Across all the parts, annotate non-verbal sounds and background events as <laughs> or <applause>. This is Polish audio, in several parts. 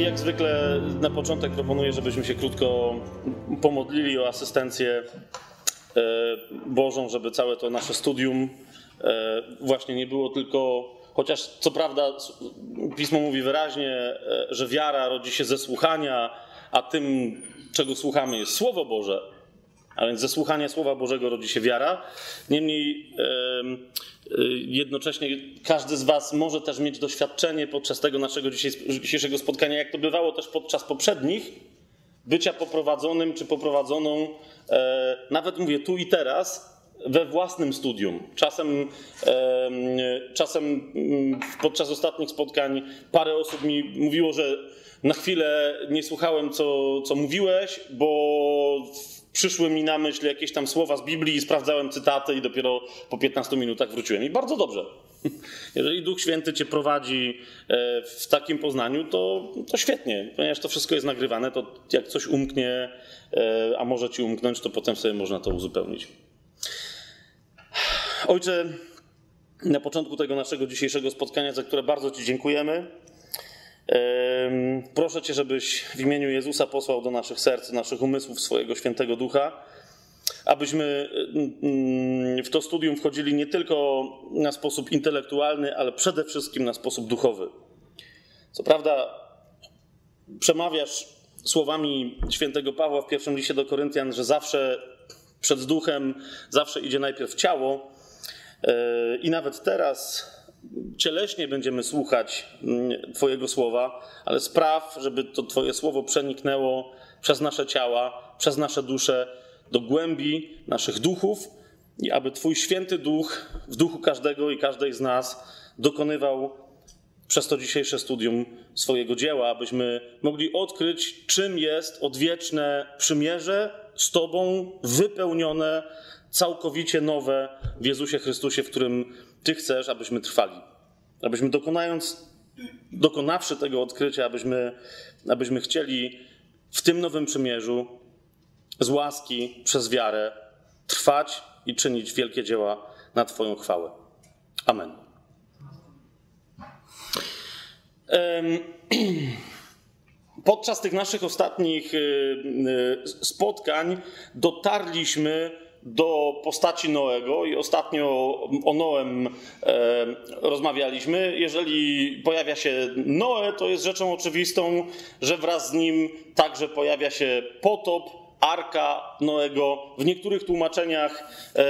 jak zwykle na początek proponuję, żebyśmy się krótko pomodlili o asystencję e, Bożą, żeby całe to nasze studium e, właśnie nie było tylko, chociaż co prawda Pismo mówi wyraźnie, e, że wiara rodzi się ze słuchania, a tym, czego słuchamy, jest Słowo Boże. A więc ze słuchania Słowa Bożego rodzi się wiara. Niemniej jednocześnie każdy z Was może też mieć doświadczenie podczas tego naszego dzisiejszego spotkania, jak to bywało też podczas poprzednich, bycia poprowadzonym czy poprowadzoną, e, nawet mówię tu i teraz, we własnym studium. Czasem, czasem mm, podczas ostatnich spotkań parę osób mi mówiło, że na chwilę nie słuchałem, co, co mówiłeś, bo przyszły mi na myśl jakieś tam słowa z Biblii sprawdzałem cytaty i dopiero po 15 minutach wróciłem. I bardzo dobrze. <laughs> Jeżeli Duch Święty cię prowadzi e, w takim poznaniu, to, to świetnie, ponieważ to wszystko jest nagrywane, to jak coś umknie, e, a może ci umknąć, to potem sobie można to uzupełnić. Ojcze, na początku tego naszego dzisiejszego spotkania, za które bardzo Ci dziękujemy, Proszę Cię, żebyś w imieniu Jezusa posłał do naszych serc, naszych umysłów swojego świętego ducha, abyśmy w to studium wchodzili nie tylko na sposób intelektualny, ale przede wszystkim na sposób duchowy. Co prawda, przemawiasz słowami świętego Pawła w pierwszym liście do Koryntian, że zawsze przed duchem, zawsze idzie najpierw ciało. E, I nawet teraz cieleśnie będziemy słuchać mm, Twojego słowa, ale spraw, żeby to Twoje słowo przeniknęło przez nasze ciała, przez nasze dusze do głębi naszych duchów i aby Twój święty duch w duchu każdego i każdej z nas dokonywał przez to dzisiejsze studium swojego dzieła, abyśmy mogli odkryć, czym jest odwieczne przymierze z Tobą, wypełnione, całkowicie nowe w Jezusie Chrystusie, w którym ty chcesz, abyśmy trwali. Abyśmy dokonając, dokonawszy tego odkrycia, abyśmy, abyśmy chcieli w tym nowym przymierzu z łaski przez wiarę trwać i czynić wielkie dzieła na Twoją chwałę. Amen. <clears throat> Podczas tych naszych ostatnich y, y, spotkań dotarliśmy do postaci Noego i ostatnio o Noem e, rozmawialiśmy. Jeżeli pojawia się Noe, to jest rzeczą oczywistą, że wraz z nim także pojawia się potop, arka Noego. W niektórych tłumaczeniach, e,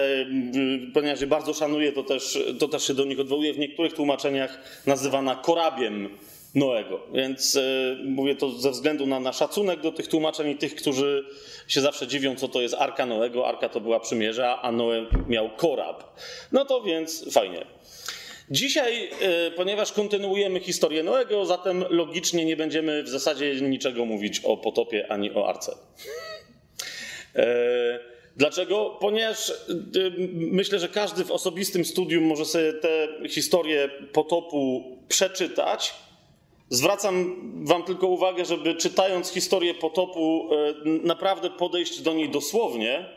ponieważ bardzo szanuję, to też, to też się do nich odwołuję, w niektórych tłumaczeniach nazywana korabiem Noego. Więc e, mówię to ze względu na, na szacunek do tych tłumaczeń i tych, którzy się zawsze dziwią, co to jest Arka Noego. Arka to była przymierza, a Noe miał korab. No to więc fajnie. Dzisiaj, e, ponieważ kontynuujemy historię Noego, zatem logicznie nie będziemy w zasadzie niczego mówić o potopie ani o arce. E, dlaczego? Ponieważ myślę, że każdy w osobistym studium może sobie tę historię potopu przeczytać Zwracam Wam tylko uwagę, żeby czytając historię potopu, e, naprawdę podejść do niej dosłownie,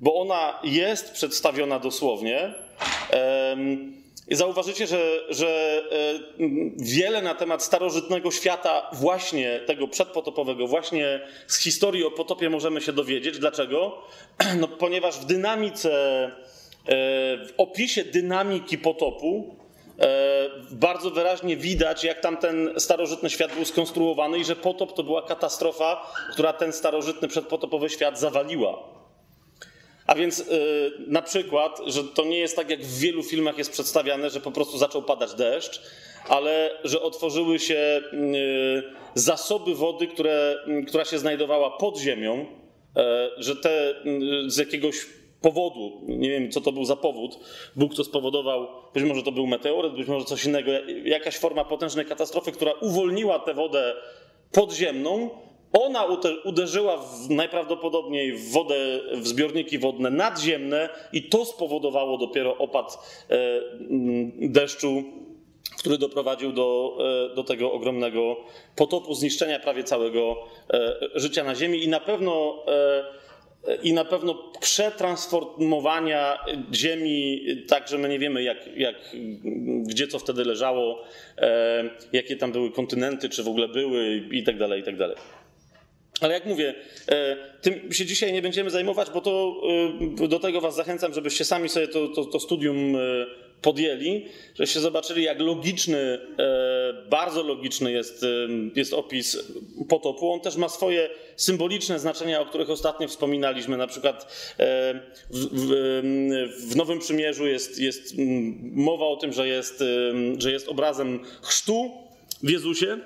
bo ona jest przedstawiona dosłownie. I zauważycie, że, że e, wiele na temat starożytnego świata, właśnie tego przedpotopowego, właśnie z historii o potopie możemy się dowiedzieć. Dlaczego? <clears throat> No, ponieważ w dynamice, e, w opisie dynamiki potopu, bardzo wyraźnie widać, jak tam ten starożytny świat był skonstruowany i że potop to była katastrofa, która ten starożytny przedpotopowy świat zawaliła. A więc yy, na przykład, że to nie jest tak, jak w wielu filmach jest przedstawiane, że po prostu zaczął padać deszcz, ale że otworzyły się yy, zasoby wody, które, która się znajdowała pod ziemią, e, że te z jakiegoś powodu, nie wiem co to był za powód, Bóg to spowodował, być może to był meteoryt, być może coś innego, jakaś forma potężnej katastrofy, która uwolniła tę wodę podziemną, ona uderzyła w, najprawdopodobniej w wodę, w zbiorniki wodne nadziemne i to spowodowało dopiero opad e, deszczu, który doprowadził do, e, do tego ogromnego potopu, zniszczenia prawie całego e, życia na Ziemi. I na pewno i na pewno przetransformowania ziemi, tak że my nie wiemy, jak, jak, gdzie co wtedy leżało, e, jakie tam były kontynenty, czy w ogóle były i tak dalej, i tak dalej. Ale jak mówię, e, tym się dzisiaj nie będziemy zajmować, bo to e, do tego Was zachęcam, żebyście sami sobie to, to, to studium e, podjęli, żebyście zobaczyli, jak logiczny, bardzo logiczny jest, jest opis potopu. On też ma swoje symboliczne znaczenia, o których ostatnio wspominaliśmy. Na przykład w, w, w Nowym Przymierzu jest, jest mowa o tym, że jest, że jest obrazem chrztu w Jezusie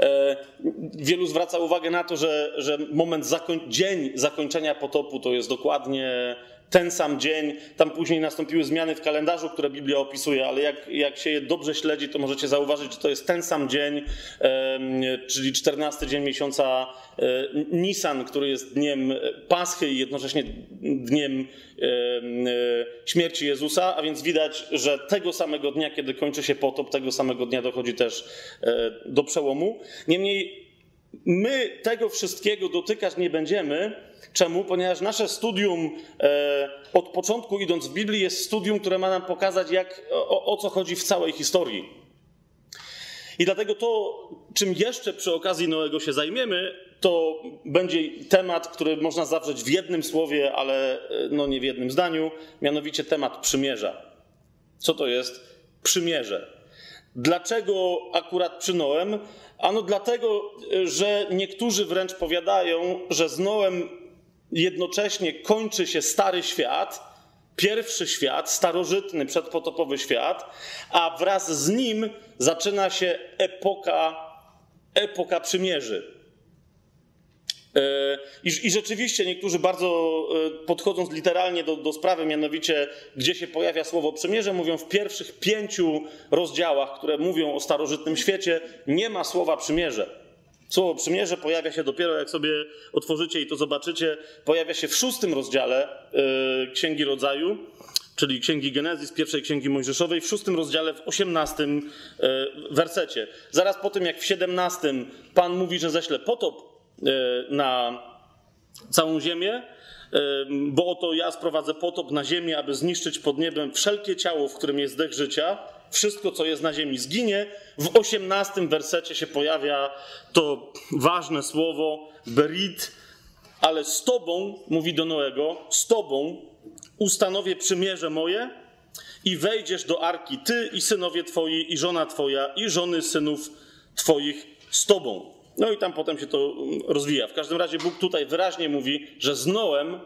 E, wielu zwraca uwagę na to, że, że moment, zakoń, dzień zakończenia potopu to jest dokładnie ten sam dzień. Tam później nastąpiły zmiany w kalendarzu, które Biblia opisuje, ale jak, jak się je dobrze śledzi, to możecie zauważyć, że to jest ten sam dzień, czyli 14 dzień miesiąca e, Nisan, który jest dniem Paschy i jednocześnie dniem e, śmierci Jezusa, a więc widać, że tego samego dnia, kiedy kończy się potop, tego samego dnia dochodzi też e, do przełomu. Niemniej my tego wszystkiego dotykać nie będziemy, Czemu? Ponieważ nasze studium e, od początku idąc w Biblii jest studium, które ma nam pokazać, jak, o, o co chodzi w całej historii. I dlatego to, czym jeszcze przy okazji Noego się zajmiemy, to będzie temat, który można zawrzeć w jednym słowie, ale e, no nie w jednym zdaniu, mianowicie temat przymierza. Co to jest przymierze? Dlaczego akurat przy Noem? Ano dlatego, e, że niektórzy wręcz powiadają, że z Noem jednocześnie kończy się stary świat, pierwszy świat, starożytny, przedpotopowy świat, a wraz z nim zaczyna się epoka, epoka przymierzy. E, I, I, rzeczywiście niektórzy bardzo e, podchodząc literalnie do, do, sprawy, mianowicie gdzie się pojawia słowo przymierze, mówią w pierwszych pięciu rozdziałach, które mówią o starożytnym świecie, nie ma słowa przymierze. Słowo przymierze pojawia się dopiero, jak sobie otworzycie i to zobaczycie, pojawia się w szóstym rozdziale yy, Księgi Rodzaju, czyli Księgi Genezis, pierwszej Księgi Mojżeszowej, w szóstym rozdziale, w osiemnastym wersecie. Zaraz po tym, jak w siedemnastym Pan mówi, że ześle potop na całą ziemię, bo oto ja sprowadzę potop na ziemię, aby zniszczyć pod niebem wszelkie ciało, w którym jest dech życia, wszystko, co jest na ziemi, zginie. W osiemnastym wersecie się pojawia to ważne słowo berit, ale z tobą, mówi do Noego, z tobą ustanowię przymierze moje i wejdziesz do arki, ty i synowie twoi, i żona twoja, i żony synów twoich z tobą. No i tam potem się to rozwija. W każdym razie Bóg tutaj wyraźnie mówi, że z Noem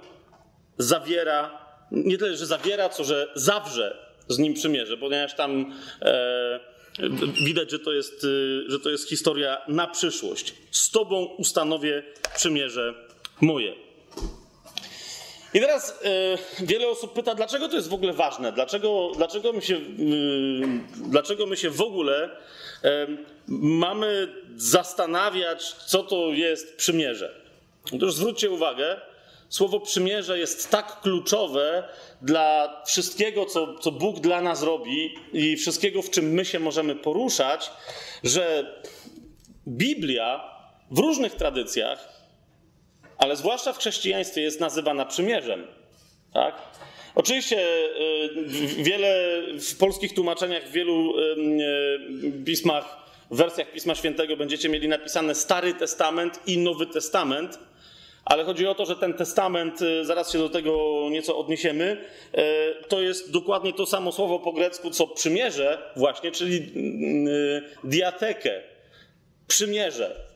zawiera, nie tyle, że zawiera, co że zawrze z nim przymierze, ponieważ tam e, widać, że to, jest, e, że to jest historia na przyszłość. Z Tobą ustanowię przymierze moje. I teraz e, wiele osób pyta, dlaczego to jest w ogóle ważne? Dlaczego, dlaczego, my, się, e, dlaczego my się w ogóle e, mamy zastanawiać, co to jest przymierze? Otóż zwróćcie uwagę, Słowo przymierze jest tak kluczowe dla wszystkiego, co, co Bóg dla nas robi i wszystkiego, w czym my się możemy poruszać, że Biblia w różnych tradycjach, ale zwłaszcza w chrześcijaństwie, jest nazywana przymierzem. Tak? Oczywiście y, wiele w polskich tłumaczeniach, w wielu y, pismach, wersjach Pisma Świętego będziecie mieli napisane Stary Testament i Nowy Testament ale chodzi o to, że ten testament, y, zaraz się do tego nieco odniesiemy, to jest dokładnie to samo słowo po grecku, co przymierze, właśnie, czyli diatekę, przymierze.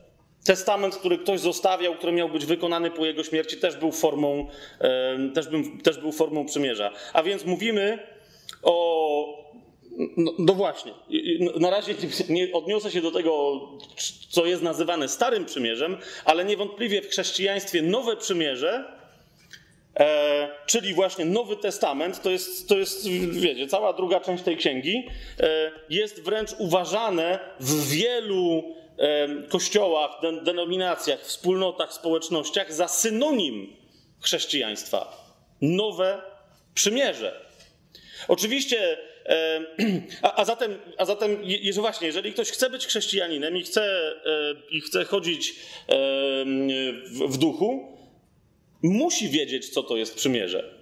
Testament, który ktoś zostawiał, który miał być wykonany po jego śmierci, też był formą, też też był formą przymierza. A więc mówimy o no, no, właśnie. Na razie nie odniosę się do tego, co jest nazywane Starym Przymierzem, ale niewątpliwie w chrześcijaństwie Nowe Przymierze, e, czyli właśnie Nowy Testament, to jest, to jest, wiecie, cała druga część tej księgi, e, jest wręcz uważane w wielu kościołach, den, denominacjach, wspólnotach, społecznościach za synonim chrześcijaństwa. Nowe Przymierze. Oczywiście <clears throat> a, a, zatem, a zatem jeżeli właśnie, jeżeli ktoś chce być chrześcijaninem i chce, i chce chodzić w, w duchu, musi wiedzieć, co to jest przymierze.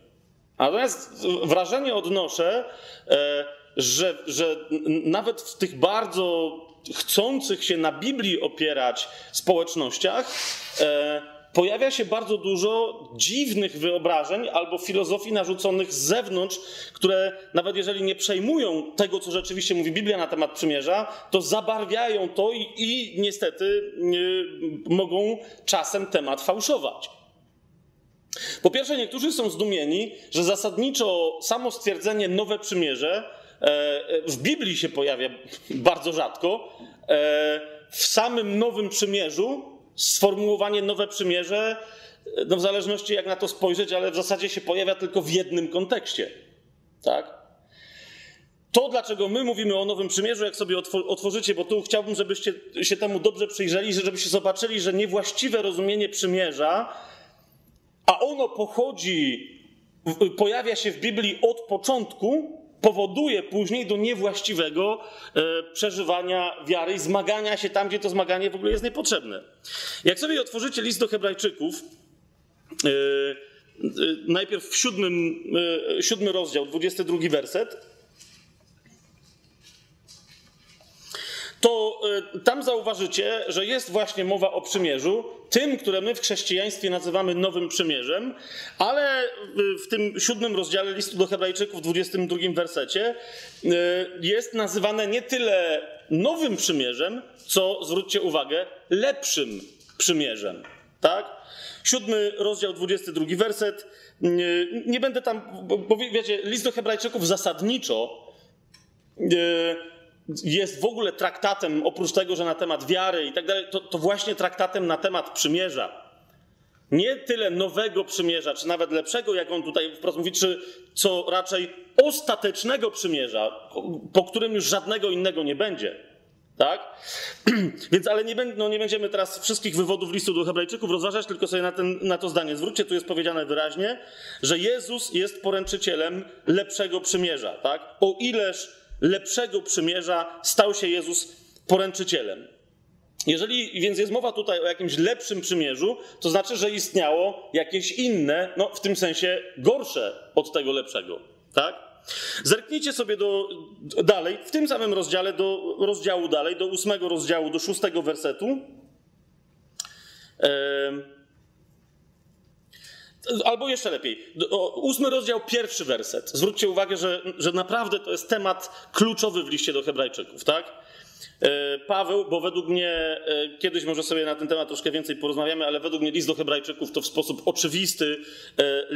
Natomiast wrażenie odnoszę, e, że, że nawet w tych bardzo chcących się na Biblii opierać społecznościach, e, pojawia się bardzo dużo dziwnych wyobrażeń albo filozofii narzuconych z zewnątrz, które nawet jeżeli nie przejmują tego, co rzeczywiście mówi Biblia na temat przymierza, to zabarwiają to i, i niestety y, mogą czasem temat fałszować. Po pierwsze, niektórzy są zdumieni, że zasadniczo samo stwierdzenie nowe przymierze e, w Biblii się pojawia bardzo rzadko. E, w samym nowym przymierzu sformułowanie nowe przymierze, no w zależności jak na to spojrzeć, ale w zasadzie się pojawia tylko w jednym kontekście. Tak? To, dlaczego my mówimy o Nowym Przymierzu, jak sobie otworzycie, bo tu chciałbym, żebyście się temu dobrze przyjrzeli, żebyście zobaczyli, że niewłaściwe rozumienie przymierza, a ono pochodzi, pojawia się w Biblii od początku, powoduje później do niewłaściwego e, przeżywania wiary i zmagania się tam, gdzie to zmaganie w ogóle jest niepotrzebne. Jak sobie otworzycie list do Hebrajczyków, e, e, najpierw w siódmym, siódmy rozdział, 22 werset, to e, tam zauważycie, że jest właśnie mowa o przymierzu, tym, które my w chrześcijaństwie nazywamy Nowym Przymierzem, ale w tym siódmym rozdziale listu do Hebrajczyków, w 22 wersecie, e, jest nazywane nie tyle Nowym Przymierzem, co, zwróćcie uwagę, lepszym przymierzem. Tak? Siódmy rozdział, 22 werset. Nie, nie będę tam, bo wiecie, list do Hebrajczyków zasadniczo e, jest w ogóle traktatem, oprócz tego, że na temat wiary i tak dalej, to, to właśnie traktatem na temat przymierza. Nie tyle nowego przymierza, czy nawet lepszego, jak on tutaj wprost mówi, czy co raczej ostatecznego przymierza, po którym już żadnego innego nie będzie. Tak? <clears throat> Więc, ale nie, no, nie, będziemy teraz wszystkich wywodów listu do Hebrajczyków rozważać, tylko sobie na, ten, na to zdanie zwróćcie. Tu jest powiedziane wyraźnie, że Jezus jest poręczycielem lepszego przymierza. Tak? O ileż lepszego przymierza stał się Jezus poręczycielem. Jeżeli więc jest mowa tutaj o jakimś lepszym przymierzu, to znaczy, że istniało jakieś inne, no w tym sensie gorsze od tego lepszego. Tak? Zerknijcie sobie do, dalej, w tym samym rozdziale, do rozdziału dalej, do ósmego rozdziału, do szóstego wersetu. Albo jeszcze lepiej, ósmy rozdział, pierwszy werset. Zwróćcie uwagę, że, że naprawdę to jest temat kluczowy w liście do Hebrajczyków, tak? E, Paweł, bo według mnie, e, kiedyś może sobie na ten temat troszkę więcej porozmawiamy, ale według mnie list do Hebrajczyków to w sposób oczywisty e,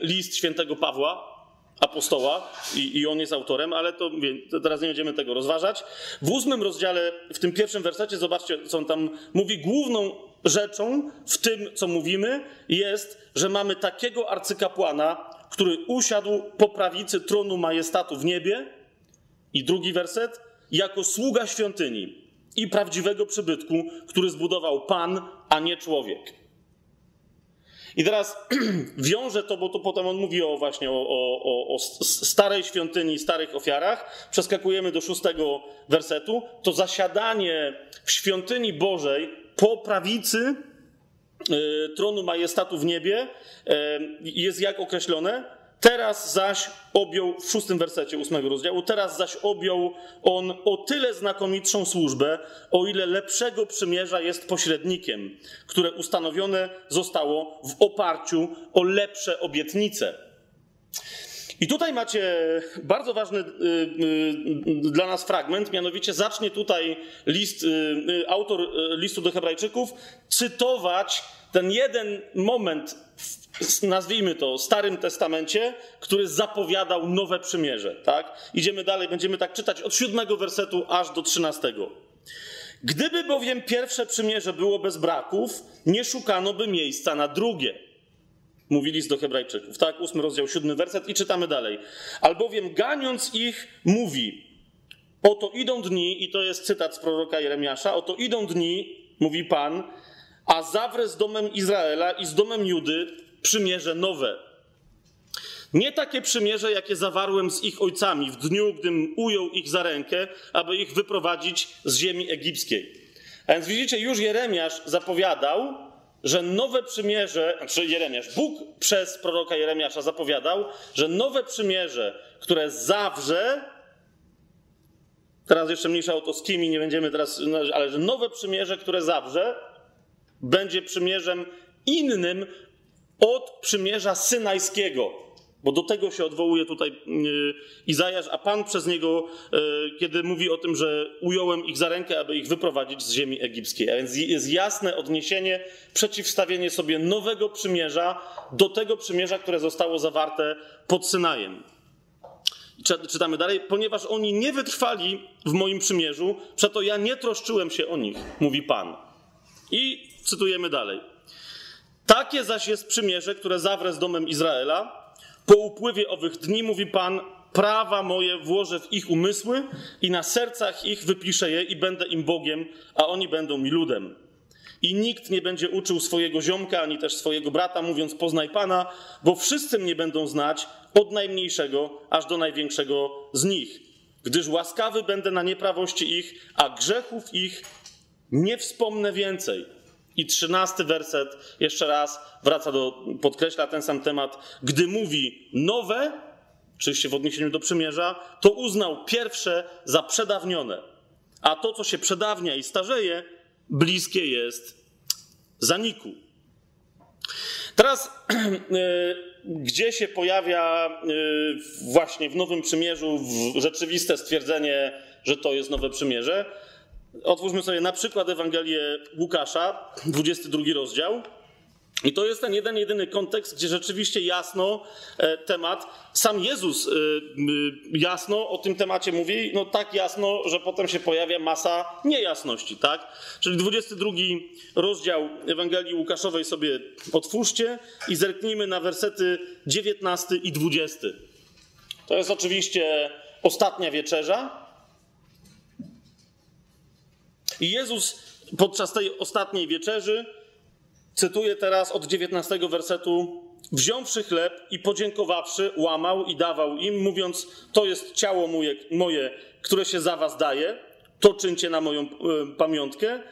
list świętego Pawła, apostoła i, i, on jest autorem, ale to, to, teraz nie będziemy tego rozważać. W ósmym rozdziale, w tym pierwszym wersecie, zobaczcie, co on tam mówi. Główną rzeczą w tym, co mówimy, jest, że mamy takiego arcykapłana, który usiadł po prawicy tronu majestatu w niebie. I drugi werset, jako sługa świątyni i prawdziwego przybytku, który zbudował Pan, a nie człowiek. I teraz <clears throat> wiąże to, bo tu potem on mówi o właśnie o, o, o, starej świątyni, starych ofiarach. Przeskakujemy do szóstego wersetu. To zasiadanie w świątyni Bożej po prawicy e, tronu majestatu w niebie e, jest jak określone? Teraz zaś objął, w szóstym wersecie ósmego rozdziału, teraz zaś objął on o tyle znakomitszą służbę, o ile lepszego przymierza jest pośrednikiem, które ustanowione zostało w oparciu o lepsze obietnice. I tutaj macie bardzo ważny y, y, dla nas fragment, mianowicie zacznie tutaj list, y, autor listu do Hebrajczyków cytować ten jeden moment nazwijmy to, Starym Testamencie, który zapowiadał nowe przymierze. Tak? Idziemy dalej, będziemy tak czytać od siódmego wersetu aż do trzynastego. Gdyby bowiem pierwsze przymierze było bez braków, nie szukano by miejsca na drugie. Mówi list do Hebrajczyków, tak? Ósmy rozdział, siódmy werset i czytamy dalej. Albowiem ganiąc ich, mówi: Oto idą dni, i to jest cytat z proroka Jeremiasza: Oto idą dni, mówi Pan, a zawrę z domem Izraela i z domem Judy przymierze nowe. Nie takie przymierze, jakie zawarłem z ich ojcami w dniu, gdym ujął ich za rękę, aby ich wyprowadzić z ziemi egipskiej. A więc widzicie, już Jeremiasz zapowiadał, że nowe przymierze, znaczy Jeremiasz, Bóg przez proroka Jeremiasza zapowiadał, że nowe przymierze, które zawrze, teraz jeszcze mniejsza o to z kim i nie będziemy teraz, ale że nowe przymierze, które zawrze, będzie przymierzem innym od przymierza synajskiego. Bo do tego się odwołuje tutaj yy, Izajasz, a Pan przez niego, yy, kiedy mówi o tym, że ująłem ich za rękę, aby ich wyprowadzić z ziemi egipskiej. A więc jest jasne odniesienie, przeciwstawienie sobie nowego przymierza do tego przymierza, które zostało zawarte pod Synajem. Czytamy dalej, ponieważ oni nie wytrwali w moim przymierzu, przeto ja nie troszczyłem się o nich, mówi Pan. I cytujemy dalej. Takie zaś jest przymierze, które zawrę z domem Izraela. Po upływie owych dni, mówi Pan, prawa moje włożę w ich umysły i na sercach ich wypiszę je i będę im Bogiem, a oni będą mi ludem. I nikt nie będzie uczył swojego ziomka, ani też swojego brata, mówiąc poznaj Pana, bo wszyscy mnie będą znać, od najmniejszego aż do największego z nich. Gdyż łaskawy będę na nieprawości ich, a grzechów ich nie wspomnę więcej. I trzynasty werset jeszcze raz wraca do, podkreśla ten sam temat. Gdy mówi nowe, oczywiście w odniesieniu do przymierza, to uznał pierwsze za przedawnione. A to, co się przedawnia i starzeje, bliskie jest zaniku. Teraz, <clears throat> gdzie się pojawia e, właśnie w Nowym Przymierzu rzeczywiste stwierdzenie, że to jest nowe przymierze? Otwórzmy sobie na przykład Ewangelię Łukasza, 22 rozdział. I to jest ten jeden, jedyny kontekst, gdzie rzeczywiście jasno e, temat, sam Jezus e, jasno o tym temacie mówi, no tak jasno, że potem się pojawia masa niejasności, tak? Czyli 22 rozdział Ewangelii Łukaszowej sobie otwórzcie i zerknijmy na wersety 19 i 20. To jest oczywiście ostatnia wieczerza, i Jezus podczas tej ostatniej wieczerzy, cytuję teraz od 19 wersetu, wziąwszy chleb i podziękowawszy, łamał i dawał im, mówiąc: To jest ciało moje, moje które się za was daje, to czyńcie na moją y, pamiątkę.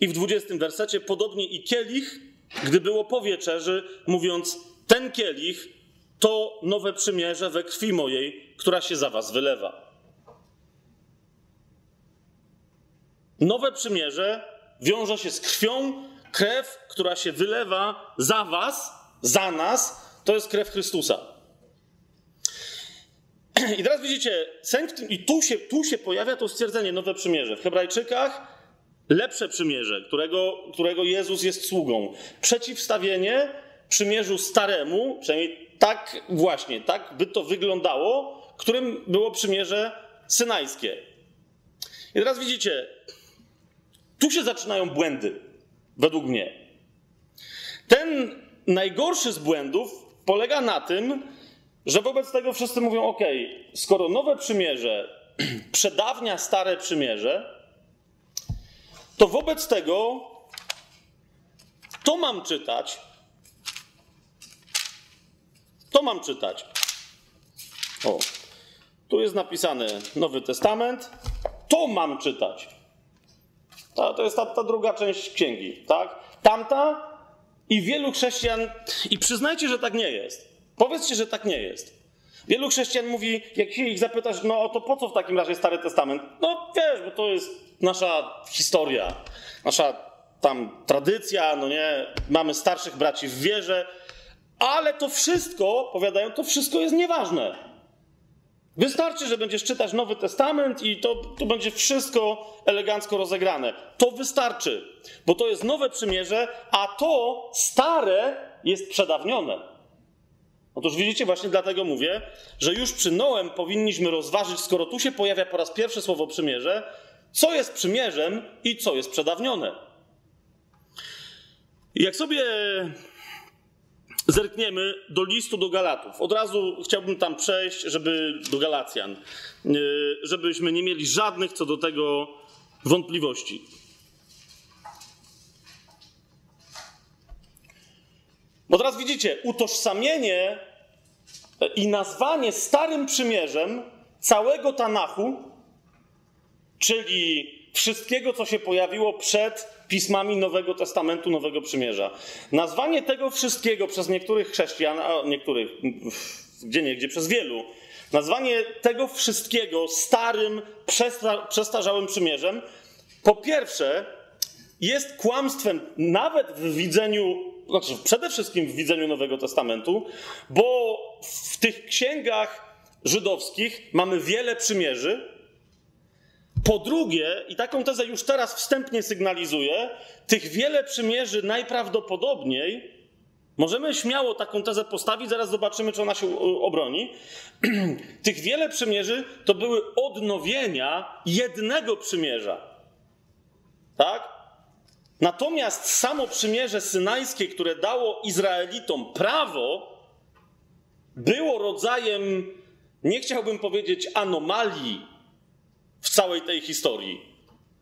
I w 20 wersecie, podobnie i kielich, gdy było po wieczerzy, mówiąc: Ten kielich to nowe przymierze we krwi mojej, która się za was wylewa. Nowe przymierze wiąże się z krwią, krew, która się wylewa za was, za nas, to jest krew Chrystusa. <clears throat> I teraz widzicie, i tu się, tu się pojawia to stwierdzenie, nowe przymierze. W Hebrajczykach lepsze przymierze, którego, którego Jezus jest sługą. Przeciwstawienie przymierzu staremu, przynajmniej tak właśnie, tak by to wyglądało, którym było przymierze synajskie. I teraz widzicie, tu się zaczynają błędy, według mnie. Ten najgorszy z błędów polega na tym, że wobec tego wszyscy mówią: OK, skoro nowe przymierze <clears throat> przedawnia stare przymierze, to wobec tego to mam czytać. To mam czytać. O, tu jest napisane Nowy Testament. To mam czytać. To, to jest ta, ta druga część księgi, tak? Tamta i wielu chrześcijan, i przyznajcie, że tak nie jest. Powiedzcie, że tak nie jest. Wielu chrześcijan mówi, jak się ich zapytasz, no to po co w takim razie Stary Testament? No wiesz, bo to jest nasza historia, nasza tam tradycja, no nie, mamy starszych braci w wierze, ale to wszystko, powiadają, to wszystko jest nieważne. Wystarczy, że będziesz czytać Nowy Testament i to, to będzie wszystko elegancko rozegrane. To wystarczy, bo to jest nowe przymierze, a to stare jest przedawnione. Otóż widzicie, właśnie dlatego mówię, że już przy Noem powinniśmy rozważyć, skoro tu się pojawia po raz pierwszy słowo przymierze, co jest przymierzem i co jest przedawnione. I jak sobie zerkniemy do listu do Galatów. Od razu chciałbym tam przejść, żeby do Galacjan, e, żebyśmy nie mieli żadnych co do tego wątpliwości. Bo teraz widzicie, utożsamienie i nazwanie Starym Przymierzem całego Tanachu, czyli wszystkiego, co się pojawiło przed pismami Nowego Testamentu, Nowego Przymierza. Nazwanie tego wszystkiego przez niektórych chrześcijan, a niektórych, gdzie nie, gdzie przez wielu, nazwanie tego wszystkiego starym, przestarzałym przymierzem, po pierwsze, jest kłamstwem nawet w widzeniu, znaczy przede wszystkim w widzeniu Nowego Testamentu, bo w tych księgach żydowskich mamy wiele przymierzy. Po drugie, i taką tezę już teraz wstępnie sygnalizuję, tych wiele przymierzy najprawdopodobniej Możemy śmiało taką tezę postawić, zaraz zobaczymy, czy ona się obroni. <clears throat> Tych wiele przymierzy to były odnowienia jednego przymierza. Tak? Natomiast samo przymierze synajskie, które dało Izraelitom prawo, było rodzajem, nie chciałbym powiedzieć anomalii w całej tej historii,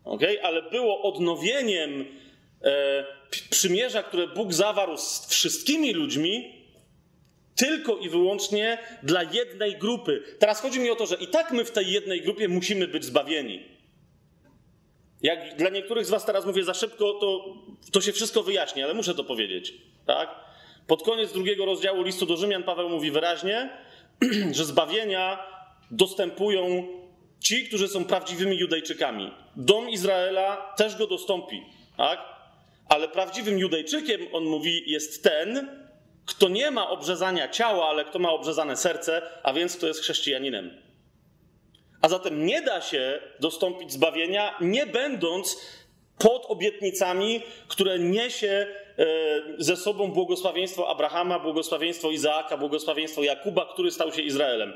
okay? ale było odnowieniem e, przymierza, które Bóg zawarł z wszystkimi ludźmi, tylko i wyłącznie dla jednej grupy. Teraz chodzi mi o to, że i tak my w tej jednej grupie musimy być zbawieni. Jak dla niektórych z Was teraz mówię za szybko, to, to się wszystko wyjaśni, ale muszę to powiedzieć. Tak? Pod koniec drugiego rozdziału listu do Rzymian Paweł mówi wyraźnie, <clears throat> że zbawienia dostępują ci, którzy są prawdziwymi Judejczykami. Dom Izraela też go dostąpi. Tak? Ale prawdziwym Judejczykiem, on mówi, jest ten, kto nie ma obrzezania ciała, ale kto ma obrzezane serce, a więc kto jest chrześcijaninem. A zatem nie da się dostąpić zbawienia, nie będąc pod obietnicami, które niesie e, ze sobą błogosławieństwo Abrahama, błogosławieństwo Izaaka, błogosławieństwo Jakuba, który stał się Izraelem.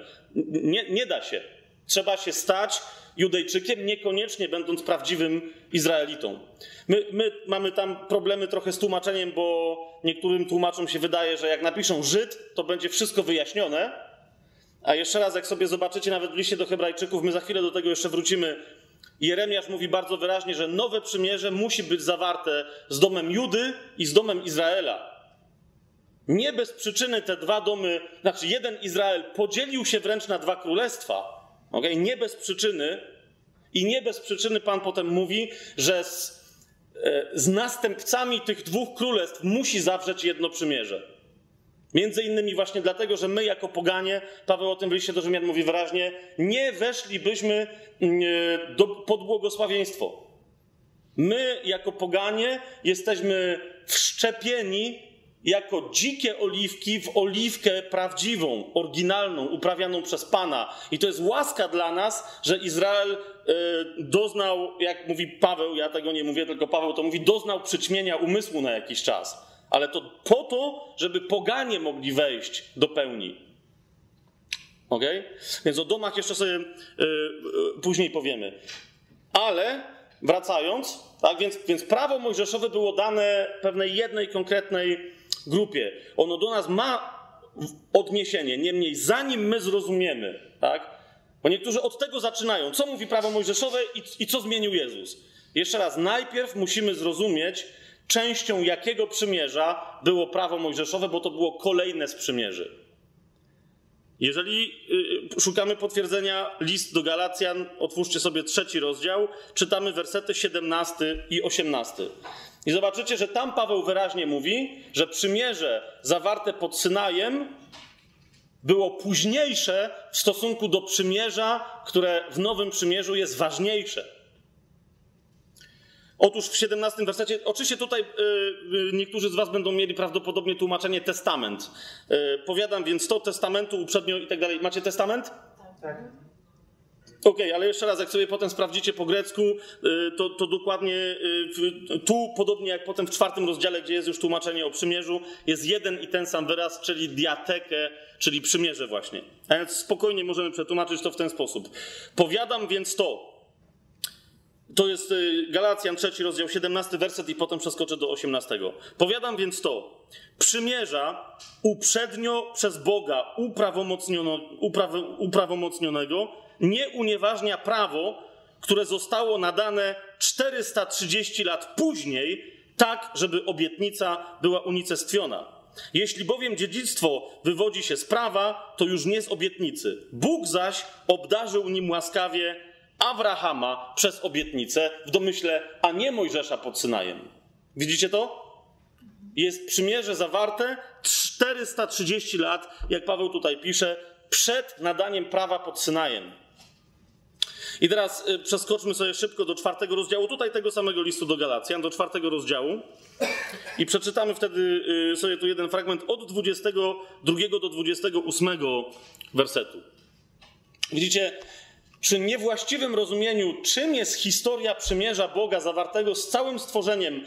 Nie, nie da się. Trzeba się stać Judejczykiem, niekoniecznie będąc prawdziwym Izraelitą. My, my, mamy tam problemy trochę z tłumaczeniem, bo niektórym tłumaczom się wydaje, że jak napiszą Żyd, to będzie wszystko wyjaśnione, a jeszcze raz, jak sobie zobaczycie nawet w liście do Hebrajczyków, my za chwilę do tego jeszcze wrócimy. Jeremiasz mówi bardzo wyraźnie, że nowe przymierze musi być zawarte z domem Judy i z domem Izraela. Nie bez przyczyny te dwa domy, znaczy jeden Izrael podzielił się wręcz na dwa królestwa. Okay? Nie bez przyczyny. I nie bez przyczyny Pan potem mówi, że z, e, z następcami tych dwóch królestw musi zawrzeć jedno przymierze. Między innymi właśnie dlatego, że my jako poganie, Paweł o tym w liście do Rzymian mówi wyraźnie, nie weszlibyśmy mm, e, do, pod błogosławieństwo. My jako poganie jesteśmy wszczepieni jako dzikie oliwki w oliwkę prawdziwą, oryginalną, uprawianą przez Pana. I to jest łaska dla nas, że Izrael y, doznał, jak mówi Paweł, ja tego nie mówię, tylko Paweł to mówi, doznał przyćmienia umysłu na jakiś czas ale to po to, żeby poganie mogli wejść do pełni. Ok? Więc o domach jeszcze sobie yy, yy, później powiemy. Ale wracając, tak, więc, więc prawo mojżeszowe było dane pewnej jednej konkretnej grupie. Ono do nas ma odniesienie, niemniej zanim my zrozumiemy, tak, bo niektórzy od tego zaczynają, co mówi prawo mojżeszowe i, i co zmienił Jezus. Jeszcze raz, najpierw musimy zrozumieć, częścią jakiego przymierza było prawo mojżeszowe, bo to było kolejne z przymierzy. Jeżeli y, szukamy potwierdzenia list do Galacjan, otwórzcie sobie trzeci rozdział, czytamy wersety 17 i 18. I zobaczycie, że tam Paweł wyraźnie mówi, że przymierze zawarte pod Synajem było późniejsze w stosunku do przymierza, które w Nowym Przymierzu jest ważniejsze. Otóż w 17 wersecie, oczywiście tutaj y, niektórzy z Was będą mieli prawdopodobnie tłumaczenie testament. Y, powiadam więc to testamentu uprzednio i tak dalej. Macie testament? Tak. Okej, okay, ale jeszcze raz, jak sobie potem sprawdzicie po grecku, y, to, to dokładnie tu, podobnie jak potem w czwartym rozdziale, gdzie jest już tłumaczenie o przymierzu, jest jeden i ten sam wyraz, czyli diatekę, czyli przymierze właśnie. A więc spokojnie możemy przetłumaczyć to w ten sposób. Powiadam więc to, to jest y, Galacjan, trzeci rozdział, 17 werset i potem przeskoczę do 18. Powiadam więc to. Przymierza uprzednio przez Boga uprawomocniono, upraw, uprawomocnionego nie unieważnia prawo, które zostało nadane 430 lat później, tak, żeby obietnica była unicestwiona. Jeśli bowiem dziedzictwo wywodzi się z prawa, to już nie z obietnicy. Bóg zaś obdarzył nim łaskawie Abrahama przez obietnicę w domyśle, a nie Mojżesza pod Synajem. Widzicie to? Jest przymierze zawarte 430 lat, jak Paweł tutaj pisze, przed nadaniem prawa pod Synajem. I teraz y, przeskoczmy sobie szybko do czwartego rozdziału, tutaj tego samego listu do Galacjan, do czwartego rozdziału. I przeczytamy wtedy y, sobie tu jeden fragment od 22 do 28 wersetu. Widzicie, przy niewłaściwym rozumieniu, czym jest historia przymierza Boga zawartego z całym stworzeniem,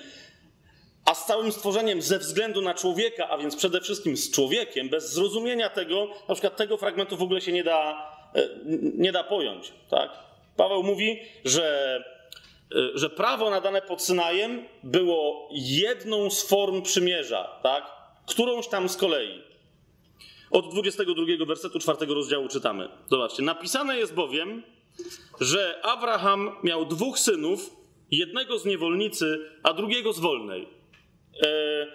a z całym stworzeniem ze względu na człowieka, a więc przede wszystkim z człowiekiem, bez zrozumienia tego, na przykład tego fragmentu w ogóle się nie da, e, nie da pojąć. Tak? Paweł mówi, że, e, że prawo nadane pod Synajem było jedną z form przymierza, tak? którąś tam z kolei. Od 22 wersetu 4 rozdziału czytamy. Zobaczcie. Napisane jest bowiem, że Abraham miał dwóch synów, jednego z niewolnicy, a drugiego z wolnej. E,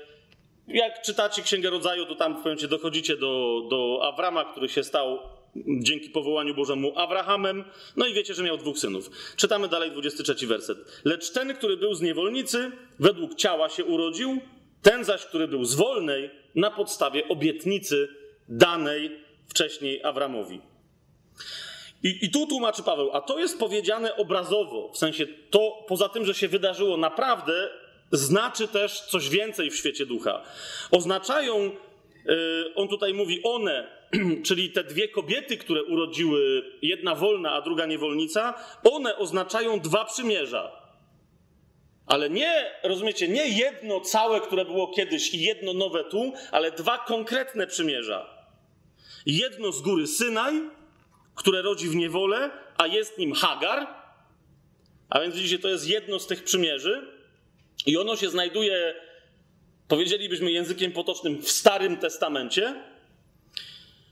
jak czytacie Księgę Rodzaju, to tam w pewnym dochodzicie do, do Abrama, który się stał dzięki powołaniu Bożemu Abrahamem. No i wiecie, że miał dwóch synów. Czytamy dalej 23 werset. Lecz ten, który był z niewolnicy, według ciała się urodził, ten zaś, który był z wolnej, na podstawie obietnicy danej wcześniej Abramowi. I, I, tu tłumaczy Paweł, a to jest powiedziane obrazowo, w sensie to poza tym, że się wydarzyło naprawdę, znaczy też coś więcej w świecie ducha. Oznaczają, yy, on tutaj mówi one, <clears throat> czyli te dwie kobiety, które urodziły, jedna wolna, a druga niewolnica, one oznaczają dwa przymierza. Ale nie, rozumiecie, nie jedno całe, które było kiedyś i jedno nowe tu, ale dwa konkretne przymierza. Jedno z góry Synaj, które rodzi w niewolę, a jest nim Hagar. A więc widzicie, to jest jedno z tych przymierzy. I ono się znajduje, powiedzielibyśmy językiem potocznym, w Starym Testamencie.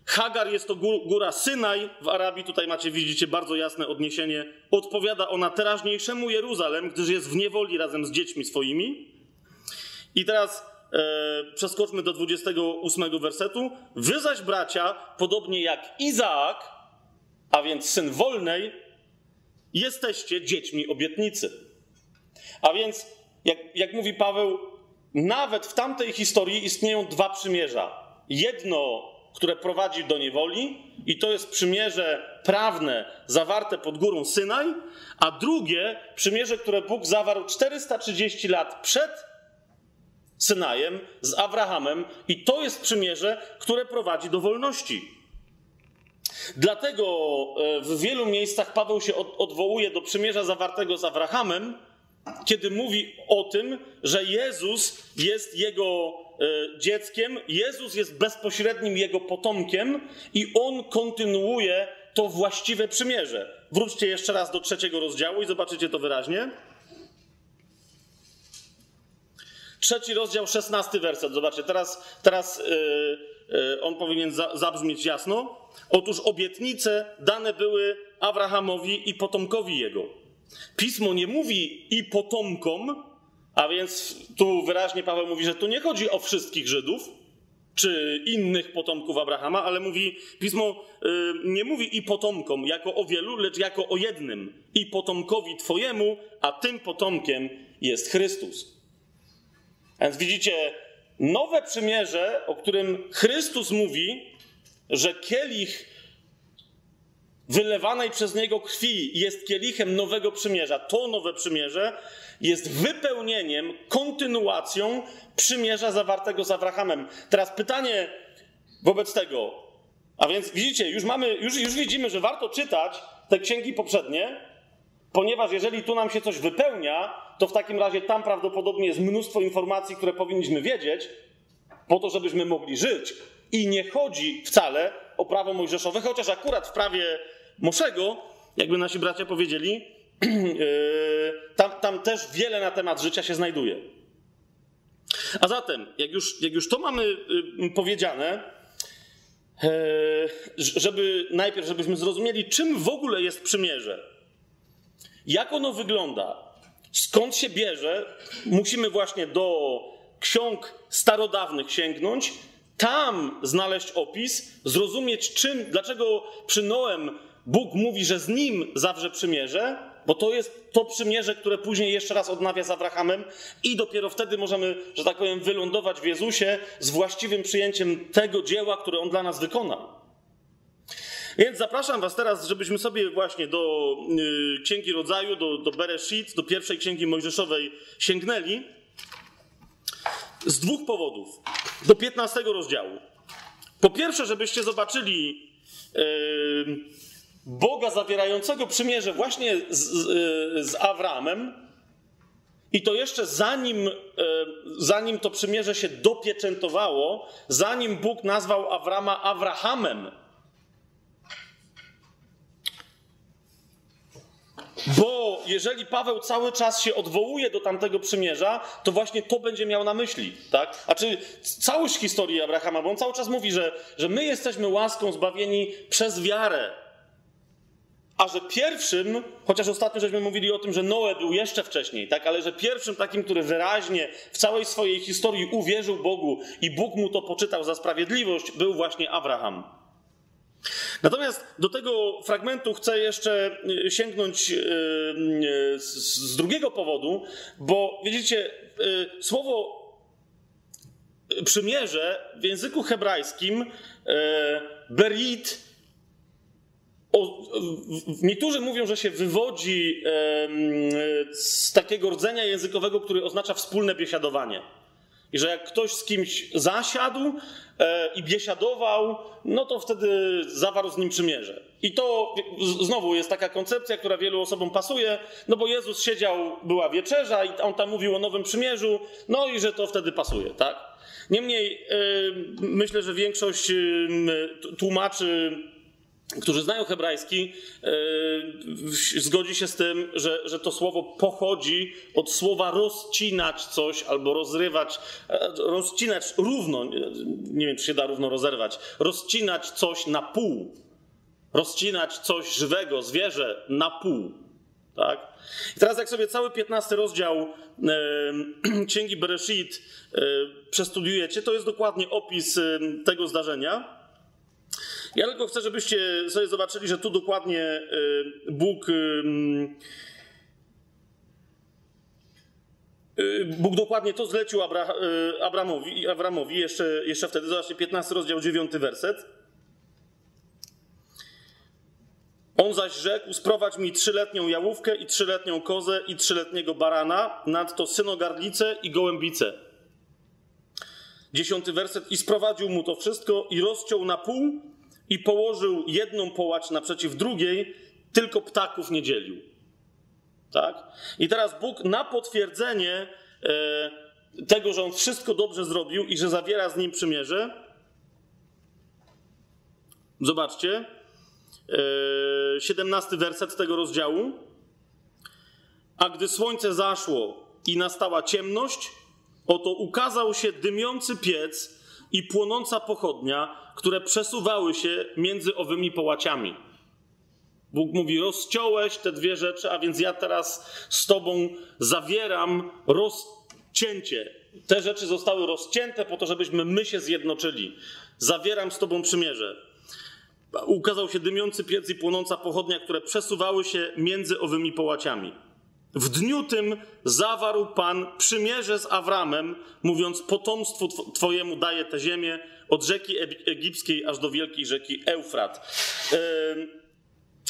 Hagar jest to góra Synaj w Arabii, tutaj macie, widzicie, bardzo jasne odniesienie. Odpowiada ona teraźniejszemu Jeruzalem, gdyż jest w niewoli razem z dziećmi swoimi. I teraz e, przeskoczmy do 28 wersetu. Wy zaś, bracia, podobnie jak Izaak, a więc syn wolnej, jesteście dziećmi obietnicy. A więc, jak, jak mówi Paweł, nawet w tamtej historii istnieją dwa przymierza. Jedno które prowadzi do niewoli, i to jest przymierze prawne zawarte pod górą Synaj, a drugie przymierze, które Bóg zawarł 430 lat przed Synajem z Abrahamem, i to jest przymierze, które prowadzi do wolności. Dlatego e, w wielu miejscach Paweł się odwołuje do przymierza zawartego z Abrahamem, kiedy mówi o tym, że Jezus jest jego dzieckiem, Jezus jest bezpośrednim jego potomkiem i on kontynuuje to właściwe przymierze. Wróćcie jeszcze raz do trzeciego rozdziału i zobaczycie to wyraźnie. Trzeci rozdział, szesnasty werset. Zobaczcie, teraz, teraz yy, yy, on powinien za, zabrzmieć jasno. Otóż obietnice dane były Abrahamowi i potomkowi jego. Pismo nie mówi i potomkom, a więc tu wyraźnie Paweł mówi, że tu nie chodzi o wszystkich Żydów czy innych potomków Abrahama, ale mówi, pismo y, nie mówi i potomkom jako o wielu, lecz jako o jednym. I potomkowi Twojemu, a tym potomkiem jest Chrystus. Więc widzicie, nowe przymierze, o którym Chrystus mówi, że kielich wylewanej przez niego krwi jest kielichem nowego przymierza. To nowe przymierze jest wypełnieniem, kontynuacją przymierza zawartego z Abrahamem. Teraz pytanie wobec tego. A więc widzicie, już mamy, już, już widzimy, że warto czytać te księgi poprzednie, ponieważ jeżeli tu nam się coś wypełnia, to w takim razie tam prawdopodobnie jest mnóstwo informacji, które powinniśmy wiedzieć, po to, żebyśmy mogli żyć. I nie chodzi wcale o prawo mojżeszowe, chociaż akurat w prawie Moszego, jakby nasi bracia powiedzieli, <clears throat> tam, tam też wiele na temat życia się znajduje. A zatem, jak już, jak już to mamy y, powiedziane, e, żeby najpierw, żebyśmy zrozumieli, czym w ogóle jest przymierze, jak ono wygląda, skąd się bierze, musimy właśnie do ksiąg starodawnych sięgnąć, tam znaleźć opis, zrozumieć czym, dlaczego przy Noem Bóg mówi, że z nim zawrze przymierze, bo to jest to przymierze, które później jeszcze raz odnawia z Abrahamem, i dopiero wtedy możemy, że tak powiem, wylądować w Jezusie z właściwym przyjęciem tego dzieła, które on dla nas wykonał. Więc zapraszam Was teraz, żebyśmy sobie właśnie do y, Księgi Rodzaju, do, do Bereshit, do pierwszej Księgi Mojżeszowej sięgnęli z dwóch powodów. Do 15 rozdziału. Po pierwsze, żebyście zobaczyli yy, Boga zawierającego przymierze właśnie z, z, z Awramem, i to jeszcze zanim, zanim to przymierze się dopieczętowało, zanim Bóg nazwał Awrama Abrahamem, Bo jeżeli Paweł cały czas się odwołuje do tamtego przymierza, to właśnie to będzie miał na myśli, tak? A czy całość historii Abrahama, bo on cały czas mówi, że, że my jesteśmy łaską zbawieni przez wiarę. A że pierwszym, chociaż ostatnio żeśmy mówili o tym, że Noe był jeszcze wcześniej, tak, ale że pierwszym takim, który wyraźnie w całej swojej historii uwierzył Bogu i Bóg mu to poczytał za sprawiedliwość, był właśnie Abraham. Natomiast do tego fragmentu chcę jeszcze e, sięgnąć e, e, z drugiego powodu, bo widzicie, słowo przymierze w języku hebrajskim berit niektórzy mówią, że się wywodzi z takiego rdzenia językowego, który oznacza wspólne biesiadowanie. I że jak ktoś z kimś zasiadł e, i biesiadował, no to wtedy zawarł z nim przymierze. I to znowu jest taka koncepcja, która wielu osobom pasuje, no bo Jezus siedział, była wieczerza i on tam mówił o nowym przymierzu, no i że to wtedy pasuje, tak? Niemniej myślę, że większość tłumaczy którzy znają hebrajski, yy, zgodzi się z tym, że, że to słowo pochodzi od słowa rozcinać coś albo rozrywać, e, rozcinać równo, nie wiem czy się da równo rozerwać, rozcinać coś na pół, rozcinać coś żywego, zwierzę na pół. Tak? I teraz jak sobie cały 15 rozdział yy, <clears throat> Księgi Bereshit yy, przestudiujecie, to jest dokładnie opis tego zdarzenia. Ja tylko chcę, żebyście sobie zobaczyli, że tu dokładnie y, Bóg. Y, Bóg dokładnie to zlecił Abra, y, Abramowi, Abramowi jeszcze, jeszcze wtedy. Zobaczcie, 15 rozdział, 9 werset. On zaś rzekł: Sprowadź mi trzyletnią jałówkę i trzyletnią kozę i trzyletniego barana, nadto synogardlicę i gołębicę. Dziesiąty werset. I sprowadził mu to wszystko i rozciął na pół i położył jedną połacz naprzeciw drugiej, tylko ptaków nie dzielił. Tak? I teraz Bóg na potwierdzenie e, tego, że on wszystko dobrze zrobił i że zawiera z nim przymierze, zobaczcie, e, 17 werset tego rozdziału. A gdy słońce zaszło i nastała ciemność, oto ukazał się dymiący piec i płonąca pochodnia, które przesuwały się między owymi połaciami. Bóg mówi: Rozciąłeś te dwie rzeczy, a więc ja teraz z Tobą zawieram rozcięcie. Te rzeczy zostały rozcięte po to, żebyśmy my się zjednoczyli. Zawieram z Tobą przymierze. Ukazał się dymiący piec i płonąca pochodnia, które przesuwały się między owymi połaciami. W dniu tym zawarł Pan przymierze z Awramem, mówiąc: Potomstwu Twojemu daję tę ziemię, od rzeki egipskiej aż do wielkiej rzeki Eufrat.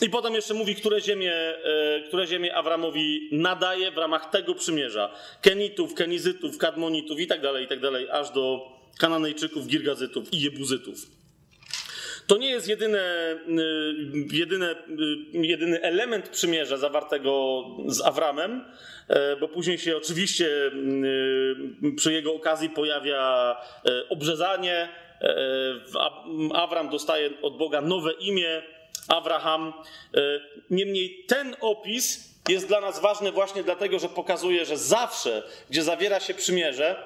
I potem jeszcze mówi, które ziemie, e, które ziemie Awramowi nadaje w ramach tego przymierza. Kenitów, Kenizytów, Kadmonitów i tak dalej, i tak dalej, aż do Kananejczyków, Girgazytów i Jebuzytów. To nie jest jedyne, y, jedyne, y, jedyny element przymierza zawartego z Awramem, e, bo później się oczywiście y, przy jego okazji pojawia e, obrzezanie. E, Awram dostaje od Boga nowe imię, Abraham. Niemniej ten opis jest dla nas ważny właśnie dlatego, że pokazuje, że zawsze, gdzie zawiera się przymierze,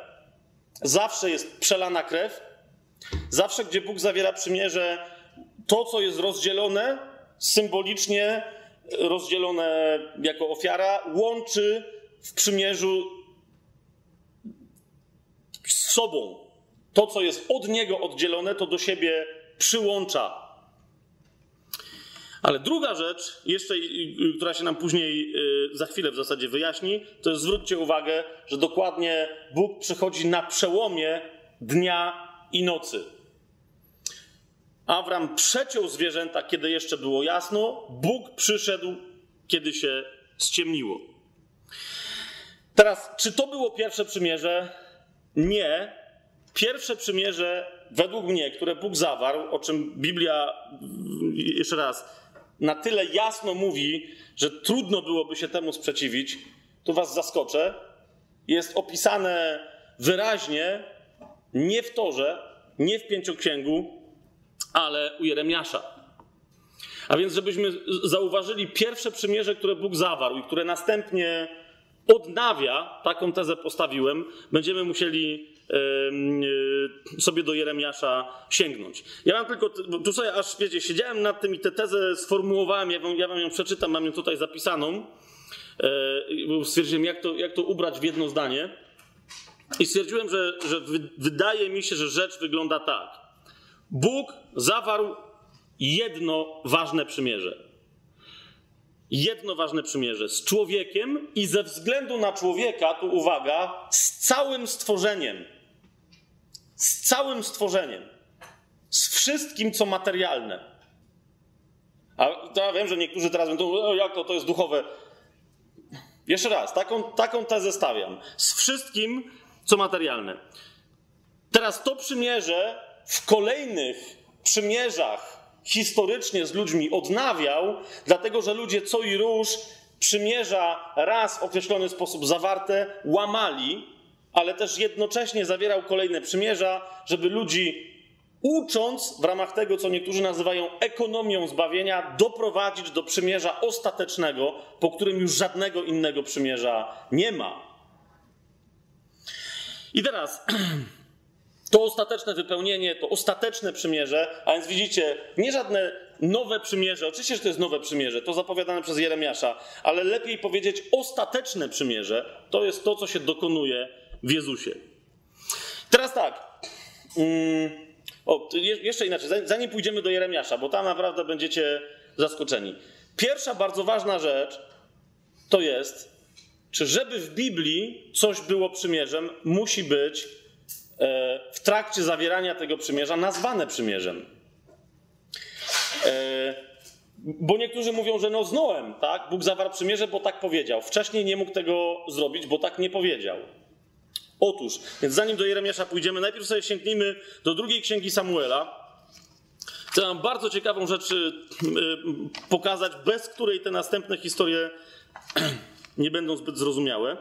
zawsze jest przelana krew, Zawsze, gdzie Bóg zawiera przymierze, to, co jest rozdzielone, symbolicznie rozdzielone jako ofiara, łączy w przymierzu z sobą. To, co jest od niego oddzielone, to do siebie przyłącza. Ale druga rzecz, jeszcze, która się nam później za chwilę w zasadzie wyjaśni, to jest zwróćcie uwagę, że dokładnie Bóg przychodzi na przełomie dnia i nocy. Awram przeciął zwierzęta, kiedy jeszcze było jasno, Bóg przyszedł, kiedy się ściemniło. Teraz, czy to było pierwsze przymierze? Nie. Pierwsze przymierze, według mnie, które Bóg zawarł, o czym Biblia, jeszcze raz, na tyle jasno mówi, że trudno byłoby się temu sprzeciwić, tu was zaskoczę, jest opisane wyraźnie nie w Torze, nie w Pięcioksięgu, ale u Jeremiasza. A więc, żebyśmy zauważyli pierwsze przymierze, które Bóg zawarł i które następnie odnawia, taką tezę postawiłem, będziemy musieli sobie do Jeremiasza sięgnąć. Ja mam tylko, tu sobie aż, wiecie, siedziałem nad tym i tę tezę sformułowałem, ja wam, ja wam ją przeczytam, mam ją tutaj zapisaną. E, stwierdziłem, jak to, jak to ubrać w jedno zdanie. I stwierdziłem, że, że wydaje mi się, że rzecz wygląda tak. Bóg zawarł jedno ważne przymierze. Jedno ważne przymierze z człowiekiem i ze względu na człowieka, tu uwaga, z całym stworzeniem. Z całym stworzeniem. Z wszystkim, co materialne. A ja wiem, że niektórzy teraz będą, o, jak to, to jest duchowe. Jeszcze raz, taką, taką tezę stawiam. Z wszystkim, co materialne. Teraz to przymierze w kolejnych przymierzach historycznie z ludźmi odnawiał, dlatego że ludzie co i róż przymierza raz w określony sposób zawarte łamali, ale też jednocześnie zawierał kolejne przymierza, żeby ludzi ucząc w ramach tego, co niektórzy nazywają ekonomią zbawienia, doprowadzić do przymierza ostatecznego, po którym już żadnego innego przymierza nie ma. I teraz <clears throat> to ostateczne wypełnienie, to ostateczne przymierze, a więc widzicie, nie żadne nowe przymierze, oczywiście, że to jest nowe przymierze, to zapowiadane przez Jeremiasza, ale lepiej powiedzieć ostateczne przymierze, to jest to, co się dokonuje w Jezusie. Teraz tak. Mm, o, jeszcze inaczej, zanim pójdziemy do Jeremiasza, bo tam naprawdę będziecie zaskoczeni. Pierwsza bardzo ważna rzecz to jest, czy żeby w Biblii coś było przymierzem, musi być e, w trakcie zawierania tego przymierza nazwane przymierzem. E, bo niektórzy mówią, że no z Noem, tak? Bóg zawarł przymierze, bo tak powiedział. Wcześniej nie mógł tego zrobić, bo tak nie powiedział. Otóż, więc zanim do Jeremiasza pójdziemy, najpierw sobie sięgnijmy do drugiej księgi Samuela. Chcę wam bardzo ciekawą rzecz y, pokazać, bez której te następne historie nie będą zbyt zrozumiałe.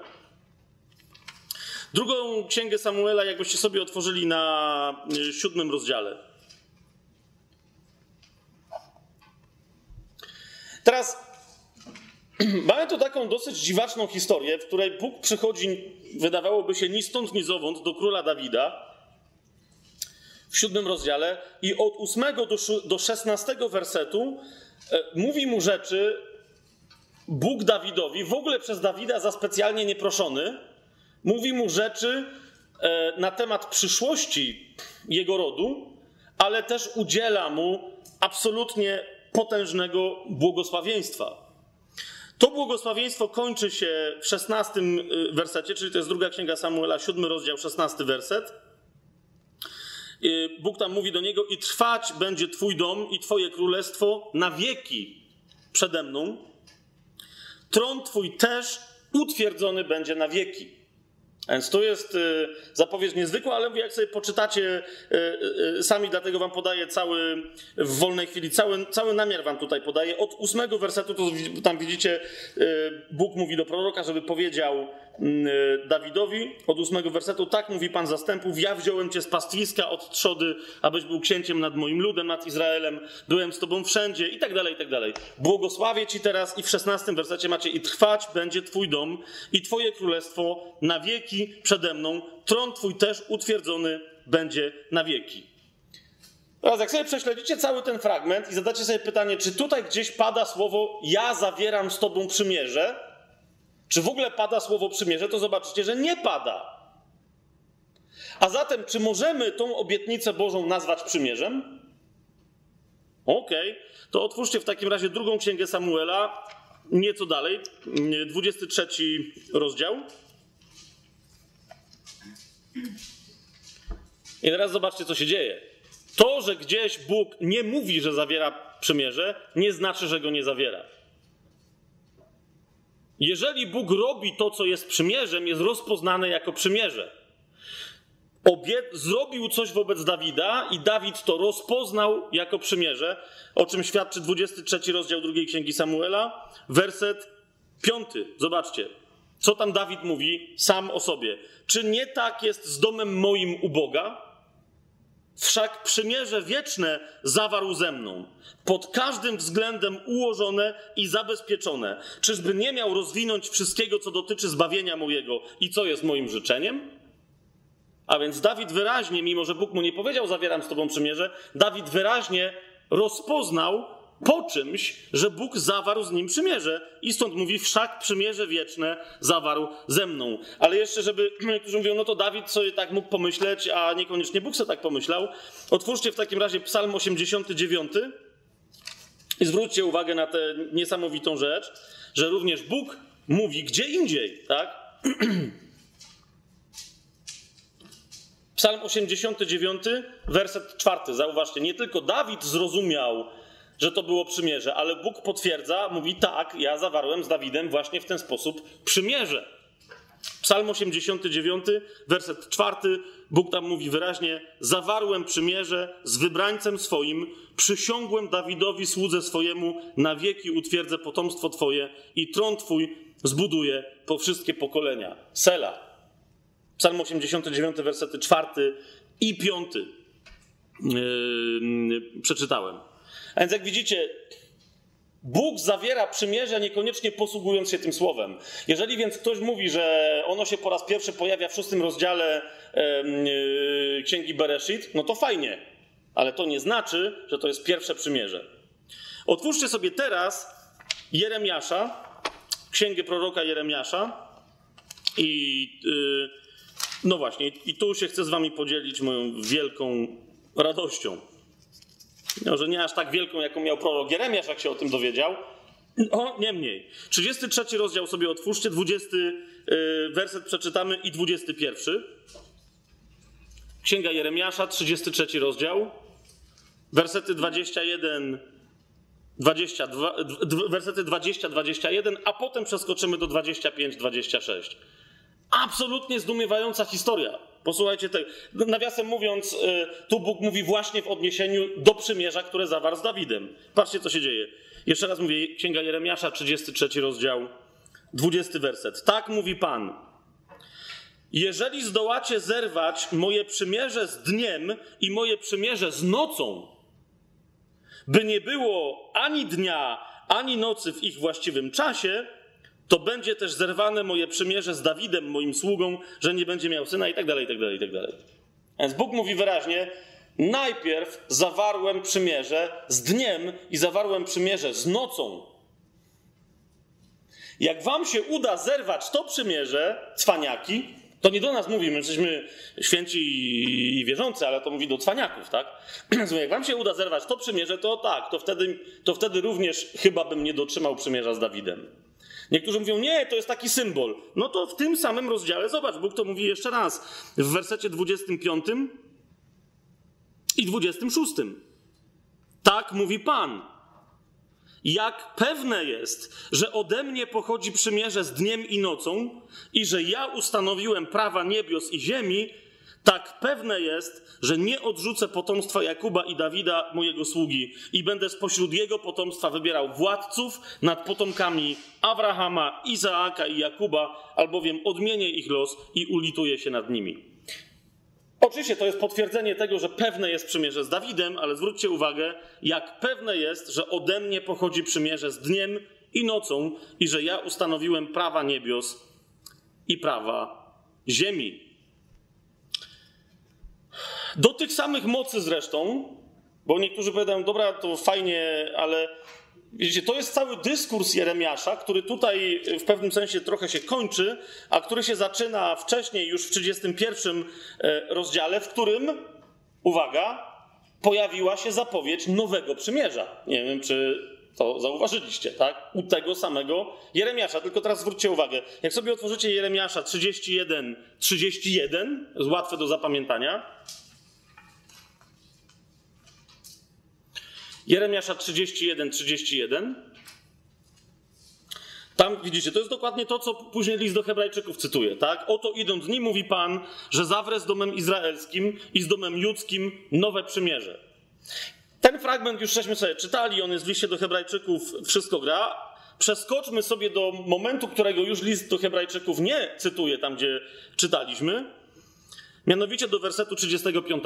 Drugą księgę Samuela, jakbyście sobie otworzyli na y, siódmym rozdziale. Teraz <clears throat> mamy tu taką dosyć dziwaczną historię, w której Bóg przychodzi, wydawałoby się, ni stąd, ni zowąd do króla Dawida w siódmym rozdziale i od ósmego do szesnastego wersetu e, mówi mu rzeczy Bóg Dawidowi, w ogóle przez Dawida za specjalnie nieproszony, mówi mu rzeczy e, na temat przyszłości jego rodu, ale też udziela mu absolutnie potężnego błogosławieństwa. To błogosławieństwo kończy się w szesnastym y, wersecie, czyli to jest druga księga Samuela, siódmy rozdział, szesnasty werset. Y, Bóg tam mówi do niego: I trwać będzie Twój dom i Twoje królestwo na wieki przede mną. Tron Twój też utwierdzony będzie na wieki. Więc to jest y, zapowiedź niezwykła, ale jak sobie poczytacie y, y, sami, dlatego wam podaję cały, w wolnej chwili, cały, cały namiar wam tutaj podaję. Od ósmego wersetu, to tam widzicie, Bóg mówi do proroka, żeby powiedział Dawidowi od ósmego wersetu, tak mówi Pan zastępów, ja wziąłem Cię z pastwiska od trzody, abyś był księciem nad moim ludem, nad Izraelem, byłem z Tobą wszędzie i tak dalej, i tak dalej. Błogosławię Ci teraz i w szesnastym wersecie macie i trwać będzie Twój dom i Twoje królestwo na wieki przede mną, tron Twój też utwierdzony będzie na wieki. Teraz jak sobie prześledzicie cały ten fragment i zadacie sobie pytanie, czy tutaj gdzieś pada słowo ja zawieram z Tobą przymierze, czy w ogóle pada słowo przymierze, to zobaczycie, że nie pada. A zatem, czy możemy tą obietnicę Bożą nazwać przymierzem? Okej, okay. to otwórzcie w takim razie drugą księgę Samuela, nieco dalej, 23 rozdział. I teraz zobaczcie, co się dzieje. To, że gdzieś Bóg nie mówi, że zawiera przymierze, nie znaczy, że go nie zawiera. Jeżeli Bóg robi to, co jest przymierzem, jest rozpoznane jako przymierze. Obie zrobił coś wobec Dawida i Dawid to rozpoznał jako przymierze, o czym świadczy 23 rozdział drugiej księgi Samuela, werset 5. Zobaczcie, co tam Dawid mówi sam o sobie. Czy nie tak jest z domem moim u Boga? Wszak przymierze wieczne zawarł ze mną, pod każdym względem ułożone i zabezpieczone. Czyżby nie miał rozwinąć wszystkiego, co dotyczy zbawienia mojego i co jest moim życzeniem? A więc Dawid wyraźnie, mimo że Bóg mu nie powiedział, zawieram z tobą przymierze, Dawid wyraźnie rozpoznał po czymś, że Bóg zawarł z nim przymierze. I stąd mówi, wszak przymierze wieczne zawarł ze mną. Ale jeszcze, żeby <clears throat> niektórzy mówią, no to Dawid sobie tak mógł pomyśleć, a niekoniecznie Bóg sobie tak pomyślał. Otwórzcie w takim razie Psalm 89 i zwróćcie uwagę na tę niesamowitą rzecz, że również Bóg mówi gdzie indziej, tak? <clears throat> Psalm 89, werset czwarty. Zauważcie, nie tylko Dawid zrozumiał, że to było przymierze, ale Bóg potwierdza, mówi tak, ja zawarłem z Dawidem właśnie w ten sposób przymierze. Psalm 89, werset czwarty, Bóg tam mówi wyraźnie: Zawarłem przymierze z wybrańcem swoim, przysiągłem Dawidowi słudze swojemu, na wieki utwierdzę potomstwo Twoje i tron Twój zbuduję po wszystkie pokolenia. Sela. Psalm 89, wersety 4 i 5 yy, przeczytałem. A więc jak widzicie, Bóg zawiera przymierze, niekoniecznie posługując się tym słowem. Jeżeli więc ktoś mówi, że ono się po raz pierwszy pojawia w szóstym rozdziale yy, Księgi Bereshit, no to fajnie, ale to nie znaczy, że to jest pierwsze przymierze. Otwórzcie sobie teraz Jeremiasza, Księgę proroka Jeremiasza i yy, no właśnie, i tu się chcę z wami podzielić moją wielką radością. No, że nie aż tak wielką, jaką miał prorok Jeremiasz, jak się o tym dowiedział. O, niemniej. 33 rozdział sobie otwórzcie, 20 yy, werset przeczytamy i 21. Księga Jeremiasza, 33 rozdział, wersety 21, 22, wersety 20, 21, a potem przeskoczymy do 25, 26. Absolutnie zdumiewająca historia. Posłuchajcie tego. Nawiasem mówiąc, y, tu Bóg mówi właśnie w odniesieniu do przymierza, które zawarł z Dawidem. Patrzcie, co się dzieje. Jeszcze raz mówię, Księga Jeremiasza, 33 rozdział, 20 werset. Tak mówi Pan. Jeżeli zdołacie zerwać moje przymierze z dniem i moje przymierze z nocą, by nie było ani dnia, ani nocy w ich właściwym czasie, to będzie też zerwane moje przymierze z Dawidem, moim sługą, że nie będzie miał syna i tak dalej, i tak dalej, i tak dalej. Więc Bóg mówi wyraźnie, najpierw zawarłem przymierze z dniem i zawarłem przymierze z nocą. Jak wam się uda zerwać to przymierze, cwaniaki, to nie do nas mówi, my jesteśmy święci i wierzący, ale to mówi do cwaniaków, tak? Jak wam się uda zerwać to przymierze, to tak, to wtedy, to wtedy również chyba bym nie dotrzymał przymierza z Dawidem. Niektórzy mówią, nie, to jest taki symbol. No to w tym samym rozdziale, zobacz, Bóg to mówi jeszcze raz, w wersecie 25 i 26. Tak mówi Pan. Jak pewne jest, że ode mnie pochodzi przymierze z dniem i nocą i że ja ustanowiłem prawa niebios i ziemi, tak pewne jest, że nie odrzucę potomstwa Jakuba i Dawida, mojego sługi, i będę spośród jego potomstwa wybierał władców nad potomkami Abrahama, Izaaka i Jakuba, albowiem odmienię ich los i ulituję się nad nimi. Oczywiście to jest potwierdzenie tego, że pewne jest przymierze z Dawidem, ale zwróćcie uwagę, jak pewne jest, że ode mnie pochodzi przymierze z dniem i nocą i że ja ustanowiłem prawa niebios i prawa ziemi. Do tych samych mocy zresztą, bo niektórzy powiadają, dobra, to fajnie, ale widzicie, to jest cały dyskurs Jeremiasza, który tutaj w pewnym sensie trochę się kończy, a który się zaczyna wcześniej, już w 31 e, rozdziale, w którym, uwaga, pojawiła się zapowiedź nowego przymierza. Nie wiem, czy to zauważyliście, tak? U tego samego Jeremiasza. Tylko teraz zwróćcie uwagę, jak sobie otworzycie Jeremiasza 31, 31, jest łatwe do zapamiętania. Jeremiasza 31, 31. Tam widzicie, to jest dokładnie to, co później list do Hebrajczyków cytuje, tak? Oto idą dni, mówi Pan, że zawrę z domem izraelskim i z domem judzkim nowe przymierze. Ten fragment już żeśmy sobie czytali, on jest w liście do Hebrajczyków, wszystko gra. Przeskoczmy sobie do momentu, którego już list do Hebrajczyków nie cytuje, tam gdzie czytaliśmy, mianowicie do wersetu 35.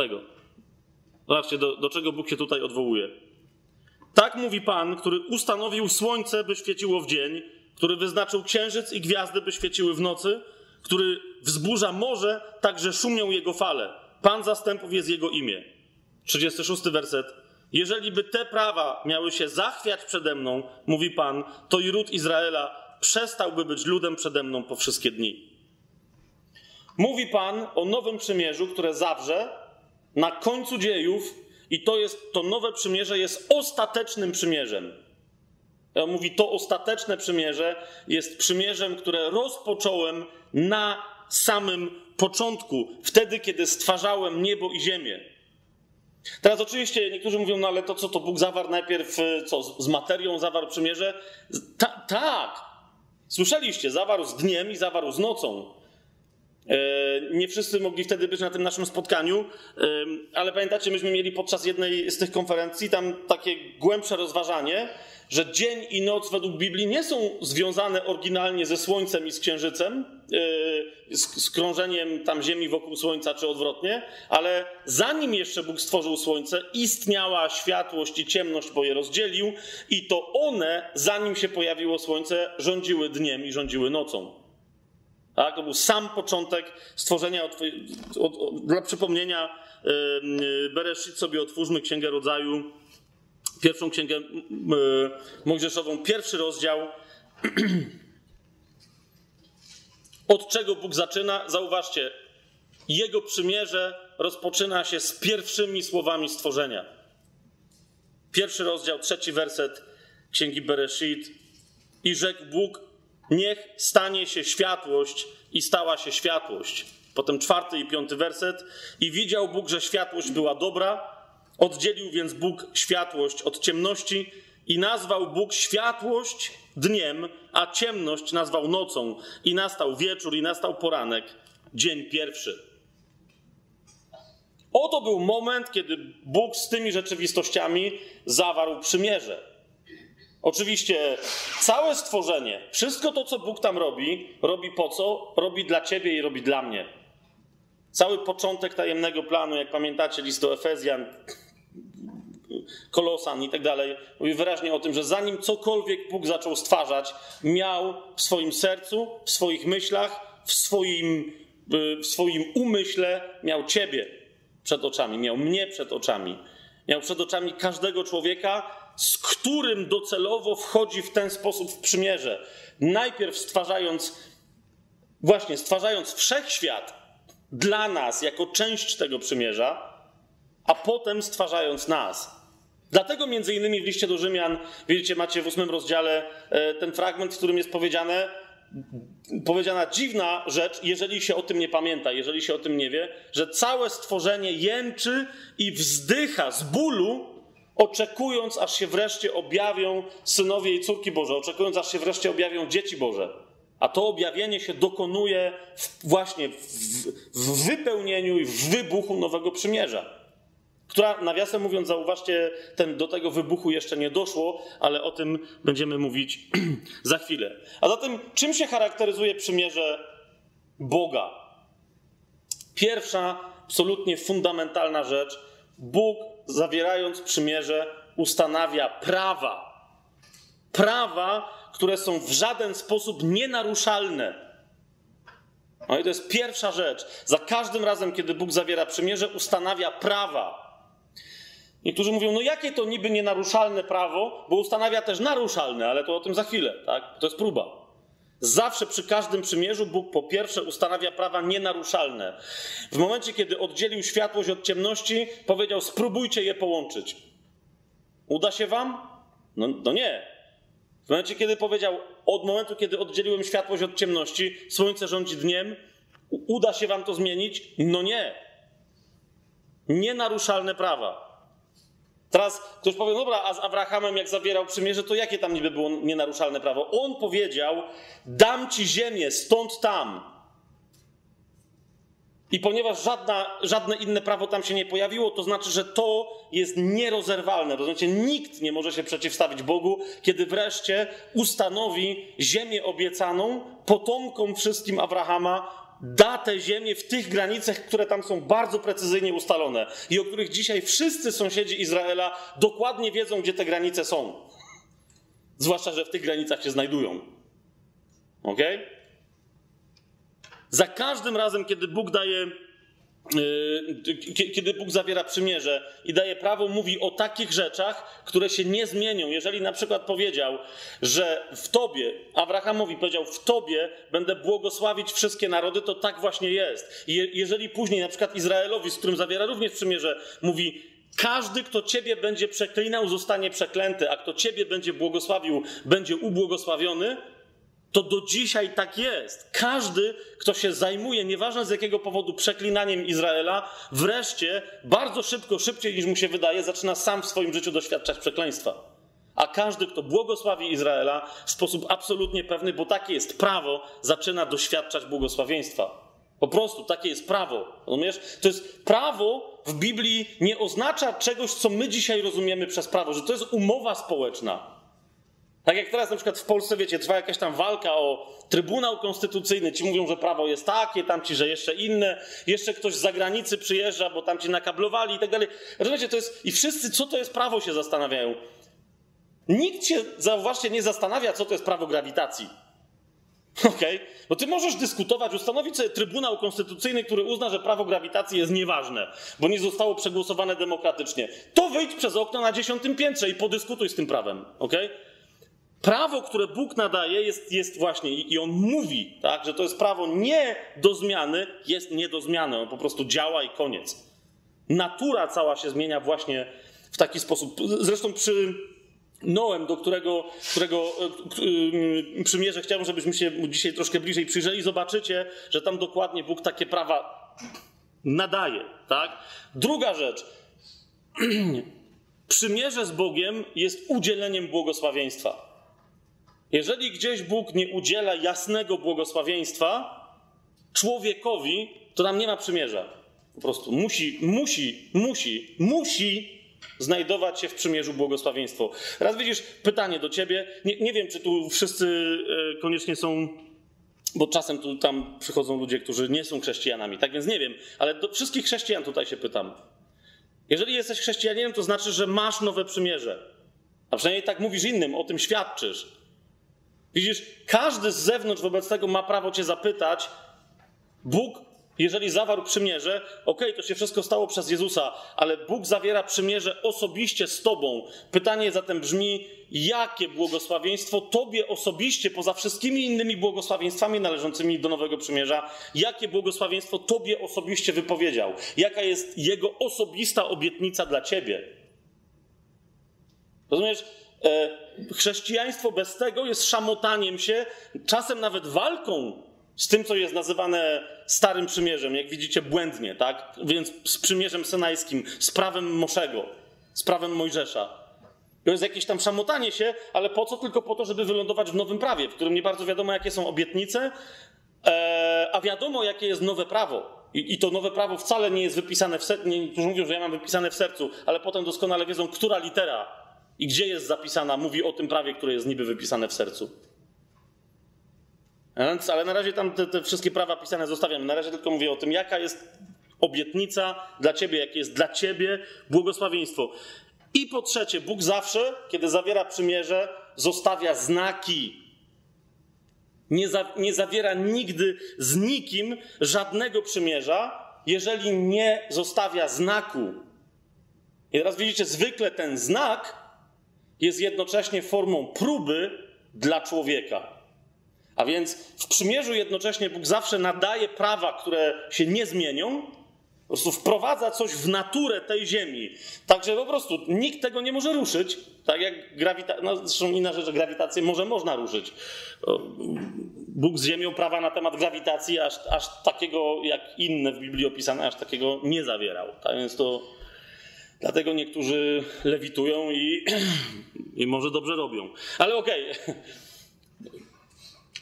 Zobaczcie, do, do czego Bóg się tutaj odwołuje. Tak mówi Pan, który ustanowił słońce, by świeciło w dzień, który wyznaczył księżyc i gwiazdy, by świeciły w nocy, który wzburza morze, tak że szumią jego fale. Pan zastępów jest jego imię. 36 werset. Jeżeli by te prawa miały się zachwiać przede mną, mówi Pan, to i ród Izraela przestałby być ludem przede mną po wszystkie dni. Mówi Pan o nowym przymierzu, które zawrze na końcu dziejów, i to jest to nowe przymierze jest ostatecznym przymierzem. Mówi, to ostateczne przymierze jest przymierzem, które rozpocząłem na samym początku, wtedy, kiedy stwarzałem niebo i ziemię. Teraz oczywiście niektórzy mówią, no ale to co, to Bóg zawarł najpierw, e, co, z materią zawarł przymierze? Ta, tak, słyszeliście, zawarł z dniem i zawarł z nocą. E, nie wszyscy mogli wtedy być na tym naszym spotkaniu, e, ale pamiętacie, myśmy mieli podczas jednej z tych konferencji tam takie głębsze rozważanie, że dzień i noc według Biblii nie są związane oryginalnie ze Słońcem i z Księżycem, z, z krążeniem tam Ziemi wokół Słońca, czy odwrotnie, ale zanim jeszcze Bóg stworzył Słońce, istniała światłość i ciemność, bo je rozdzielił, i to one, zanim się pojawiło Słońce, rządziły dniem i rządziły nocą. Tak? To był sam początek stworzenia. Od, od, od, dla przypomnienia, yy, Bereshit sobie otwórzmy Księgę Rodzaju, pierwszą księgę Mojżeszową, pierwszy rozdział. <clears throat> Od czego Bóg zaczyna? Zauważcie, jego przymierze rozpoczyna się z pierwszymi słowami stworzenia. Pierwszy rozdział, trzeci werset księgi Bereshit. I rzekł Bóg: Niech stanie się światłość, i stała się światłość. Potem czwarty i piąty werset. I widział Bóg, że światłość była dobra, Oddzielił więc Bóg światłość od ciemności i nazwał Bóg światłość dniem, a ciemność nazwał nocą. I nastał wieczór, i nastał poranek, dzień pierwszy. Oto był moment, kiedy Bóg z tymi rzeczywistościami zawarł przymierze. Oczywiście całe stworzenie, wszystko to, co Bóg tam robi, robi po co? Robi dla ciebie i robi dla mnie. Cały początek tajemnego planu, jak pamiętacie, list do Efezjan, Kolosan i tak dalej, mówi wyraźnie o tym, że zanim cokolwiek Bóg zaczął stwarzać, miał w swoim sercu, w swoich myślach, w swoim, w swoim umyśle, miał Ciebie przed oczami, miał mnie przed oczami. Miał przed oczami każdego człowieka, z którym docelowo wchodzi w ten sposób w przymierze. Najpierw stwarzając, właśnie stwarzając wszechświat dla nas jako część tego przymierza, a potem stwarzając nas. Dlatego między innymi w liście do Rzymian, widzicie, macie w ósmym rozdziale e, ten fragment, w którym jest powiedziane, powiedziana dziwna rzecz, jeżeli się o tym nie pamięta, jeżeli się o tym nie wie, że całe stworzenie jęczy i wzdycha z bólu, oczekując, aż się wreszcie objawią synowie i córki Boże, oczekując, aż się wreszcie objawią dzieci Boże. A to objawienie się dokonuje w, właśnie w, w wypełnieniu i w wybuchu nowego przymierza która, nawiasem mówiąc, zauważcie, ten, do tego wybuchu jeszcze nie doszło, ale o tym będziemy mówić <clears throat> za chwilę. A zatem, czym się charakteryzuje przymierze Boga? Pierwsza, absolutnie fundamentalna rzecz. Bóg, zawierając przymierze, ustanawia prawa. Prawa, które są w żaden sposób nienaruszalne. No i to jest pierwsza rzecz. Za każdym razem, kiedy Bóg zawiera przymierze, ustanawia prawa. Niektórzy mówią, no jakie to niby nienaruszalne prawo, bo ustanawia też naruszalne, ale to o tym za chwilę, tak? To jest próba. Zawsze przy każdym przymierzu Bóg po pierwsze ustanawia prawa nienaruszalne. W momencie, kiedy oddzielił światłość od ciemności, powiedział: spróbujcie je połączyć. Uda się wam? No, no nie. W momencie, kiedy powiedział: od momentu, kiedy oddzieliłem światłość od ciemności, słońce rządzi dniem, uda się wam to zmienić? No nie. Nienaruszalne prawa. Teraz ktoś powie, dobra, a z Abrahamem jak zawierał przymierze, to jakie tam niby było nienaruszalne prawo? On powiedział, dam ci ziemię stąd tam. I ponieważ żadna, żadne inne prawo tam się nie pojawiło, to znaczy, że to jest nierozerwalne. Rozumiecie? Nikt nie może się przeciwstawić Bogu, kiedy wreszcie ustanowi ziemię obiecaną potomkom wszystkim Abrahama, da tę ziemię w tych granicach, które tam są bardzo precyzyjnie ustalone i o których dzisiaj wszyscy sąsiedzi Izraela dokładnie wiedzą, gdzie te granice są. Zwłaszcza, że w tych granicach się znajdują. Ok? Za każdym razem, kiedy Bóg daje kiedy Bóg zawiera przymierze i daje prawo, mówi o takich rzeczach, które się nie zmienią. Jeżeli na przykład powiedział, że w Tobie, Abrahamowi powiedział, w Tobie będę błogosławić wszystkie narody, to tak właśnie jest. I jeżeli później na przykład Izraelowi, z którym zawiera również przymierze, mówi, każdy, kto Ciebie będzie przeklinał, zostanie przeklęty, a kto Ciebie będzie błogosławił, będzie ubłogosławiony, to do dzisiaj tak jest. Każdy, kto się zajmuje, nieważne z jakiego powodu, przeklinaniem Izraela, wreszcie bardzo szybko, szybciej niż mu się wydaje, zaczyna sam w swoim życiu doświadczać przekleństwa. A każdy, kto błogosławi Izraela w sposób absolutnie pewny, bo takie jest prawo, zaczyna doświadczać błogosławieństwa. Po prostu takie jest prawo. Rozumiesz? To jest prawo w Biblii nie oznacza czegoś, co my dzisiaj rozumiemy przez prawo, że to jest umowa społeczna. Tak jak teraz na przykład w Polsce, wiecie, trwa jakaś tam walka o Trybunał Konstytucyjny. Ci mówią, że prawo jest takie, tamci, że jeszcze inne. Jeszcze ktoś z zagranicy przyjeżdża, bo tamci nakablowali i tak dalej. Rozumiecie, to jest... I wszyscy, co to jest prawo, się zastanawiają. Nikt się, zauważcie, nie zastanawia, co to jest prawo grawitacji. <laughs> Okej? Okay? Bo ty możesz dyskutować, ustanowić sobie Trybunał Konstytucyjny, który uzna, że prawo grawitacji jest nieważne, bo nie zostało przegłosowane demokratycznie. To wyjdź przez okno na dziesiątym piętrze i podyskutuj z tym prawem. Okej? Okay? Prawo, które Bóg nadaje, jest, jest właśnie, i on mówi, tak, że to jest prawo nie do zmiany, jest nie do zmiany. On po prostu działa i koniec. Natura cała się zmienia właśnie w taki sposób. Zresztą przy Noem, do którego, którego yy, przymierze chciałbym, żebyśmy się dzisiaj troszkę bliżej przyjrzeli, zobaczycie, że tam dokładnie Bóg takie prawa nadaje. Tak? Druga rzecz. <clears throat> Przymierze z Bogiem jest udzieleniem błogosławieństwa. Jeżeli gdzieś Bóg nie udziela jasnego błogosławieństwa człowiekowi, to nam nie ma przymierza. Po prostu musi, musi, musi, musi znajdować się w przymierzu błogosławieństwo. Raz widzisz, pytanie do ciebie. Nie, nie wiem, czy tu wszyscy e, koniecznie są bo czasem tu tam przychodzą ludzie, którzy nie są chrześcijanami, tak więc nie wiem, ale do wszystkich chrześcijan tutaj się pytam. Jeżeli jesteś chrześcijaninem, to znaczy, że masz nowe przymierze. A przynajmniej tak mówisz innym, o tym świadczysz. Widzisz, każdy z zewnątrz wobec tego ma prawo cię zapytać. Bóg, jeżeli zawarł przymierze, okej, okay, to się wszystko stało przez Jezusa, ale Bóg zawiera przymierze osobiście z tobą. Pytanie zatem brzmi, jakie błogosławieństwo tobie osobiście, poza wszystkimi innymi błogosławieństwami należącymi do Nowego Przymierza, jakie błogosławieństwo tobie osobiście wypowiedział? Jaka jest jego osobista obietnica dla ciebie? Rozumiesz? E, chrześcijaństwo bez tego jest szamotaniem się, czasem nawet walką z tym, co jest nazywane Starym Przymierzem, jak widzicie, błędnie, tak? Więc z Przymierzem Synajskim, z prawem Moszego, z prawem Mojżesza. To jest jakieś tam szamotanie się, ale po co? Tylko po to, żeby wylądować w nowym prawie, w którym nie bardzo wiadomo, jakie są obietnice, e, a wiadomo, jakie jest nowe prawo. I, to nowe prawo wcale nie jest wypisane w sercu. Niektórzy mówią, że ja mam wypisane w sercu, ale potem doskonale wiedzą, która litera i gdzie jest zapisana, mówi o tym prawie, które jest niby wypisane w sercu. Więc, ale na razie tam te, te wszystkie prawa pisane zostawiam. Na razie tylko mówię o tym, jaka jest obietnica dla ciebie, jakie jest dla ciebie błogosławieństwo. I po trzecie, Bóg zawsze, kiedy zawiera przymierze, zostawia znaki. Nie, za, nie zawiera nigdy z nikim żadnego przymierza, jeżeli nie zostawia znaku. I teraz widzicie, zwykle ten znak jest jednocześnie formą próby dla człowieka. A więc w przymierzu jednocześnie Bóg zawsze nadaje prawa, które się nie zmienią, po prostu wprowadza coś w naturę tej ziemi. Także po prostu nikt tego nie może ruszyć. Tak jak grawitacja, no zresztą inna rzecz, grawitację może można ruszyć. Bóg z ziemią prawa na temat grawitacji aż, aż takiego jak inne w Biblii opisane, aż takiego nie zawierał. Tak więc to dlatego niektórzy lewitują i, <clears throat> i może dobrze robią. Ale okej. Okay. <laughs>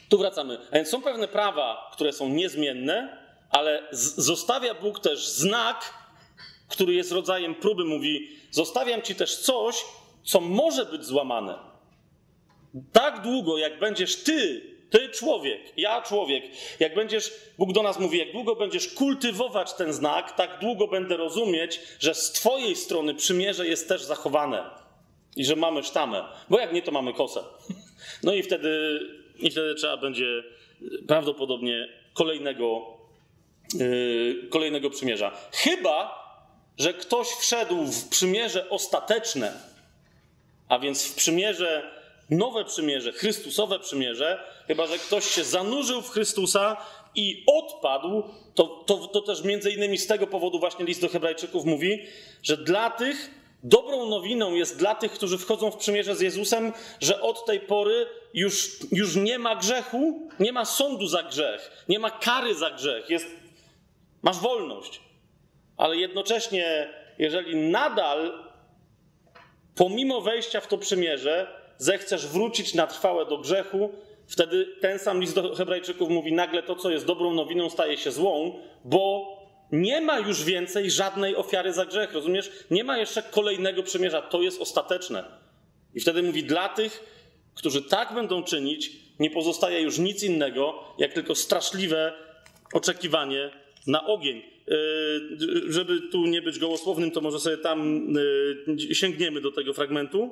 Tu wracamy. A więc są pewne prawa, które są niezmienne, ale zostawia Bóg też znak, który jest rodzajem próby. Mówi: Zostawiam ci też coś, co może być złamane. Tak długo, jak będziesz ty, ty człowiek, ja człowiek, jak będziesz, Bóg do nas mówi, jak długo będziesz kultywować ten znak, tak długo będę rozumieć, że z twojej strony przymierze jest też zachowane i że mamy sztamę, bo jak nie, to mamy kosę. <laughs> No i wtedy, i wtedy trzeba będzie prawdopodobnie kolejnego Yy, kolejnego przymierza. Chyba, że ktoś wszedł w przymierze ostateczne, a więc w przymierze, nowe przymierze, Chrystusowe przymierze, chyba, że ktoś się zanurzył w Chrystusa i odpadł, to, to, to też między innymi z tego powodu właśnie list do Hebrajczyków mówi, że dla tych dobrą nowiną jest dla tych, którzy wchodzą w przymierze z Jezusem, że od tej pory już, już nie ma grzechu, nie ma sądu za grzech, nie ma kary za grzech. Jest Masz wolność. Ale jednocześnie, jeżeli nadal, pomimo wejścia w to przymierze, zechcesz wrócić na trwałe do grzechu, wtedy ten sam list do Hebrajczyków mówi: nagle to, co jest dobrą nowiną, staje się złą, bo nie ma już więcej żadnej ofiary za grzech. Rozumiesz? Nie ma jeszcze kolejnego przymierza. To jest ostateczne. I wtedy mówi: dla tych, którzy tak będą czynić, nie pozostaje już nic innego, jak tylko straszliwe oczekiwanie na ogień. E, żeby tu nie być gołosłownym, to może sobie tam e, sięgniemy do tego fragmentu.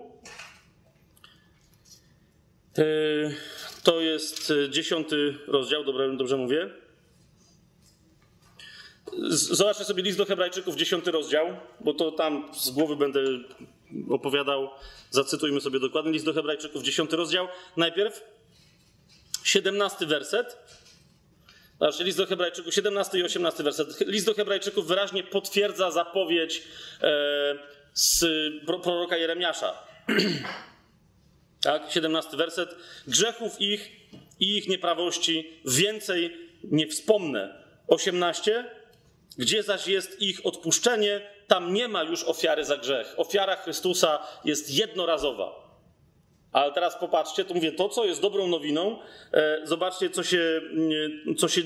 E, to jest dziesiąty rozdział, dobrze, dobrze mówię. Zobaczcie sobie list do Hebrajczyków, dziesiąty rozdział, bo to tam z głowy będę opowiadał. Zacytujmy sobie dokładnie list do Hebrajczyków, dziesiąty rozdział. Najpierw siedemnasty werset. Znaczy, list do Hebrajczyków, 17 i 18 werset. List do Hebrajczyków wyraźnie potwierdza zapowiedź e, z proroka Jeremiasza. <clears throat> tak, 17 werset. Grzechów ich i ich nieprawości więcej nie wspomnę. 18. Gdzie zaś jest ich odpuszczenie, tam nie ma już ofiary za grzech. Ofiara Chrystusa jest jednorazowa. Ale teraz popatrzcie, to mówię, to co jest dobrą nowiną, e, zobaczcie co się, co się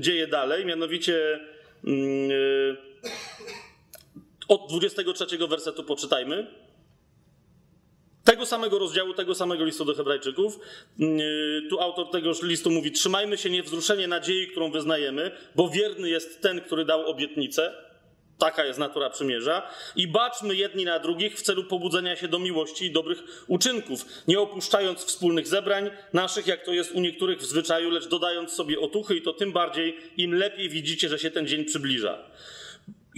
dzieje dalej, mianowicie mm, e, od 23 wersetu poczytajmy. Tego samego rozdziału, tego samego listu do Hebrajczyków. Mm, e, tu autor tego listu mówi: Trzymajmy się niewzruszenie nadziei, którą wyznajemy, bo wierny jest ten, który dał obietnicę. Taka jest natura przymierza. I baczmy jedni na drugich w celu pobudzenia się do miłości i dobrych uczynków, nie opuszczając wspólnych zebrań naszych, jak to jest u niektórych w zwyczaju, lecz dodając sobie otuchy i to tym bardziej, im lepiej widzicie, że się ten dzień przybliża.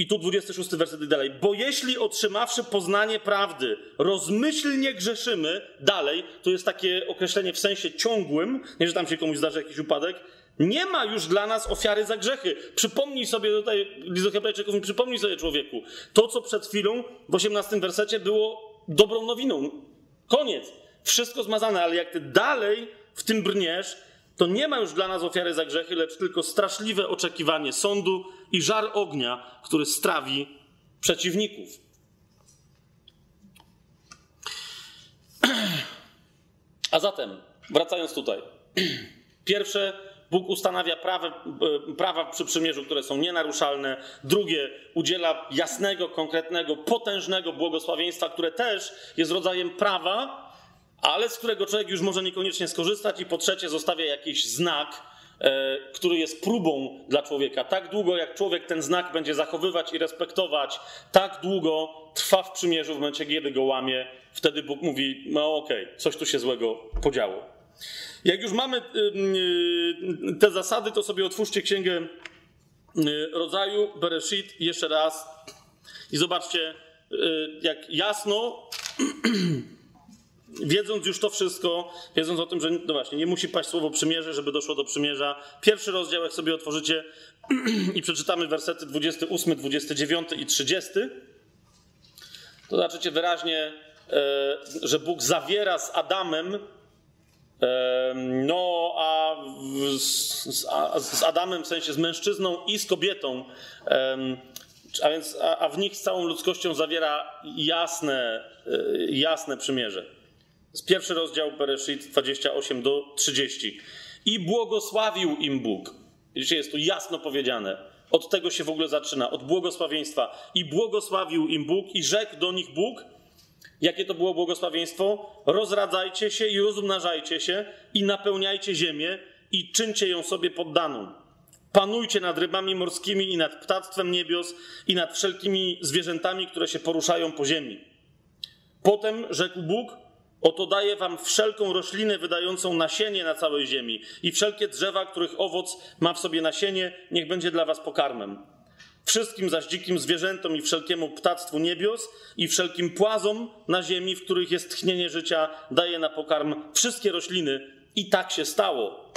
I tu 26 werset dalej. Bo jeśli otrzymawszy poznanie prawdy, rozmyślnie grzeszymy, dalej, to jest takie określenie w sensie ciągłym, nie że tam się komuś zdarzy jakiś upadek, nie ma już dla nas ofiary za grzechy. Przypomnij sobie tutaj, list do Hebrajczyków, przypomnij sobie człowieku, to co przed chwilą w 18 wersecie było dobrą nowiną. Koniec. Wszystko zmazane, ale jak ty dalej w tym brniesz, to nie ma już dla nas ofiary za grzechy, lecz tylko straszliwe oczekiwanie sądu i żar ognia, który strawi przeciwników. <clears throat> A zatem, wracając tutaj. <clears throat> Pierwsze, Bóg ustanawia prawa, e, prawa przy przymierzu, które są nienaruszalne. Drugie, udziela jasnego, konkretnego, potężnego błogosławieństwa, które też jest rodzajem prawa, ale z którego człowiek już może niekoniecznie skorzystać. I po trzecie, zostawia jakiś znak, który jest próbą dla człowieka. Tak długo, jak człowiek ten znak będzie zachowywać i respektować, tak długo trwa w przymierzu w momencie, kiedy go łamie. Wtedy Bóg mówi: No, okej, okay, coś tu się złego podziało. Jak już mamy te zasady, to sobie otwórzcie księgę rodzaju, Bereshit, jeszcze raz i zobaczcie, y, jak jasno <clears throat> wiedząc już to wszystko, wiedząc o tym, że no właśnie, nie musi paść słowo przymierze, żeby doszło do przymierza. Pierwszy rozdział, jak sobie otworzycie <clears throat> i przeczytamy wersety 28, 29 i 30, to zobaczycie wyraźnie, e, że Bóg zawiera z Adamem no, a z, z, Adamem, w sensie z mężczyzną i z kobietą, a więc a, a w nich z całą ludzkością zawiera jasne, e, jasne przymierze. Pierwszy rozdział Bereshit 28 do 30. I błogosławił im Bóg. Widzicie, jest tu jasno powiedziane. Od tego się w ogóle zaczyna, od błogosławieństwa. I błogosławił im Bóg i rzekł do nich Bóg, Jakie to było błogosławieństwo? Rozradzajcie się i rozmnażajcie się i napełniajcie ziemię i czyńcie ją sobie poddaną. Panujcie nad rybami morskimi i nad ptactwem niebios i nad wszelkimi zwierzętami, które się poruszają po ziemi. Potem rzekł Bóg: Oto daję wam wszelką roślinę wydającą nasienie na całej ziemi i wszelkie drzewa, których owoc ma w sobie nasienie, niech będzie dla was pokarmem. Wszystkim zaś dzikim zwierzętom i wszelkiemu ptactwu niebios i wszelkim płazom na ziemi, w których jest tchnienie życia, daje na pokarm wszystkie rośliny. I tak się stało.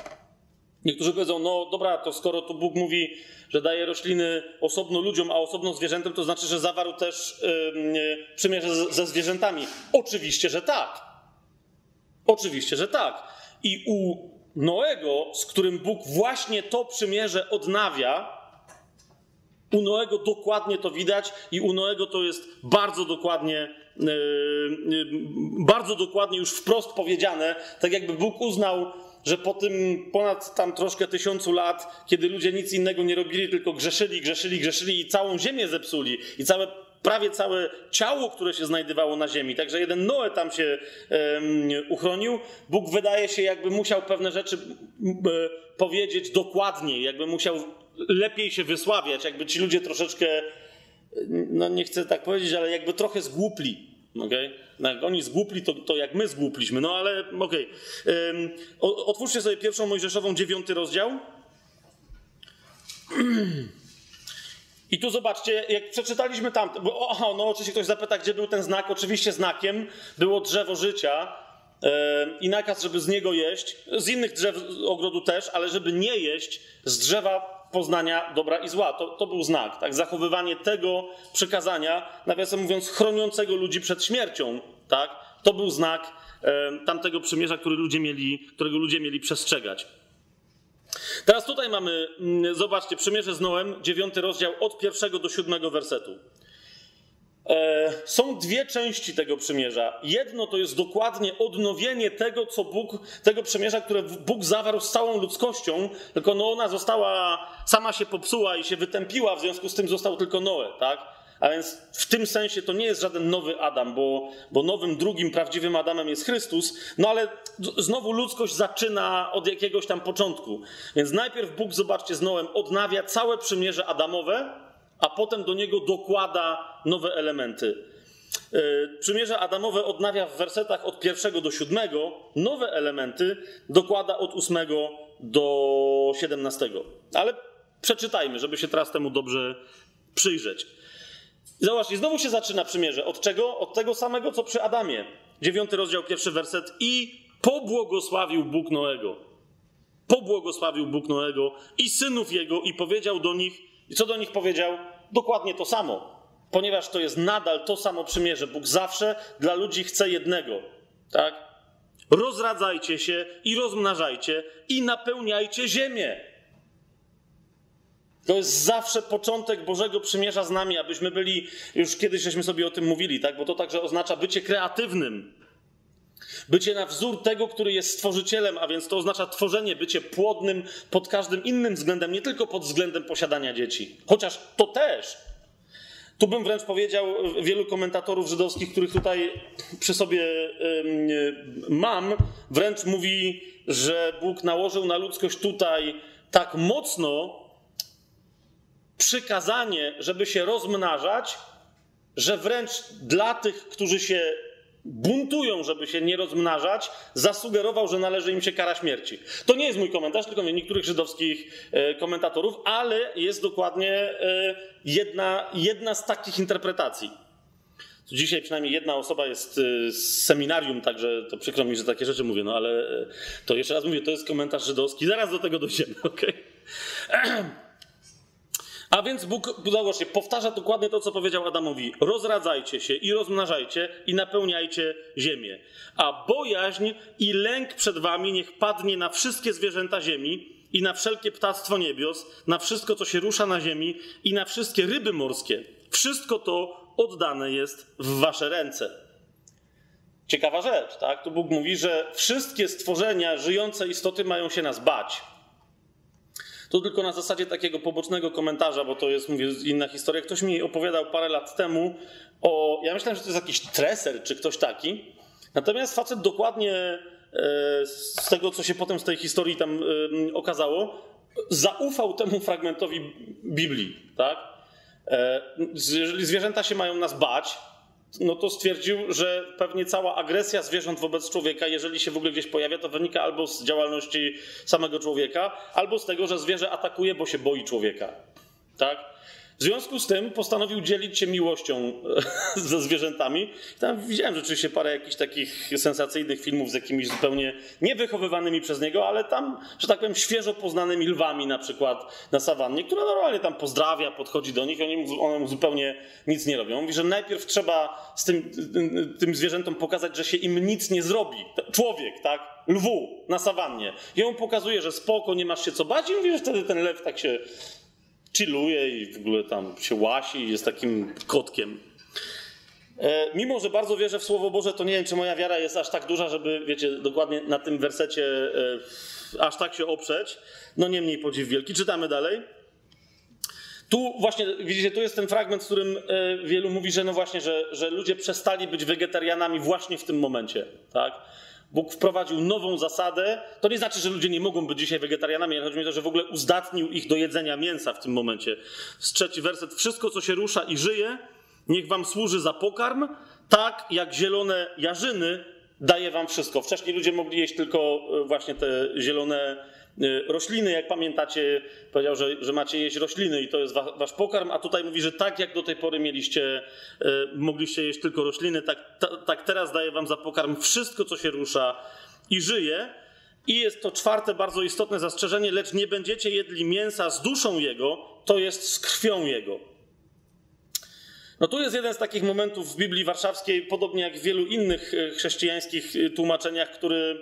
Niektórzy powiedzą, no dobra, to skoro tu Bóg mówi, że daje rośliny osobno ludziom, a osobno zwierzętom, to znaczy, że zawarł też yy, przymierze ze zwierzętami. Oczywiście, że tak. Oczywiście, że tak. I u Noego, z którym Bóg właśnie to przymierze odnawia, u Noego dokładnie to widać i u Noego to jest bardzo dokładnie, yy, bardzo dokładnie już wprost powiedziane, tak jakby Bóg uznał, że po tym ponad tam troszkę tysiącu lat, kiedy ludzie nic innego nie robili, tylko grzeszyli, grzeszyli, grzeszyli i całą ziemię zepsuli i całe prawie całe ciało, które się znajdowało na ziemi. Także jeden Noe tam się uchronił. Bóg wydaje się, jakby musiał pewne rzeczy um, powiedzieć dokładniej, jakby musiał lepiej się wysławiać, jakby ci ludzie troszeczkę, no nie chcę tak powiedzieć, ale jakby trochę zgłupli. Okay? No jak oni zgłupli, to, to jak my zgłupliśmy. No ale okej. Okay. Um, otwórzcie sobie pierwszą Mojżeszową, dziewiąty rozdział. <clears throat> I tu zobaczcie, jak przeczytaliśmy tam, bo aha, no oczywiście ktoś zapyta, gdzie był ten znak. Oczywiście znakiem było drzewo życia yy, i nakaz, żeby z niego jeść. Z innych drzew ogrodu też, ale żeby nie jeść z drzewa poznania dobra i zła. To, to był znak, tak? Zachowywanie tego przykazania, nawiasem mówiąc, chroniącego ludzi przed śmiercią, tak? To był znak e, tamtego przymierza, który ludzie mieli, którego ludzie mieli przestrzegać. Teraz tutaj mamy, mm, zobaczcie, przymierze z Noem, dziewiąty rozdział, od pierwszego do siódmego wersetu. E, są dwie części tego przymierza. Jedno to jest dokładnie odnowienie tego, co Bóg, tego przymierza, które Bóg zawarł z całą ludzkością, tylko no ona została, sama się popsuła i się wytępiła, w związku z tym został tylko Noe, tak? A więc w tym sensie to nie jest żaden nowy Adam, bo, bo nowym, drugim, prawdziwym Adamem jest Chrystus, no ale znowu ludzkość zaczyna od jakiegoś tam początku. Więc najpierw Bóg, zobaczcie, z Noem odnawia całe przymierze Adamowe, a potem do niego dokłada nowe elementy. E, przymierze Adamowe odnawia w wersetach od pierwszego do siódmego, nowe elementy dokłada od ósmego do siedemnastego. Ale przeczytajmy, żeby się teraz temu dobrze przyjrzeć. Zobaczcie, znowu się zaczyna przymierze. Od czego? Od tego samego, co przy Adamie. Dziewiąty rozdział, pierwszy werset. I pobłogosławił Bóg Noego. Pobłogosławił Bóg Noego i synów jego i powiedział do nich, i co do nich powiedział? Dokładnie to samo, ponieważ to jest nadal to samo przymierze. Bóg zawsze dla ludzi chce jednego, tak? Rozradzajcie się i rozmnażajcie i napełniajcie ziemię. To jest zawsze początek Bożego Przymierza z nami, abyśmy byli, już kiedyś żeśmy sobie o tym mówili, tak? bo to także oznacza bycie kreatywnym. Bycie na wzór tego, który jest stworzycielem, a więc to oznacza tworzenie, bycie płodnym pod każdym innym względem, nie tylko pod względem posiadania dzieci. Chociaż to też. Tu bym wręcz powiedział wielu komentatorów żydowskich, których tutaj przy sobie mam, wręcz mówi, że Bóg nałożył na ludzkość tutaj tak mocno przykazanie, żeby się rozmnażać, że wręcz dla tych, którzy się buntują, żeby się nie rozmnażać, zasugerował, że należy im się kara śmierci. To nie jest mój komentarz, tylko niektórych żydowskich e, komentatorów, ale jest dokładnie e, jedna, jedna z takich interpretacji. Dzisiaj przynajmniej jedna osoba jest y, z seminarium, także to przykro mi, że takie rzeczy mówię, no ale to jeszcze raz mówię, to jest komentarz żydowski, zaraz do tego dojdziemy, <laughs> okej? Okay? <clears throat> A więc Bóg, zauważcie, powtarza dokładnie to, co powiedział Adamowi. Rozradzajcie się i rozmnażajcie i napełniajcie ziemię. A bojaźń i lęk przed wami niech padnie na wszystkie zwierzęta ziemi i na wszelkie ptactwo niebios, na wszystko, co się rusza na ziemi i na wszystkie ryby morskie. Wszystko to oddane jest w wasze ręce. Ciekawa rzecz, tak? Tu Bóg mówi, że wszystkie stworzenia, żyjące istoty mają się nas bać. To tylko na zasadzie takiego pobocznego komentarza, bo to jest, mówię, inna historia. Ktoś mi opowiadał parę lat temu o. Ja myślałem, że to jest jakiś treser czy ktoś taki. Natomiast facet dokładnie e, z tego, co się potem z tej historii tam e, okazało, zaufał temu fragmentowi Biblii, tak? E, jeżeli zwierzęta się mają nas bać, no to stwierdził, że pewnie cała agresja zwierząt wobec człowieka, jeżeli się w ogóle gdzieś pojawia, to wynika albo z działalności samego człowieka, albo z tego, że zwierzę atakuje, bo się boi człowieka. Tak? W związku z tym postanowił dzielić się miłością <laughs> ze zwierzętami. Tam widziałem rzeczywiście parę jakichś takich sensacyjnych filmów z jakimiś zupełnie niewychowywanymi przez niego, ale tam, że tak powiem, świeżo poznanymi lwami na przykład na sawannie, które normalnie tam pozdrawia, podchodzi do nich, oni one mu zupełnie nic nie robią. Mówi, że najpierw trzeba z tym, tym zwierzętom pokazać, że się im nic nie zrobi. Człowiek, tak? Lwu na sawannie. I on pokazuje, że spoko, nie masz się co bać i mówi, że wtedy ten lew tak się chilluje i w ogóle tam się łasi i jest takim kotkiem. E, mimo, że bardzo wierzę w Słowo Boże, to nie wiem, czy moja wiara jest aż tak duża, żeby, wiecie, dokładnie na tym wersecie e, aż tak się oprzeć. No niemniej podziw wielki. Czytamy dalej. Tu właśnie, widzicie, tu jest ten fragment, w którym e, wielu mówi, że no właśnie, że, że ludzie przestali być wegetarianami właśnie w tym momencie, tak? Bóg wprowadził nową zasadę. To nie znaczy, że ludzie nie mogą być dzisiaj wegetarianami, ale chodzi mi o to, że w ogóle uzdatnił ich do jedzenia mięsa w tym momencie. Z trzeci werset. Wszystko, co się rusza i żyje, niech wam służy za pokarm, tak jak zielone jarzyny daje wam wszystko. Wcześniej ludzie mogli jeść tylko e, właśnie te zielone rośliny, jak pamiętacie, powiedział, że, że macie jeść rośliny i to jest wasz pokarm, a tutaj mówi, że tak jak do tej pory mieliście, y, mogliście jeść tylko rośliny, tak, tak teraz daje wam za pokarm wszystko, co się rusza i żyje. I jest to czwarte bardzo istotne zastrzeżenie, lecz nie będziecie jedli mięsa z duszą jego, to jest z krwią jego. No tu jest jeden z takich momentów w Biblii Warszawskiej, podobnie jak w wielu innych y, chrześcijańskich tłumaczeniach, który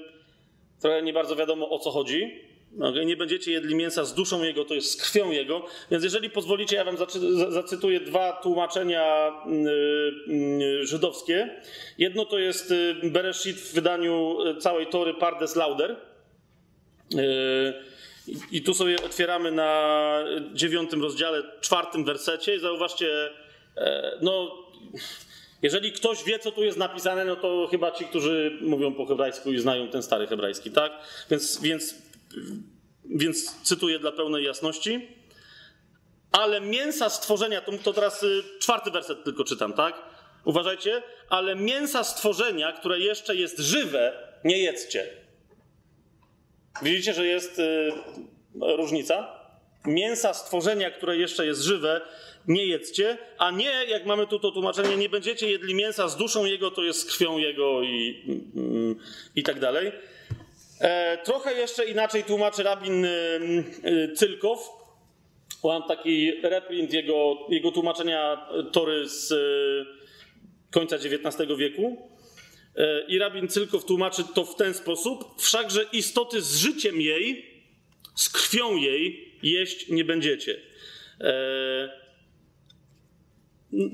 trochę nie bardzo wiadomo o co chodzi. Nie będziecie jedli mięsa z duszą jego, to jest z krwią jego. Więc jeżeli pozwolicie, ja wam zacytuję dwa tłumaczenia y, y, żydowskie. Jedno to jest y, Bereshit w wydaniu całej Tory Pardes Lauder. I tu sobie otwieramy na dziewiątym rozdziale, czwartym wersecie i zauważcie, e, no, jeżeli ktoś wie, co tu jest napisane, no to chyba ci, którzy mówią po hebrajsku i znają ten stary hebrajski, tak? Więc, więc więc cytuję dla pełnej jasności. Ale mięsa stworzenia, to, teraz y, czwarty werset tylko czytam, tak? Uważajcie, ale mięsa stworzenia, które jeszcze jest żywe, nie jedzcie. Widzicie, że jest y, różnica? Mięsa stworzenia, które jeszcze jest żywe, nie jedzcie, a nie, jak mamy tu to tłumaczenie, nie będziecie jedli mięsa z duszą jego, to jest z krwią jego i, i, i tak dalej. E, trochę jeszcze inaczej tłumaczy rabin y, y, Cylkow. Mam taki reprint jego, jego tłumaczenia Tory z y, końca XIX wieku. E, I rabin Cylkow tłumaczy to w ten sposób. Wszakże istoty z życiem jej, z krwią jej jeść nie będziecie.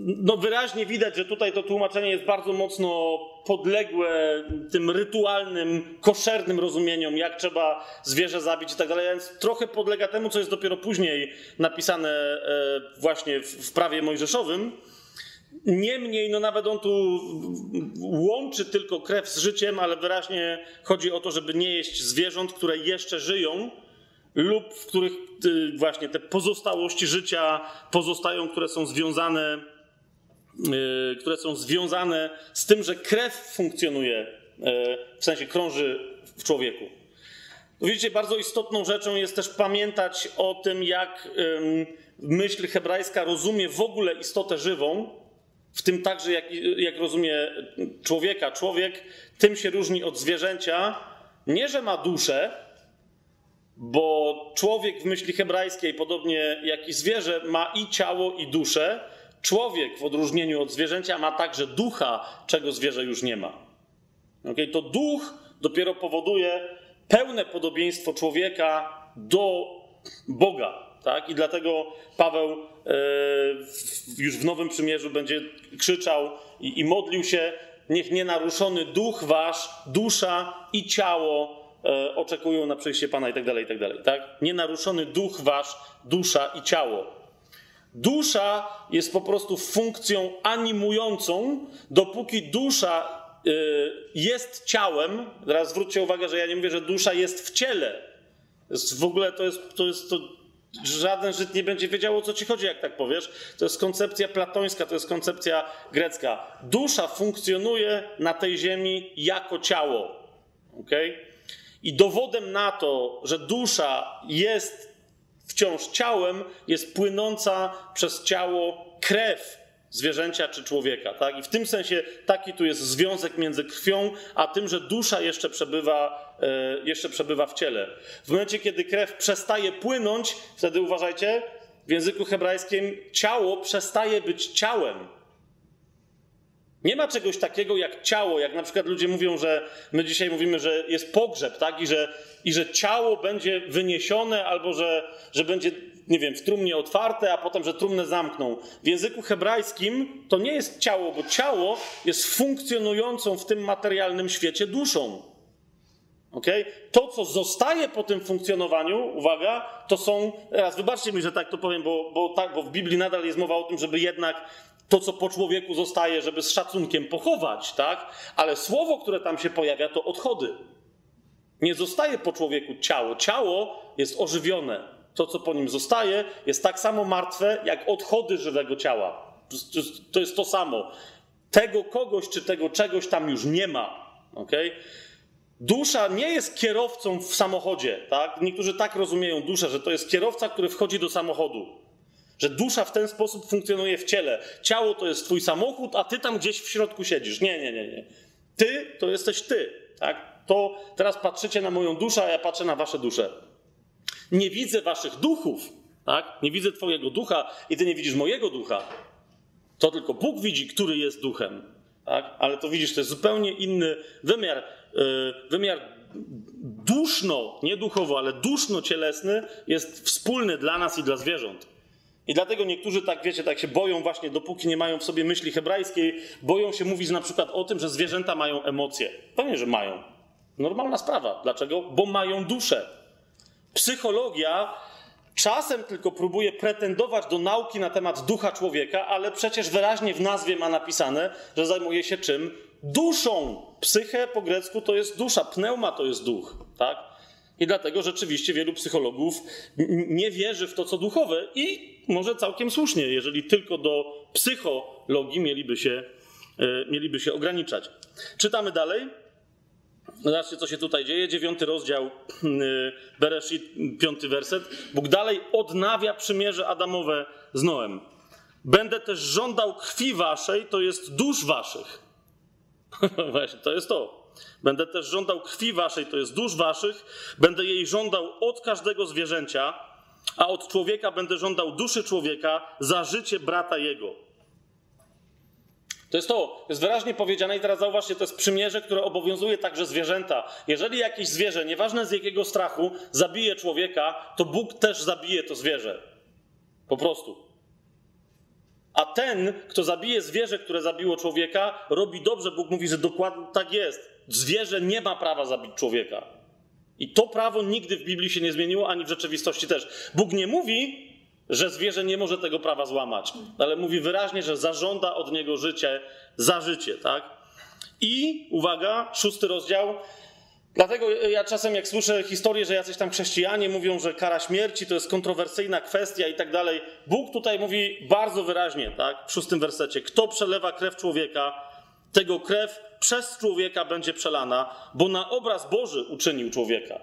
No wyraźnie widać, że tutaj to tłumaczenie jest bardzo mocno podległe tym rytualnym, koszernym rozumieniom, jak trzeba zwierzę zabić i tak dalej, więc trochę podlega temu, co jest dopiero później napisane e, właśnie w prawie mojżeszowym. Niemniej, no nawet on tu łączy tylko krew z życiem, ale wyraźnie chodzi o to, żeby nie jeść zwierząt, które jeszcze żyją, lub w których y, właśnie te pozostałości życia pozostają, które są związane, y, które są związane z tym, że krew funkcjonuje, y, w sensie krąży w człowieku. Widzicie, bardzo istotną rzeczą jest też pamiętać o tym, jak myśl hebrajska rozumie w ogóle istotę żywą, w tym także, jak, jak rozumie człowieka, człowiek tym się różni od zwierzęcia, nie że ma duszę, bo człowiek w myśli hebrajskiej, podobnie jak i zwierzę, ma i ciało, i duszę. Człowiek w odróżnieniu od zwierzęcia ma także ducha, czego zwierzę już nie ma. Okay? To duch dopiero powoduje pełne podobieństwo człowieka do Boga. Tak? I dlatego Paweł e, już w Nowym Przymierzu będzie krzyczał i, i modlił się, niech nienaruszony duch wasz, dusza i ciało e, oczekują na przyjście Pana i tak dalej, i tak dalej. Tak? Nienaruszony duch wasz, dusza i ciało. Dusza jest po prostu funkcją animującą, dopóki dusza e, jest ciałem. Teraz zwróćcie uwagę, że ja nie mówię, że dusza jest w ciele. Jest w ogóle to jest, to jest to żaden Żyd nie będzie wiedział, o co ci chodzi, jak tak powiesz. To jest koncepcja platońska, to jest koncepcja grecka. Dusza funkcjonuje na tej ziemi jako ciało. Okay? I dowodem na to, że dusza jest wciąż ciałem, jest płynąca przez ciało krew zwierzęcia czy człowieka. Tak? I w tym sensie taki tu jest związek między krwią, a tym, że dusza jeszcze przebywa, e, jeszcze przebywa w ciele. W momencie, kiedy krew przestaje płynąć, wtedy uważajcie, w języku hebrajskim ciało przestaje być ciałem. Nie ma czegoś takiego jak ciało, jak na przykład ludzie mówią, że my dzisiaj mówimy, że jest pogrzeb, tak? I że, i że ciało będzie wyniesione, albo że, że będzie nie wiem, w trumnie otwarte, a potem, że trumnę zamkną. W języku hebrajskim to nie jest ciało, bo ciało jest funkcjonującą w tym materialnym świecie duszą. Okay? To, co zostaje po tym funkcjonowaniu, uwaga, to są. Teraz wybaczcie mi, że tak to powiem, bo, bo, tak, bo w Biblii nadal jest mowa o tym, żeby jednak to, co po człowieku zostaje, żeby z szacunkiem pochować, tak? Ale słowo, które tam się pojawia, to odchody. Nie zostaje po człowieku ciało. Ciało jest ożywione to, co po nim zostaje, jest tak samo martwe, jak odchody żywego ciała. To jest to samo. Tego kogoś czy tego czegoś tam już nie ma. Okay? Dusza nie jest kierowcą w samochodzie. Tak? Niektórzy tak rozumieją duszę, że to jest kierowca, który wchodzi do samochodu. Że dusza w ten sposób funkcjonuje w ciele. Ciało to jest twój samochód, a ty tam gdzieś w środku siedzisz. Nie, nie, nie. nie. Ty to jesteś ty. Tak? To teraz patrzycie na moją duszę, a ja patrzę na wasze dusze. Nie widzę waszych duchów, tak? Nie widzę twojego ducha i ty nie widzisz mojego ducha. To tylko Bóg widzi, który jest duchem, tak? Ale to widzisz, to jest zupełnie inny wymiar. Yy, wymiar duszno, nie duchowo, ale duszno-cielesny jest wspólny dla nas i dla zwierząt. I dlatego niektórzy tak, wiecie, tak się boją właśnie, dopóki nie mają w sobie myśli hebrajskiej, boją się mówić na przykład o tym, że zwierzęta mają emocje. Pewnie, że mają. Normalna sprawa. Dlaczego? Bo mają duszę. Psychologia czasem tylko próbuje pretendować do nauki na temat ducha człowieka, ale przecież wyraźnie w nazwie ma napisane, że zajmuje się czym? Duszą. Psyche po grecku to jest dusza, pneuma to jest duch, tak? I dlatego rzeczywiście wielu psychologów nie wierzy w to, co duchowe i może całkiem słusznie, jeżeli tylko do psychologii mieliby się, e, mieliby się ograniczać. Czytamy dalej. Zobaczcie, co się tutaj dzieje. Dziewiąty rozdział y, Bereshit, piąty werset. Bóg dalej odnawia przymierze Adamowe z Noem. Będę też żądał krwi waszej, to jest dusz waszych. <laughs> Właśnie, to jest to. Będę też żądał krwi waszej, to jest dusz waszych. Będę jej żądał od każdego zwierzęcia, a od człowieka będę żądał duszy człowieka za życie brata jego. To jest to, jest wyraźnie powiedziane i teraz zauważcie, to jest przymierze, które obowiązuje także zwierzęta. Jeżeli jakieś zwierzę, nieważne z jakiego strachu, zabije człowieka, to Bóg też zabije to zwierzę. Po prostu. A ten, kto zabije zwierzę, które zabiło człowieka, robi dobrze. Bóg mówi, że dokładnie tak jest. Zwierzę nie ma prawa zabić człowieka. I to prawo nigdy w Biblii się nie zmieniło, ani w rzeczywistości też. Bóg nie mówi, że zwierzę nie może tego prawa złamać, ale mówi wyraźnie, że zażąda od niego życie za życie, tak? I uwaga, szósty rozdział. Dlatego ja czasem, jak słyszę historię, że jacyś tam chrześcijanie mówią, że kara śmierci to jest kontrowersyjna kwestia i tak dalej, Bóg tutaj mówi bardzo wyraźnie, tak, w szóstym wersecie: Kto przelewa krew człowieka, tego krew przez człowieka będzie przelana, bo na obraz Boży uczynił człowieka.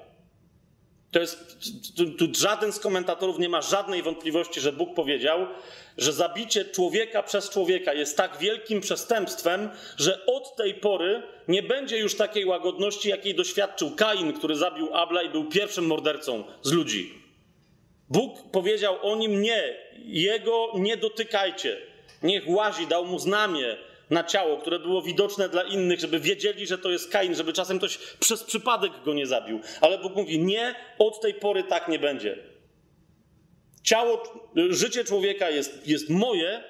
To jest, tu, tu żaden z komentatorów nie ma żadnej wątpliwości, że Bóg powiedział, że zabicie człowieka przez człowieka jest tak wielkim przestępstwem, że od tej pory nie będzie już takiej łagodności, jakiej doświadczył Kain, który zabił Abla i był pierwszym mordercą z ludzi. Bóg powiedział o nim nie, jego nie dotykajcie. Niech łazi, dał mu znamie na ciało, które było widoczne dla innych, żeby wiedzieli, że to jest Kain, żeby czasem ktoś przez przypadek go nie zabił. Ale Bóg mówi: Nie, od tej pory tak nie będzie. Ciało, życie człowieka jest, jest moje,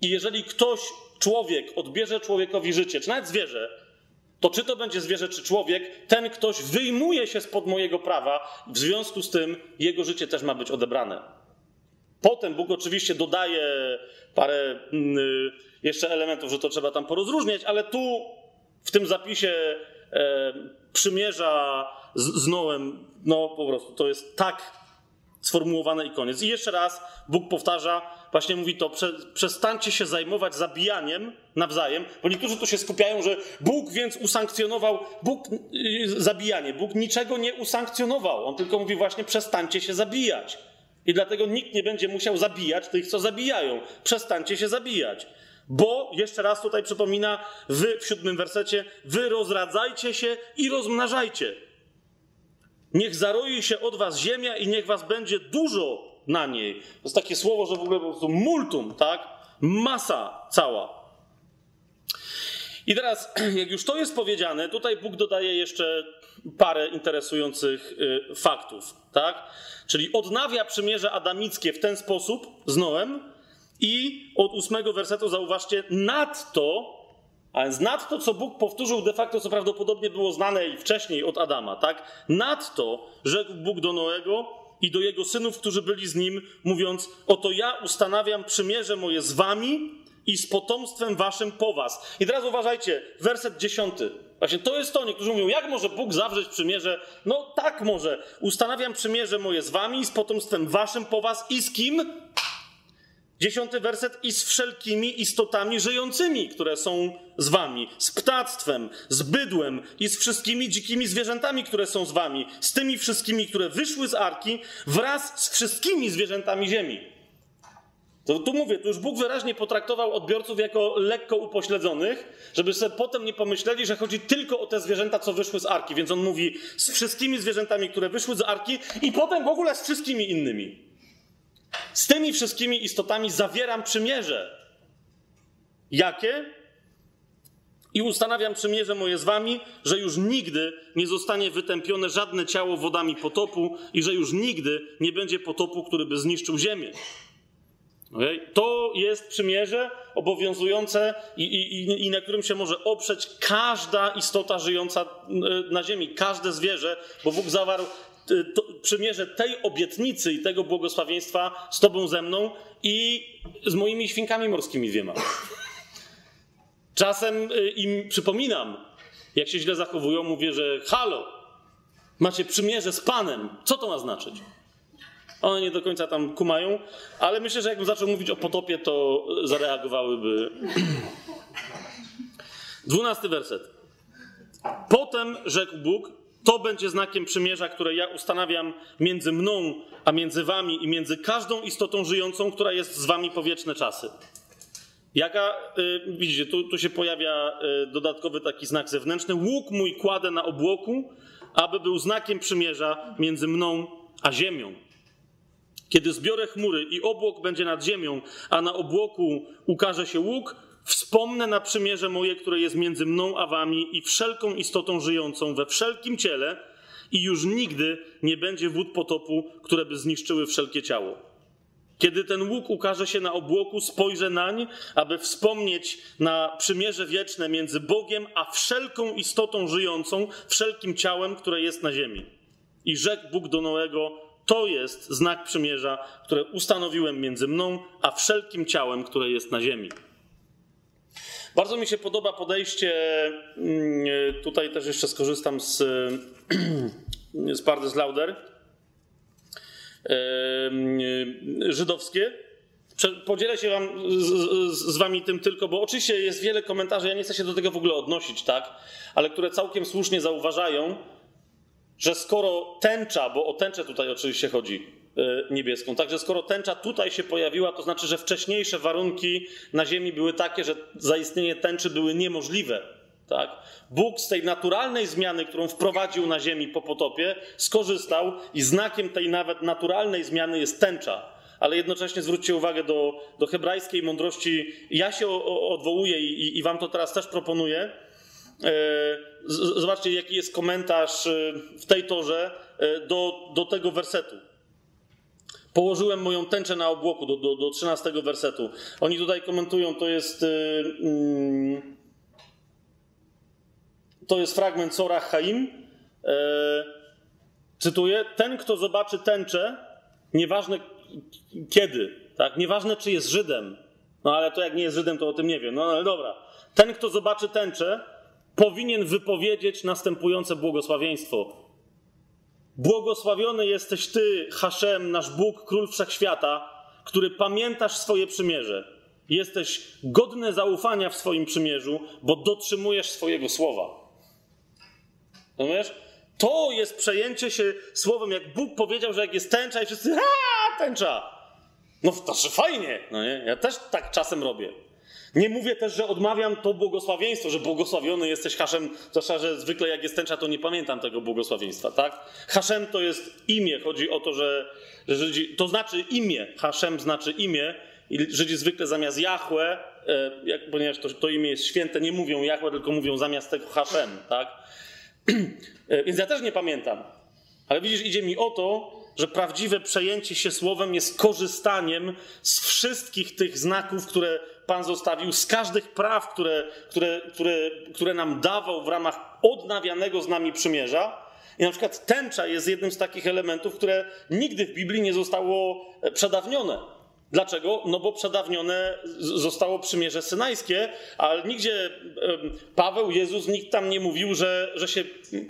i jeżeli ktoś, człowiek, odbierze człowiekowi życie, czy nawet zwierzę, to czy to będzie zwierzę, czy człowiek, ten ktoś wyjmuje się spod mojego prawa, w związku z tym jego życie też ma być odebrane. Potem Bóg oczywiście dodaje parę mm, jeszcze elementów, że to trzeba tam porozróżniać, ale tu w tym zapisie e, przymierza z, z Noem, no po prostu to jest tak sformułowane i koniec. I jeszcze raz Bóg powtarza, właśnie mówi to, prze, przestańcie się zajmować zabijaniem nawzajem, bo niektórzy tu się skupiają, że Bóg więc usankcjonował, Bóg yy, zabijanie, Bóg niczego nie usankcjonował, on tylko mówi właśnie przestańcie się zabijać. I dlatego nikt nie będzie musiał zabijać tych, co zabijają. Przestańcie się zabijać. Bo, jeszcze raz tutaj przypomina, wy w siódmym wersecie, wy rozradzajcie się i rozmnażajcie. Niech zaroi się od was ziemia i niech was będzie dużo na niej. To jest takie słowo, że w ogóle po prostu multum, tak? Masa cała. I teraz, <clears throat> jak już to jest powiedziane, tutaj Bóg dodaje jeszcze parę interesujących y, faktów, tak? Czyli odnawia przymierze adamickie w ten sposób z Noem i od ósmego wersetu zauważcie, nadto a więc nad to, co Bóg powtórzył de facto, co prawdopodobnie było znane i wcześniej od Adama, tak? Nadto rzekł Bóg do Noego i do jego synów, którzy byli z nim, mówiąc: Oto ja ustanawiam przymierze moje z wami i z potomstwem waszym po was. I teraz uważajcie, werset dziesiąty. Właśnie to jest to. Niektórzy mówią, jak może Bóg zawrzeć przymierze? No tak może. Ustanawiam przymierze moje z wami i z potomstwem waszym po was i z kim? Dziesiąty werset i z wszelkimi istotami żyjącymi, które są z wami, z ptactwem, z bydłem i z wszystkimi dzikimi zwierzętami, które są z wami, z tymi wszystkimi, które wyszły z arki, wraz z wszystkimi zwierzętami ziemi. To tu mówię, tu już Bóg wyraźnie potraktował odbiorców jako lekko upośledzonych, żeby sobie potem nie pomyśleli, że chodzi tylko o te zwierzęta, co wyszły z arki. Więc on mówi z wszystkimi zwierzętami, które wyszły z arki i potem w ogóle z wszystkimi innymi. Z tymi wszystkimi istotami zawieram przymierze. Jakie? I ustanawiam przymierze moje z wami, że już nigdy nie zostanie wytępione żadne ciało wodami potopu i że już nigdy nie będzie potopu, który by zniszczył ziemię. Okay? To jest przymierze obowiązujące i, i, i, na którym się może oprzeć każda istota żyjąca e, na ziemi, każde zwierzę, bo Bóg zawarł to, przymierze tej obietnicy i tego błogosławieństwa z Tobą ze mną i z moimi świnkami morskimi dwiema. Czasem y, im przypominam, jak się źle zachowują, mówię, że halo, macie przymierze z Panem. Co to ma znaczyć? One nie do końca tam kumają, ale myślę, że jakbym zaczął mówić o potopie, to zareagowałyby. <clears throat> Dwunasty werset. Potem rzekł Bóg, to będzie znakiem przymierza, które ja ustanawiam między mną, a między wami i między każdą istotą żyjącą, która jest z wami po wieczne czasy. Jaka, y, widzicie, tu, tu się pojawia y, dodatkowy taki znak zewnętrzny. Łuk mój kładę na obłoku, aby był znakiem przymierza między mną a ziemią. Kiedy zbiorę chmury i obłok będzie nad ziemią, a na obłoku ukaże się łuk, Wspomnę na przymierze moje, które jest między mną a wami i wszelką istotą żyjącą we wszelkim ciele, i już nigdy nie będzie wód potopu, które by zniszczyły wszelkie ciało. Kiedy ten łuk ukaże się na obłoku, spojrzę nań, aby wspomnieć na przymierze wieczne między Bogiem a wszelką istotą żyjącą, wszelkim ciałem, które jest na ziemi. I rzekł Bóg do Noego: To jest znak przymierza, które ustanowiłem między mną a wszelkim ciałem, które jest na ziemi. Bardzo mi się podoba podejście, mm, tutaj też jeszcze skorzystam z, <clears throat> z Pardes Lauder, żydowskie. Podzielę się wam, z, z, wami tym tylko, bo oczywiście jest wiele komentarzy, ja nie chcę się do tego w ogóle odnosić, tak? Ale które całkiem słusznie zauważają, że skoro tęcza, bo o tęczę tutaj oczywiście chodzi, niebieską. Także skoro tęcza tutaj się pojawiła, to znaczy, że wcześniejsze warunki na Ziemi były takie, że zaistnienie tęczy były niemożliwe. Tak? Bóg z tej naturalnej zmiany, którą wprowadził na Ziemi po potopie, skorzystał i znakiem tej nawet naturalnej zmiany jest tęcza. Ale jednocześnie zwróćcie uwagę do, do hebrajskiej mądrości. Ja się odwołuję i, i wam to teraz też proponuję. E, zobaczcie, jaki jest komentarz e, w tej torze e, do, do tego wersetu. Położyłem moją tęczę na obłoku do, do, do 13 wersetu. Oni tutaj komentują, to jest. Yy, to jest fragment Sorach Chaim. E, cytuję: Ten, kto zobaczy tęczę, nieważne kiedy, tak? nieważne czy jest Żydem, no ale to jak nie jest Żydem, to o tym nie wiem. No ale dobra. Ten, kto zobaczy tęczę, powinien wypowiedzieć następujące błogosławieństwo. Błogosławiony jesteś Ty, Haszem, nasz Bóg, Król Wszechświata, który pamiętasz swoje przymierze. Jesteś godny zaufania w swoim przymierzu, bo dotrzymujesz swojego słowa. Rozumiesz? To jest przejęcie się słowem, jak Bóg powiedział, że jak jest tęcza i wszyscy, a tęcza. No to fajnie, no nie? Ja też tak czasem robię. Nie mówię też, że odmawiam to błogosławieństwo, że błogosławiony jesteś Haszem, zwłaszcza, że zwykle jak jest tęcza, to nie pamiętam tego błogosławieństwa, tak? Haszem to jest imię, chodzi o to, że, że Żydzi, to znaczy imię, Haszem znaczy imię i Żydzi zwykle zamiast Jahwe, e, ponieważ to, to imię jest święte, nie mówią Jahwe, tylko mówią zamiast tego Haszem, tak? <clears throat> E, więc ja też nie pamiętam. Ale widzisz, idzie mi o to, że prawdziwe przejęcie się słowem jest korzystaniem z wszystkich tych znaków, które Pan zostawił, z każdych praw, które, które, które, które nam dawał w ramach odnawianego z nami przymierza. I na przykład tęcza jest jednym z takich elementów, które nigdy w Biblii nie zostało e, przedawnione. Dlaczego? No bo przedawnione zostało przymierze synajskie, ale nigdzie Paweł, Jezus, nikt tam nie mówił, że, że się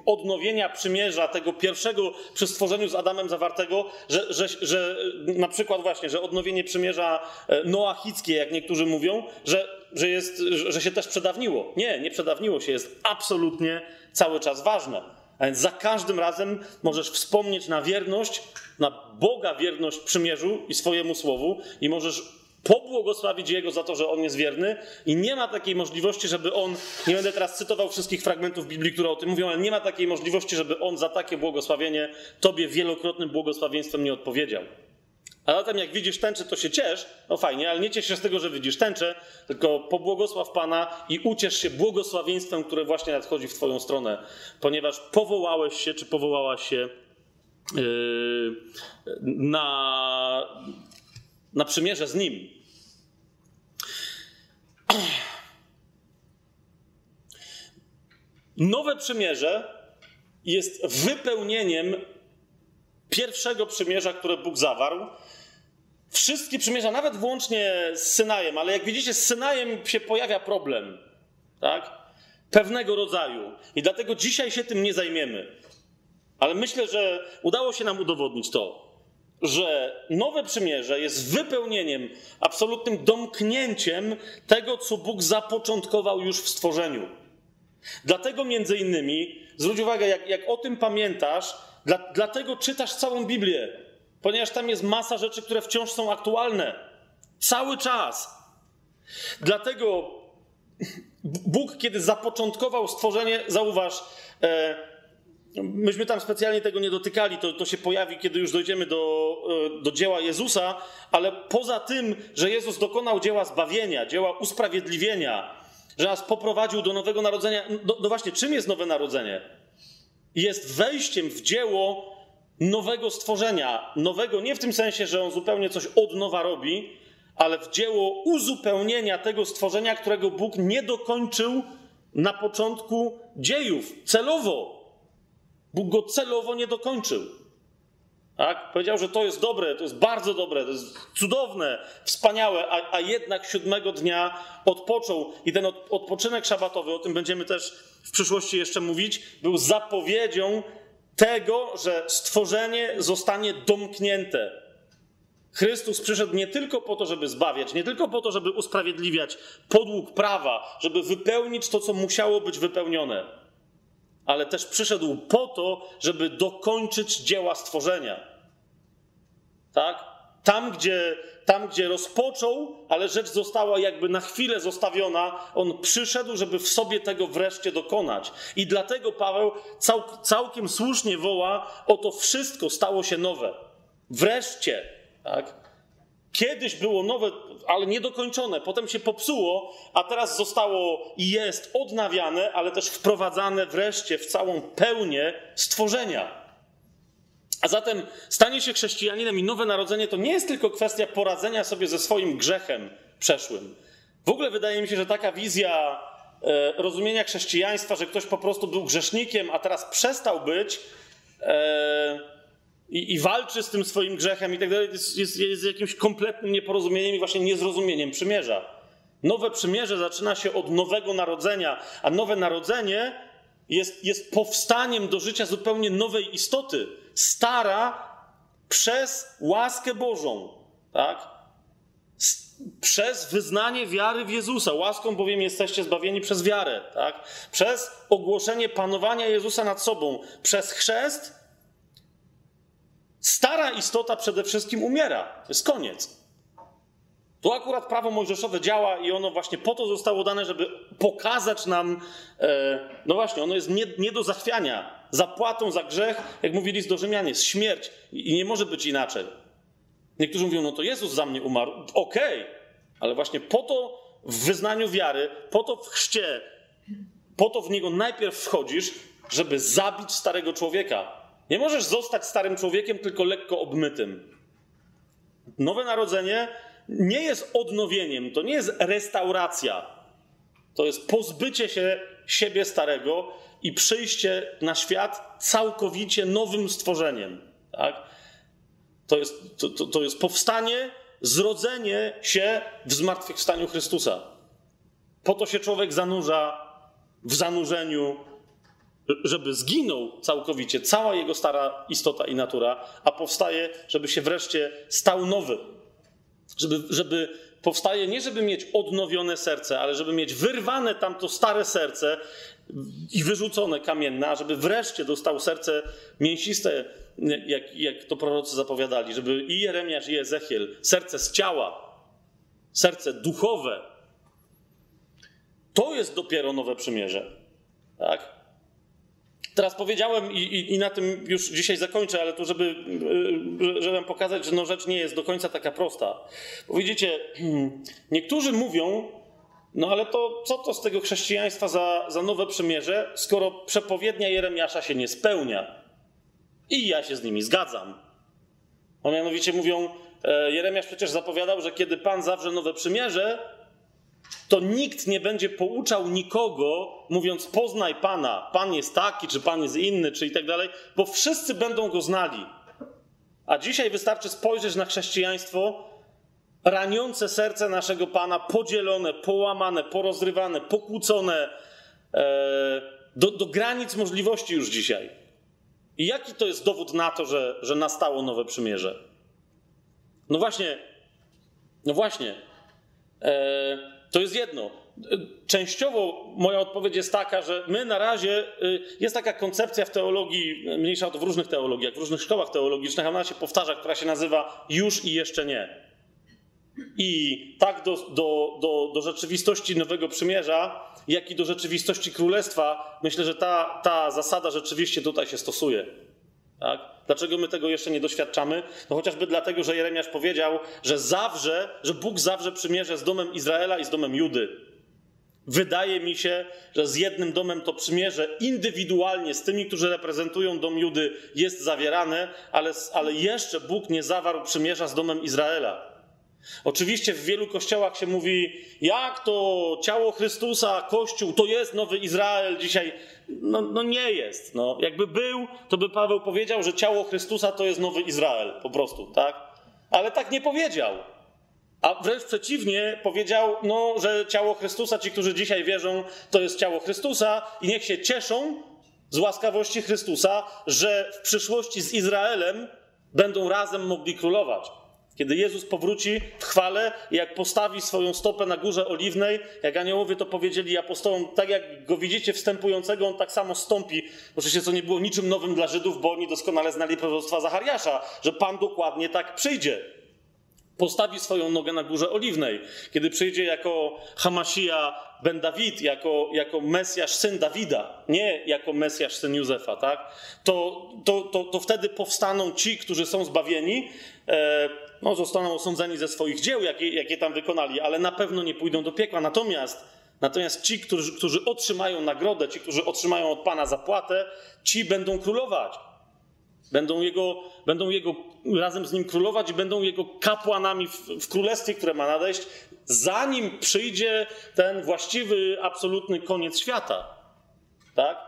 odnowienia przymierza tego pierwszego przy stworzeniu z Adamem zawartego, że, że, że na przykład właśnie, że odnowienie przymierza e, noachickie, jak niektórzy mówią, że, że, jest, że się też przedawniło. Nie, nie przedawniło się, jest absolutnie cały czas ważne. A więc za każdym razem możesz wspomnieć na wierność, na Boga wierność przymierzu i swojemu słowu i możesz pobłogosławić Jego za to, że On jest wierny i nie ma takiej możliwości, żeby On, nie będę teraz cytował wszystkich fragmentów Biblii, które o tym mówią, ale nie ma takiej możliwości, żeby On za takie błogosławienie Tobie wielokrotnym błogosławieństwem nie odpowiedział. A zatem jak widzisz tęczę, to się ciesz, no fajnie, ale nie ciesz się z tego, że widzisz tęczę, tylko pobłogosław Pana i uciesz się błogosławieństwem, które właśnie nadchodzi w Twoją stronę, ponieważ powołałeś się, czy powołałaś się yy, na, na przymierze z Nim. <clears throat> Nowe przymierze jest wypełnieniem pierwszego przymierza, które Bóg zawarł, wszystkie przymierza, nawet włącznie z Synajem, ale jak widzicie, z Synajem się pojawia problem, tak? Pewnego rodzaju. I dlatego dzisiaj się tym nie zajmiemy. Ale myślę, że udało się nam udowodnić to, że nowe przymierze jest wypełnieniem, absolutnym domknięciem tego, co Bóg zapoczątkował już w stworzeniu. Dlatego między innymi, zwróć uwagę, jak, jak o tym pamiętasz, dla, dlatego czytasz całą Biblię, ponieważ tam jest masa rzeczy, które wciąż są aktualne. Cały czas. Dlatego Bóg, kiedy zapoczątkował stworzenie, zauważ, e, myśmy tam specjalnie tego nie dotykali, to, to się pojawi, kiedy już dojdziemy do, e, do dzieła Jezusa, ale poza tym, że Jezus dokonał dzieła zbawienia, dzieła usprawiedliwienia, że nas poprowadził do nowego narodzenia, no, no właśnie, czym jest nowe narodzenie? jest wejściem w dzieło nowego stworzenia. Nowego nie w tym sensie, że on zupełnie coś od nowa robi, ale w dzieło uzupełnienia tego stworzenia, którego Bóg nie dokończył na początku dziejów. Celowo. Bóg go celowo nie dokończył. Tak? Powiedział, że to jest dobre, to jest bardzo dobre, to jest cudowne, wspaniałe, a, a jednak siódmego dnia odpoczął. I ten od, odpoczynek szabatowy, o tym będziemy też w przyszłości jeszcze mówić, był zapowiedzią tego, że stworzenie zostanie domknięte. Chrystus przyszedł nie tylko po to, żeby zbawiać, nie tylko po to, żeby usprawiedliwiać podług prawa, żeby wypełnić to, co musiało być wypełnione ale też przyszedł po to, żeby dokończyć dzieła stworzenia. Tak? Tam gdzie, tam, gdzie rozpoczął, ale rzecz została jakby na chwilę zostawiona, on przyszedł, żeby w sobie tego wreszcie dokonać. I dlatego Paweł cał, całkiem słusznie woła: Oto wszystko stało się nowe. Wreszcie. Tak? Kiedyś było nowe, ale niedokończone, potem się popsuło, a teraz zostało i jest odnawiane, ale też wprowadzane wreszcie w całą pełnię stworzenia. A zatem stanie się chrześcijaninem i nowe narodzenie to nie jest tylko kwestia poradzenia sobie ze swoim grzechem przeszłym. W ogóle wydaje mi się, że taka wizja e, rozumienia chrześcijaństwa, że ktoś po prostu był grzesznikiem, a teraz przestał być e, i, walczy z tym swoim grzechem i tak dalej, jest, jest, jest jakimś kompletnym nieporozumieniem i właśnie niezrozumieniem przymierza. Nowe przymierze zaczyna się od nowego narodzenia, a nowe narodzenie jest, jest powstaniem do życia zupełnie nowej istoty stara przez łaskę Bożą, tak? Przez wyznanie wiary w Jezusa. Łaską bowiem jesteście zbawieni przez wiarę, tak? Przez ogłoszenie panowania Jezusa nad sobą, przez chrzest. Stara istota przede wszystkim umiera. To jest koniec. Tu akurat prawo mojżeszowe działa i ono właśnie po to zostało dane, żeby pokazać nam, e, no właśnie, ono jest nie, nie do zachwiania. Zapłatą za grzech, jak mówili z do Rzymian, jest śmierć i nie może być inaczej. Niektórzy mówią, no to Jezus za mnie umarł. Okej, okay. ale właśnie po to w wyznaniu wiary, po to w chrzcie, po to w niego najpierw wchodzisz, żeby zabić starego człowieka. Nie możesz zostać starym człowiekiem, tylko lekko obmytym. Nowe narodzenie nie jest odnowieniem, to nie jest restauracja. To jest pozbycie się siebie starego i przyjście na świat całkowicie nowym stworzeniem. Tak? To, jest, to, to, to jest powstanie, zrodzenie się w zmartwychwstaniu Chrystusa. Po to się człowiek zanurza w zanurzeniu, żeby zginął całkowicie, cała jego stara istota i natura, a powstaje, żeby się wreszcie stał nowy. Żeby, żeby powstaje nie, żeby mieć odnowione serce, ale żeby mieć wyrwane tamto stare serce i wyrzucone kamienne, żeby wreszcie dostał serce mięsiste, jak, jak to prorocy zapowiadali, żeby i Jeremiasz, i Ezechiel, serce z ciała, serce duchowe. To jest dopiero nowe przymierze. Tak? Teraz powiedziałem i, i, i, na tym już dzisiaj zakończę, ale tu, żeby, żeby pokazać, że no rzecz nie jest do końca taka prosta. Bo widzicie, <clears throat> niektórzy mówią, no ale to co to z tego chrześcijaństwa za, za nowe przymierze, skoro przepowiednia Jeremiasza się nie spełnia? I ja się z nimi zgadzam. Bo mianowicie mówią, e, Jeremiasz przecież zapowiadał, że kiedy Pan zawrze nowe przymierze, to nikt nie będzie pouczał nikogo, mówiąc poznaj Pana, Pan jest taki, czy Pan jest inny, czy i tak dalej, bo wszyscy będą go znali. A dzisiaj wystarczy spojrzeć na chrześcijaństwo raniące serce naszego Pana, podzielone, połamane, porozrywane, pokłócone e, do, do granic możliwości już dzisiaj. I jaki to jest dowód na to, że, że nastało nowe przymierze? No właśnie, no właśnie. E, to jest jedno. Częściowo moja odpowiedź jest taka, że my na razie, y, jest taka koncepcja w teologii, mniejsza to w różnych teologiach, w różnych szkołach teologicznych, ona się powtarza, która się nazywa już i jeszcze nie. I tak do, do, do, do rzeczywistości Nowego Przymierza, jak i do rzeczywistości Królestwa, myślę, że ta, ta zasada rzeczywiście tutaj się stosuje. Tak? Dlaczego my tego jeszcze nie doświadczamy? No chociażby dlatego, że Jeremiasz powiedział, że zawrze, że Bóg zawrze przymierze z domem Izraela i z domem Judy. Wydaje mi się, że z jednym domem to przymierze indywidualnie z tymi, którzy reprezentują dom Judy, jest zawierane, ale, ale jeszcze Bóg nie zawarł przymierza z domem Izraela. Oczywiście w wielu kościołach się mówi, jak to ciało Chrystusa, Kościół, to jest nowy Izrael dzisiaj. No, no, nie jest. No, jakby był, to by Paweł powiedział, że ciało Chrystusa to jest nowy Izrael, po prostu, tak? Ale tak nie powiedział. A wręcz przeciwnie, powiedział, no, że ciało Chrystusa, ci, którzy dzisiaj wierzą, to jest ciało Chrystusa i niech się cieszą z łaskawości Chrystusa, że w przyszłości z Izraelem będą razem mogli królować Kiedy Jezus powróci w chwale i jak postawi swoją stopę na górze oliwnej, jak aniołowie to powiedzieli apostołom, tak jak go widzicie wstępującego, on tak samo stąpi. Oczywiście to nie było niczym nowym dla Żydów, bo oni doskonale znali proroctwa Zachariasza, że Pan dokładnie tak przyjdzie. Postawi swoją nogę na górze oliwnej. Kiedy przyjdzie jako Hamasija ben Dawid, jako, jako Mesjasz, syn Dawida, nie jako Mesjasz, syn Józefa, tak? To, to, to, to wtedy powstaną ci, którzy są zbawieni, e, no, zostaną osądzeni ze swoich dzieł, jakie, jakie tam wykonali, ale na pewno nie pójdą do piekła. Natomiast, natomiast ci, którzy, którzy otrzymają nagrodę, ci, którzy otrzymają od Pana zapłatę, ci będą królować. Będą jego, będą jego razem z nim królować i będą jego kapłanami w, w królestwie, które ma nadejść, zanim przyjdzie ten właściwy, absolutny koniec świata. Tak?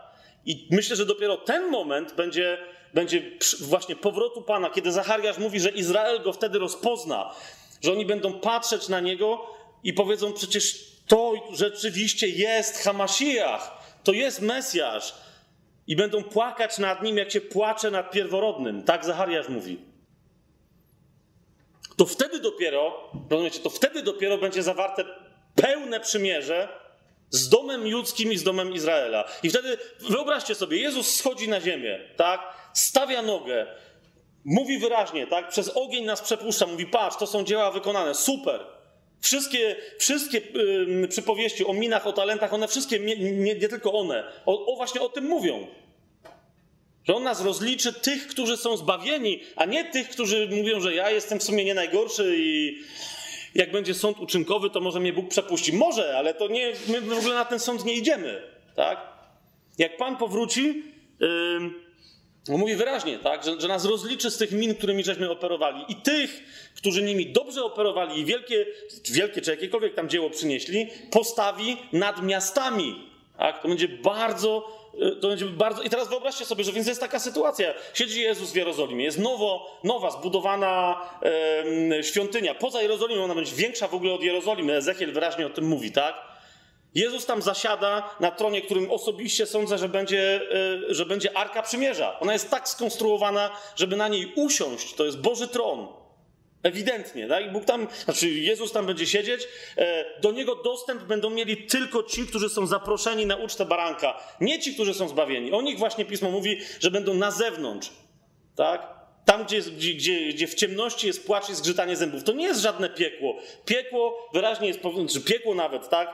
I myślę, że dopiero ten moment będzie będzie właśnie powrotu Pana, kiedy Zachariasz mówi, że Izrael go wtedy rozpozna, że oni będą patrzeć na niego i powiedzą: Przecież to rzeczywiście jest Hamasijach, to jest Mesjasz. I będą płakać nad nim, jak się płacze nad pierworodnym. Tak Zachariasz mówi. To wtedy dopiero, rozumiecie, to wtedy dopiero będzie zawarte pełne przymierze z domem ludzkim i z domem Izraela. I wtedy wyobraźcie sobie, Jezus schodzi na ziemię, tak? Stawia nogę, mówi wyraźnie, tak? Przez ogień nas przepuszcza, mówi: Patrz, to są dzieła wykonane, super. Wszystkie, wszystkie yy, przypowieści o minach, o talentach, one wszystkie, nie, nie, nie tylko one, o, o, właśnie o tym mówią. Że on nas rozliczy tych, którzy są zbawieni, a nie tych, którzy mówią, że ja jestem w sumie nie najgorszy i jak będzie sąd uczynkowy, to może mnie Bóg przepuści. Może, ale to nie, my w ogóle na ten sąd nie idziemy, tak? Jak Pan powróci, yy, on mówi wyraźnie, tak, że, że, nas rozliczy z tych min, którymi żeśmy operowali. I tych, którzy nimi dobrze operowali i wielkie, wielkie czy jakiekolwiek tam dzieło przynieśli, postawi nad miastami. Tak? To będzie bardzo. E, to będzie bardzo. I teraz wyobraźcie sobie, że więc jest taka sytuacja. Siedzi Jezus w Jerozolimie, jest nowo, nowa, zbudowana świątynia. Poza Jerozolimą ona będzie większa w ogóle od Jerozolimy. Ezechiel wyraźnie o tym mówi, tak? Jezus tam zasiada na tronie, którym osobiście sądzę, że będzie, e, że będzie Arka Przymierza. Ona jest tak skonstruowana, żeby na niej usiąść. To jest Boży tron. Ewidentnie, tak? Bóg tam, znaczy Jezus tam będzie siedzieć. E, do niego dostęp będą mieli tylko ci, którzy są zaproszeni na ucztę baranka. Nie ci, którzy są zbawieni. O nich właśnie pismo mówi, że będą na zewnątrz. Tak? Tam, gdzie, gdzie, gdzie, w ciemności jest płacz i zgrzytanie zębów. To nie jest żadne piekło. Piekło wyraźnie jest, czy piekło nawet, tak?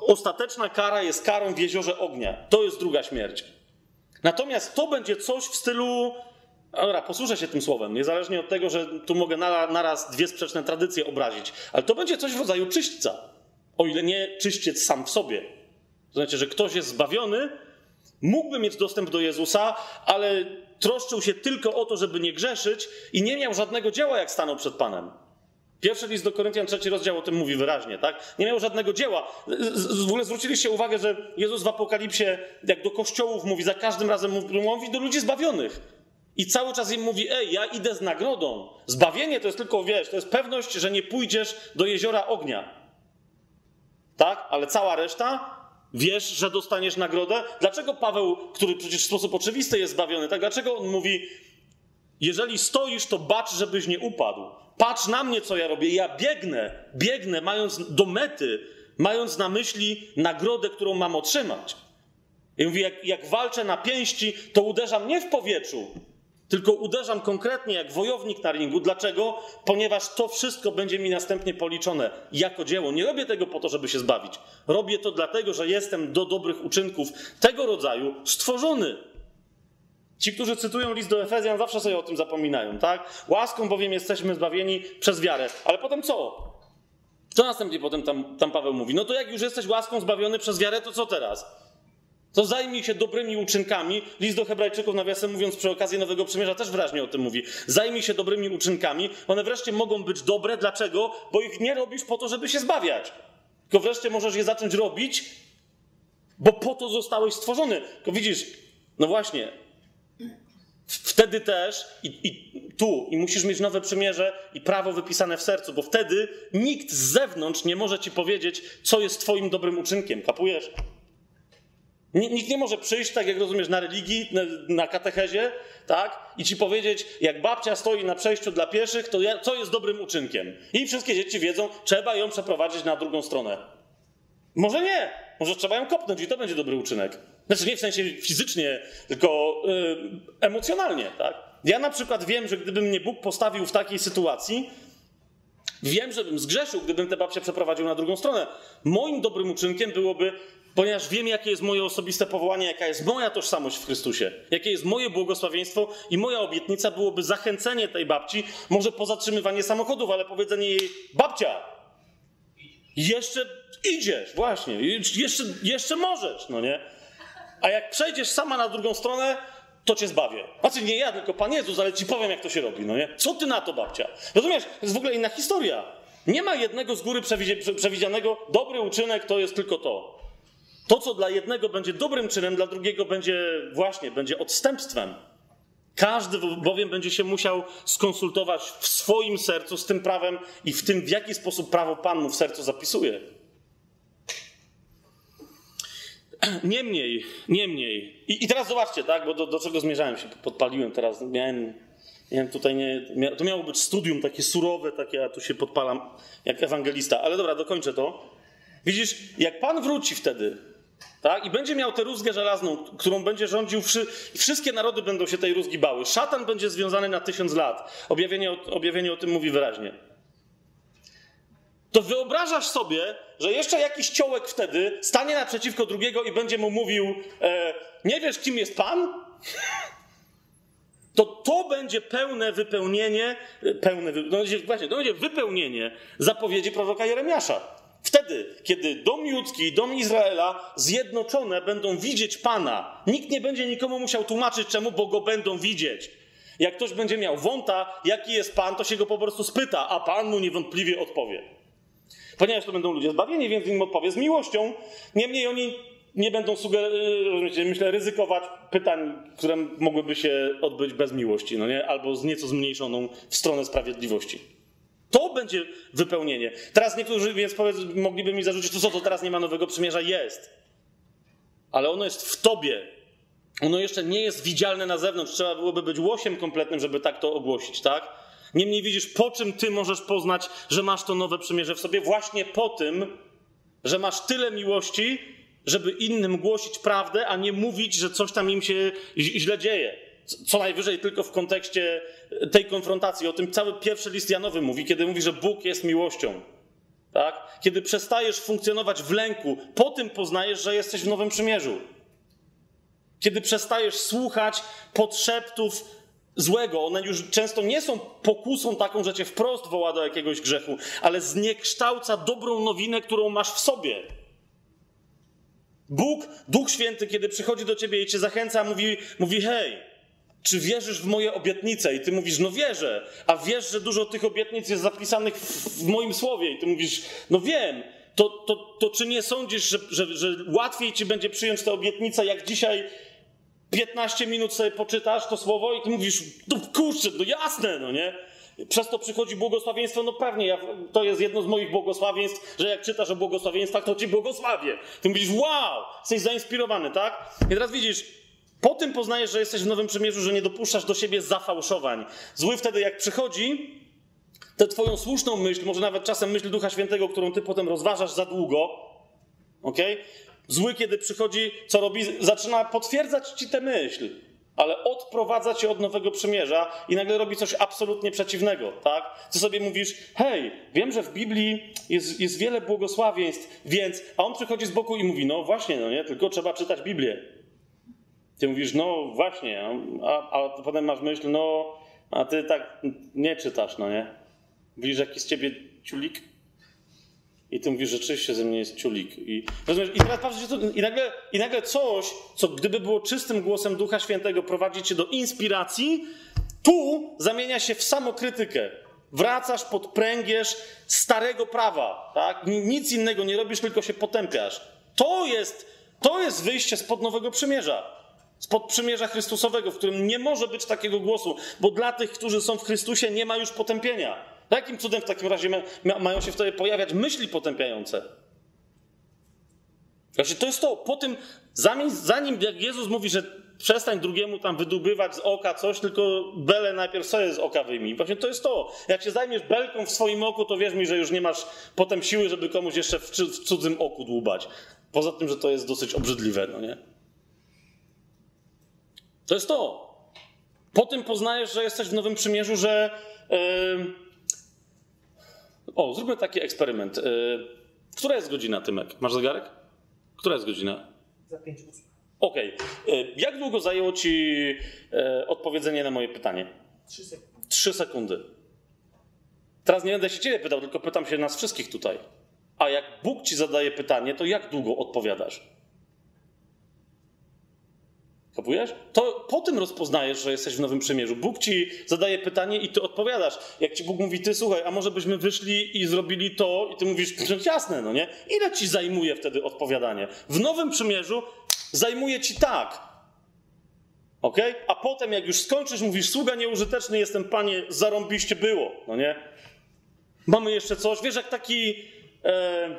Ostateczna kara jest karą w jeziorze ognia. To jest druga śmierć. Natomiast to będzie coś w stylu. Dobra, posłużę się tym słowem, niezależnie od tego, że tu mogę naraz dwie sprzeczne tradycje obrazić, ale to będzie coś w rodzaju czyśćca. O ile nie czyściec sam w sobie. Znaczy, że ktoś jest zbawiony, mógłby mieć dostęp do Jezusa, ale troszczył się tylko o to, żeby nie grzeszyć i nie miał żadnego dzieła, jak stanął przed Panem. Pierwszy list do Koryntian, trzeci rozdział o tym mówi wyraźnie, tak? Nie miał żadnego dzieła. W ogóle zwróciliście uwagę, że Jezus w Apokalipsie, jak do kościołów mówi, za każdym razem mówi do ludzi zbawionych. I cały czas im mówi, ej, ja idę z nagrodą. Zbawienie to jest tylko, wiesz, to jest pewność, że nie pójdziesz do jeziora ognia. Tak? Ale cała reszta, wiesz, że dostaniesz nagrodę? Dlaczego Paweł, który przecież w sposób oczywisty jest zbawiony, tak? Dlaczego on mówi, jeżeli stoisz, to bacz, żebyś nie upadł. Patrz na mnie, co ja robię. Ja biegnę, biegnę, mając do mety, mając na myśli nagrodę, którą mam otrzymać. I mówi, jak, jak walczę na pięści, to uderzam nie w powietrzu, tylko uderzam konkretnie jak wojownik na ringu. Dlaczego? Ponieważ to wszystko będzie mi następnie policzone jako dzieło. Nie robię tego po to, żeby się zbawić. Robię to dlatego, że jestem do dobrych uczynków tego rodzaju stworzony. Ci, którzy cytują list do Efezjan, zawsze sobie o tym zapominają, tak? Łaską bowiem jesteśmy zbawieni przez wiarę. Ale potem co? Co następnie potem tam, tam Paweł mówi? No to jak już jesteś łaską zbawiony przez wiarę, to co teraz? To zajmij się dobrymi uczynkami. List do Hebrajczyków, nawiasem mówiąc, przy okazji Nowego Przymierza też wyraźnie o tym mówi. Zajmij się dobrymi uczynkami. One wreszcie mogą być dobre. Dlaczego? Bo ich nie robisz po to, żeby się zbawiać. Tylko wreszcie możesz je zacząć robić, bo po to zostałeś stworzony. Tylko widzisz, no właśnie, Wtedy też i, i, tu, i musisz mieć nowe przymierze i prawo wypisane w sercu, bo wtedy nikt z zewnątrz nie może ci powiedzieć, co jest Twoim dobrym uczynkiem. Kapujesz? Nikt nie może przyjść, tak jak rozumiesz, na religii, na, katechezie, tak? I ci powiedzieć, jak babcia stoi na przejściu dla pieszych, to co jest dobrym uczynkiem? I wszystkie dzieci wiedzą, trzeba ją przeprowadzić na drugą stronę. Może nie. Może trzeba ją kopnąć i to będzie dobry uczynek. Znaczy nie w sensie fizycznie, tylko yy, emocjonalnie, tak? Ja na przykład wiem, że gdyby mnie Bóg postawił w takiej sytuacji, wiem, żebym zgrzeszył, gdybym tę babcię przeprowadził na drugą stronę. Moim dobrym uczynkiem byłoby ponieważ wiem, jakie jest moje osobiste powołanie, jaka jest moja tożsamość w Chrystusie, jakie jest moje błogosławieństwo i moja obietnica byłoby zachęcenie tej babci, może pozatrzymywanie samochodów, ale powiedzenie jej, babcia, jeszcze idziesz, właśnie, jeszcze, jeszcze możesz, no nie? A jak przejdziesz sama na drugą stronę, to cię zbawię. Znaczy nie ja, tylko Pan Jezus, ale ci powiem, jak to się robi, no nie? Co ty na to, babcia? Rozumiesz? To jest w ogóle inna historia. Nie ma jednego z góry przewidzianego, dobry uczynek to jest tylko to. To, co dla jednego będzie dobrym czynem, dla drugiego będzie właśnie, będzie odstępstwem. Każdy bowiem będzie się musiał skonsultować w swoim sercu z tym prawem i w tym, w jaki sposób prawo Pan mu w sercu zapisuje. <clears throat> Niemniej, niemniej. I, i teraz zobaczcie, tak, bo do, do, czego zmierzałem się, podpaliłem teraz. Miałem, miałem tutaj nie. to miało być studium takie surowe, takie, ja tu się podpalam jak ewangelista. Ale dobra, dokończę to. Widzisz, jak Pan wróci wtedy, tak? I będzie miał tę rózgę żelazną, którą będzie rządził, wszy... wszystkie narody będą się tej rózgi bały. Szatan będzie związany na tysiąc lat. Objawienie, objawienie o tym mówi wyraźnie. To wyobrażasz sobie, że jeszcze jakiś ciołek wtedy stanie naprzeciwko drugiego i będzie mu mówił: e, Nie wiesz, kim jest Pan? To to będzie pełne wypełnienie, pełne, no, właśnie, to będzie wypełnienie zapowiedzi proroka Jeremiasza. Wtedy, kiedy dom judzki i dom Izraela zjednoczone będą widzieć Pana, nikt nie będzie nikomu musiał tłumaczyć czemu, bo go będą widzieć. Jak ktoś będzie miał wąta, jaki jest Pan, to się go po prostu spyta, a Pan mu niewątpliwie odpowie. Ponieważ to będą ludzie zbawieni, więc im odpowie z miłością. Niemniej oni nie będą sugerować, myślę, ryzykować pytań, które mogłyby się odbyć bez miłości, no nie? albo z nieco zmniejszoną w stronę sprawiedliwości. To będzie wypełnienie. Teraz niektórzy więc powiedz, mogliby mi zarzucić, to co, to teraz nie ma nowego przymierza? Jest. Ale ono jest w tobie. Ono jeszcze nie jest widzialne na zewnątrz. Trzeba byłoby być łosiem kompletnym, żeby tak to ogłosić, tak? Niemniej widzisz, po czym ty możesz poznać, że masz to nowe przymierze w sobie? Właśnie po tym, że masz tyle miłości, żeby innym głosić prawdę, a nie mówić, że coś tam im się źle dzieje. Co najwyżej tylko w kontekście tej konfrontacji. O tym cały pierwszy list Janowy mówi, kiedy mówi, że Bóg jest miłością. Tak? Kiedy przestajesz funkcjonować w lęku, po tym poznajesz, że jesteś w Nowym Przymierzu. Kiedy przestajesz słuchać podszeptów złego, one już często nie są pokusą taką, że cię wprost woła do jakiegoś grzechu, ale zniekształca dobrą nowinę, którą masz w sobie. Bóg, Duch Święty, kiedy przychodzi do ciebie i cię zachęca, mówi, mówi hej, czy wierzysz w moje obietnice? I ty mówisz, no wierzę, a wiesz, że dużo tych obietnic jest zapisanych w, w moim słowie. I ty mówisz, no wiem, to, to, to czy nie sądzisz, że, że, że łatwiej ci będzie przyjąć tę obietnicę, jak dzisiaj 15 minut sobie poczytasz to słowo i ty mówisz, no kurczę, no jasne, no nie? Przez to przychodzi błogosławieństwo, no pewnie, ja, to jest jedno z moich błogosławieństw, że jak czytasz o błogosławieństwach, to ci błogosławię. Ty mówisz, wow, jesteś zainspirowany, tak? I teraz widzisz, po tym poznajesz, że jesteś w Nowym Przymierzu, że nie dopuszczasz do siebie zafałszowań. Zły wtedy, jak przychodzi, tę twoją słuszną myśl, może nawet czasem myśl Ducha Świętego, którą ty potem rozważasz za długo, ok? Zły, kiedy przychodzi, co robi? Zaczyna potwierdzać ci tę myśl, ale odprowadza cię od Nowego Przymierza i nagle robi coś absolutnie przeciwnego, tak? Ty sobie mówisz, hej, wiem, że w Biblii jest, jest wiele błogosławieństw, więc... A on przychodzi z boku i mówi, no właśnie, no nie, tylko trzeba czytać Biblię. Ty mówisz, no właśnie, a, a potem masz myśl, no, a ty tak nie czytasz, no nie? Widzisz, jaki z ciebie ciulik? I ty mówisz, rzeczywiście ze mnie jest ciulik. I, rozumiesz? I teraz patrzysz, i nagle, i nagle coś, co gdyby było czystym głosem Ducha Świętego, prowadzi cię do inspiracji, tu zamienia się w samokrytykę. Wracasz pod pręgierz starego prawa, tak? Nic innego nie robisz, tylko się potępiasz. To jest, to jest wyjście spod Nowego Przymierza spod przymierza Chrystusowego, w którym nie może być takiego głosu, bo dla tych, którzy są w Chrystusie, nie ma już potępienia. Jakim cudem w takim razie ma, mają się wtedy pojawiać myśli potępiające? Znaczy, to jest to. Po tym Zanim, zanim jak Jezus mówi, że przestań drugiemu tam wydubywać z oka coś, tylko belę najpierw sobie z oka wyjmij. Właśnie to jest to. Jak się zajmiesz belką w swoim oku, to wierz mi, że już nie masz potem siły, żeby komuś jeszcze w, w cudzym oku dłubać. Poza tym, że to jest dosyć obrzydliwe, no nie? To jest to. Po tym poznajesz, że jesteś w Nowym Przymierzu, że... Yy... O, zróbmy taki eksperyment. Yy... Która jest godzina, Tymek? Masz zegarek? Która jest godzina? Za 5 ósm. Okej. Okay. Jak długo zajęło ci e, odpowiedzenie na moje pytanie? 3 sekundy. Trzy sekundy. Teraz nie będę się ciebie pytał, tylko pytam się nas wszystkich tutaj. A jak Bóg ci zadaje pytanie, to jak długo odpowiadasz? Kapujesz? To po tym rozpoznajesz, że jesteś w Nowym Przymierzu. Bóg ci zadaje pytanie i ty odpowiadasz. Jak ci Bóg mówi, ty słuchaj, a może byśmy wyszli i zrobili to, i ty mówisz, jasne, no nie? Ile ci zajmuje wtedy odpowiadanie? W Nowym Przymierzu zajmuje ci tak. Ok? A potem, jak już skończysz, mówisz, sługa nieużyteczny jestem, panie, zarąbiście było, no nie? Mamy jeszcze coś. Wiesz, jak taki. E,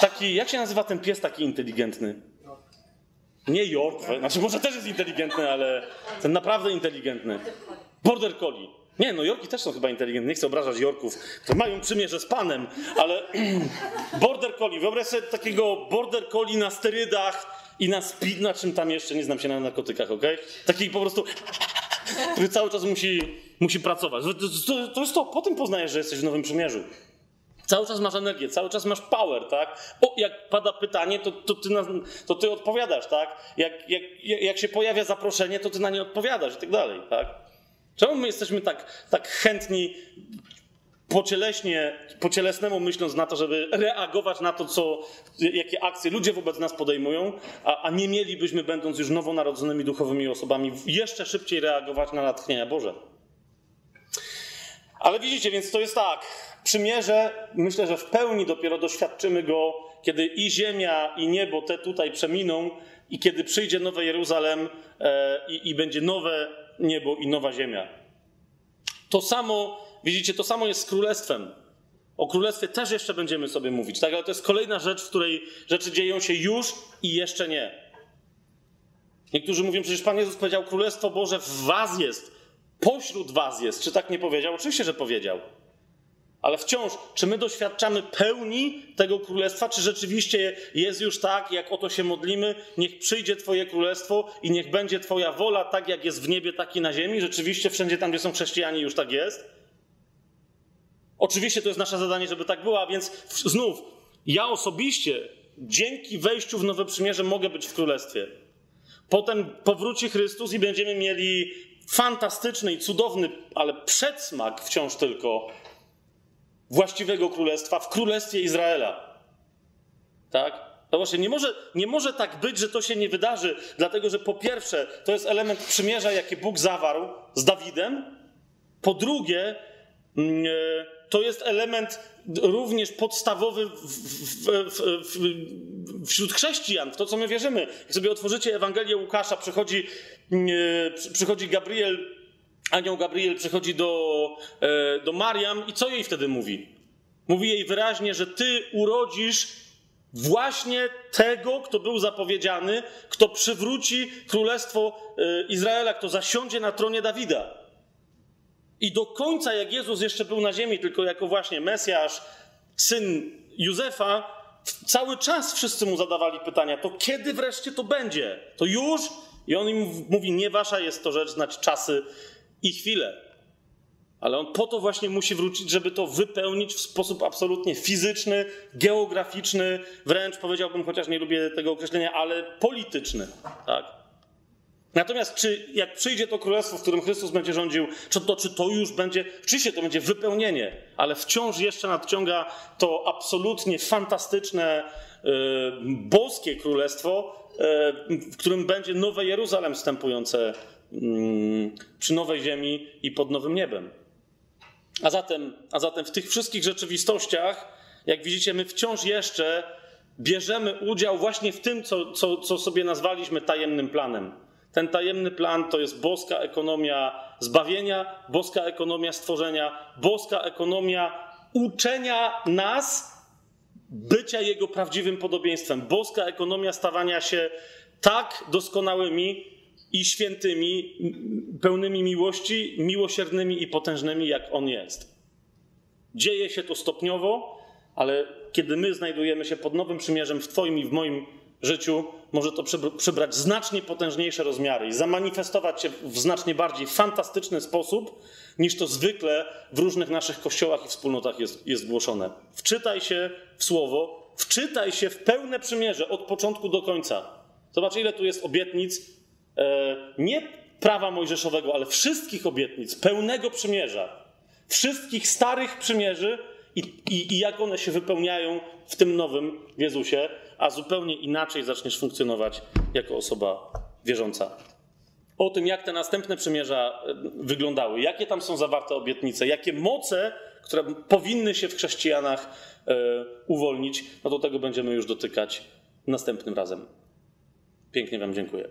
taki, jak się nazywa ten pies taki inteligentny? Nie York, znaczy może też jest inteligentny, ale ten naprawdę inteligentny. Border Collie. Nie, no Yorki też są chyba inteligentne, nie chcę obrażać Yorków, które mają przymierze z panem, ale <clears throat> Border Collie, wyobraź sobie takiego Border Collie na sterydach i na speed, na czym tam jeszcze, nie znam się na narkotykach, ok? Taki po prostu, który cały czas musi, musi pracować. To, to, to jest to, po tym poznajesz, że jesteś w Nowym Przymierzu. Cały czas masz energię, cały czas masz power, tak? O, jak pada pytanie, to, to, ty, na, to ty odpowiadasz, tak? Jak, jak, jak się pojawia zaproszenie, to ty na nie odpowiadasz i tak dalej, tak? Czemu my jesteśmy tak, tak chętni pocieleśnie, pocielesnemu myśląc na to, żeby reagować na to, co, jakie akcje ludzie wobec nas podejmują, a, a nie mielibyśmy, będąc już nowonarodzonymi duchowymi osobami, jeszcze szybciej reagować na natchnienia Boże. Ale widzicie, więc to jest tak, przymierze, myślę, że w pełni dopiero doświadczymy go, kiedy i ziemia, i niebo te tutaj przeminą, i kiedy przyjdzie nowe Jeruzalem e, i, i będzie nowe niebo i nowa ziemia. To samo, widzicie, to samo jest z królestwem. O królestwie też jeszcze będziemy sobie mówić, tak? Ale to jest kolejna rzecz, w której rzeczy dzieją się już i jeszcze nie. Niektórzy mówią, przecież Pan Jezus powiedział, Królestwo Boże w was jest, pośród was jest. Czy tak nie powiedział? Oczywiście, że powiedział. Ale wciąż, czy my doświadczamy pełni tego królestwa, czy rzeczywiście jest już tak, jak o to się modlimy, niech przyjdzie Twoje królestwo i niech będzie Twoja wola, tak jak jest w niebie, tak i na ziemi? Rzeczywiście wszędzie tam, gdzie są chrześcijanie, już tak jest? Oczywiście to jest nasze zadanie, żeby tak było, a więc znów, ja osobiście dzięki wejściu w Nowe Przymierze mogę być w królestwie. Potem powróci Chrystus i będziemy mieli fantastyczny i cudowny, ale przedsmak wciąż tylko właściwego królestwa w królestwie Izraela. Tak? No właśnie, nie może, nie może tak być, że to się nie wydarzy, dlatego że po pierwsze, to jest element przymierza, jaki Bóg zawarł z Dawidem. Po drugie, e, to jest element również podstawowy w, w, w, wśród chrześcijan, w to, co my wierzymy. Jak sobie otworzycie Ewangelię Łukasza, przychodzi, e, przychodzi Gabriel anioł Gabriel przychodzi do, e, do Mariam i co jej wtedy mówi? Mówi jej wyraźnie, że ty urodzisz właśnie tego, kto był zapowiedziany, kto przywróci królestwo e, Izraela, kto zasiądzie na tronie Dawida. I do końca, jak Jezus jeszcze był na ziemi, tylko jako właśnie Mesjasz, syn Józefa, cały czas wszyscy mu zadawali pytania: to kiedy wreszcie to będzie? To już? I on im mówi: Nie wasza jest to rzecz, znać czasy i chwilę. Ale on po to właśnie musi wrócić, żeby to wypełnić w sposób absolutnie fizyczny, geograficzny, wręcz powiedziałbym, chociaż nie lubię tego określenia, ale polityczny. Tak? Natomiast czy jak przyjdzie to królestwo, w którym Chrystus będzie rządził, czy to, czy to już będzie, oczywiście to będzie wypełnienie, ale wciąż jeszcze nadciąga to absolutnie fantastyczne, yy, boskie królestwo, yy, w którym będzie nowe Jeruzalem wstępujące Mm, przy nowej ziemi i pod nowym niebem. A zatem, a zatem w tych wszystkich rzeczywistościach, jak widzicie, my wciąż jeszcze bierzemy udział właśnie w tym, co, co, co sobie nazwaliśmy tajemnym planem. Ten tajemny plan to jest boska ekonomia zbawienia, boska ekonomia stworzenia, boska ekonomia uczenia nas bycia Jego prawdziwym podobieństwem. Boska ekonomia stawania się tak doskonałymi i świętymi, pełnymi miłości, miłosiernymi i potężnymi, jak On jest. Dzieje się to stopniowo, ale kiedy my znajdujemy się pod nowym przymierzem w Twoim i w moim życiu, może to przybrać znacznie potężniejsze rozmiary i zamanifestować się w znacznie bardziej fantastyczny sposób, niż to zwykle w różnych naszych kościołach i wspólnotach jest, jest głoszone. Wczytaj się w słowo, wczytaj się w pełne przymierze od początku do końca. Zobacz, ile tu jest obietnic, e, nie prawa mojżeszowego, ale wszystkich obietnic, pełnego przymierza, wszystkich starych przymierzy i, i, i jak one się wypełniają w tym nowym Jezusie, a zupełnie inaczej zaczniesz funkcjonować jako osoba wierząca. O tym, jak te następne przymierza e, wyglądały, jakie tam są zawarte obietnice, jakie moce, które powinny się w chrześcijanach e, uwolnić, no do tego będziemy już dotykać następnym razem. Pięknie Wam dziękuję.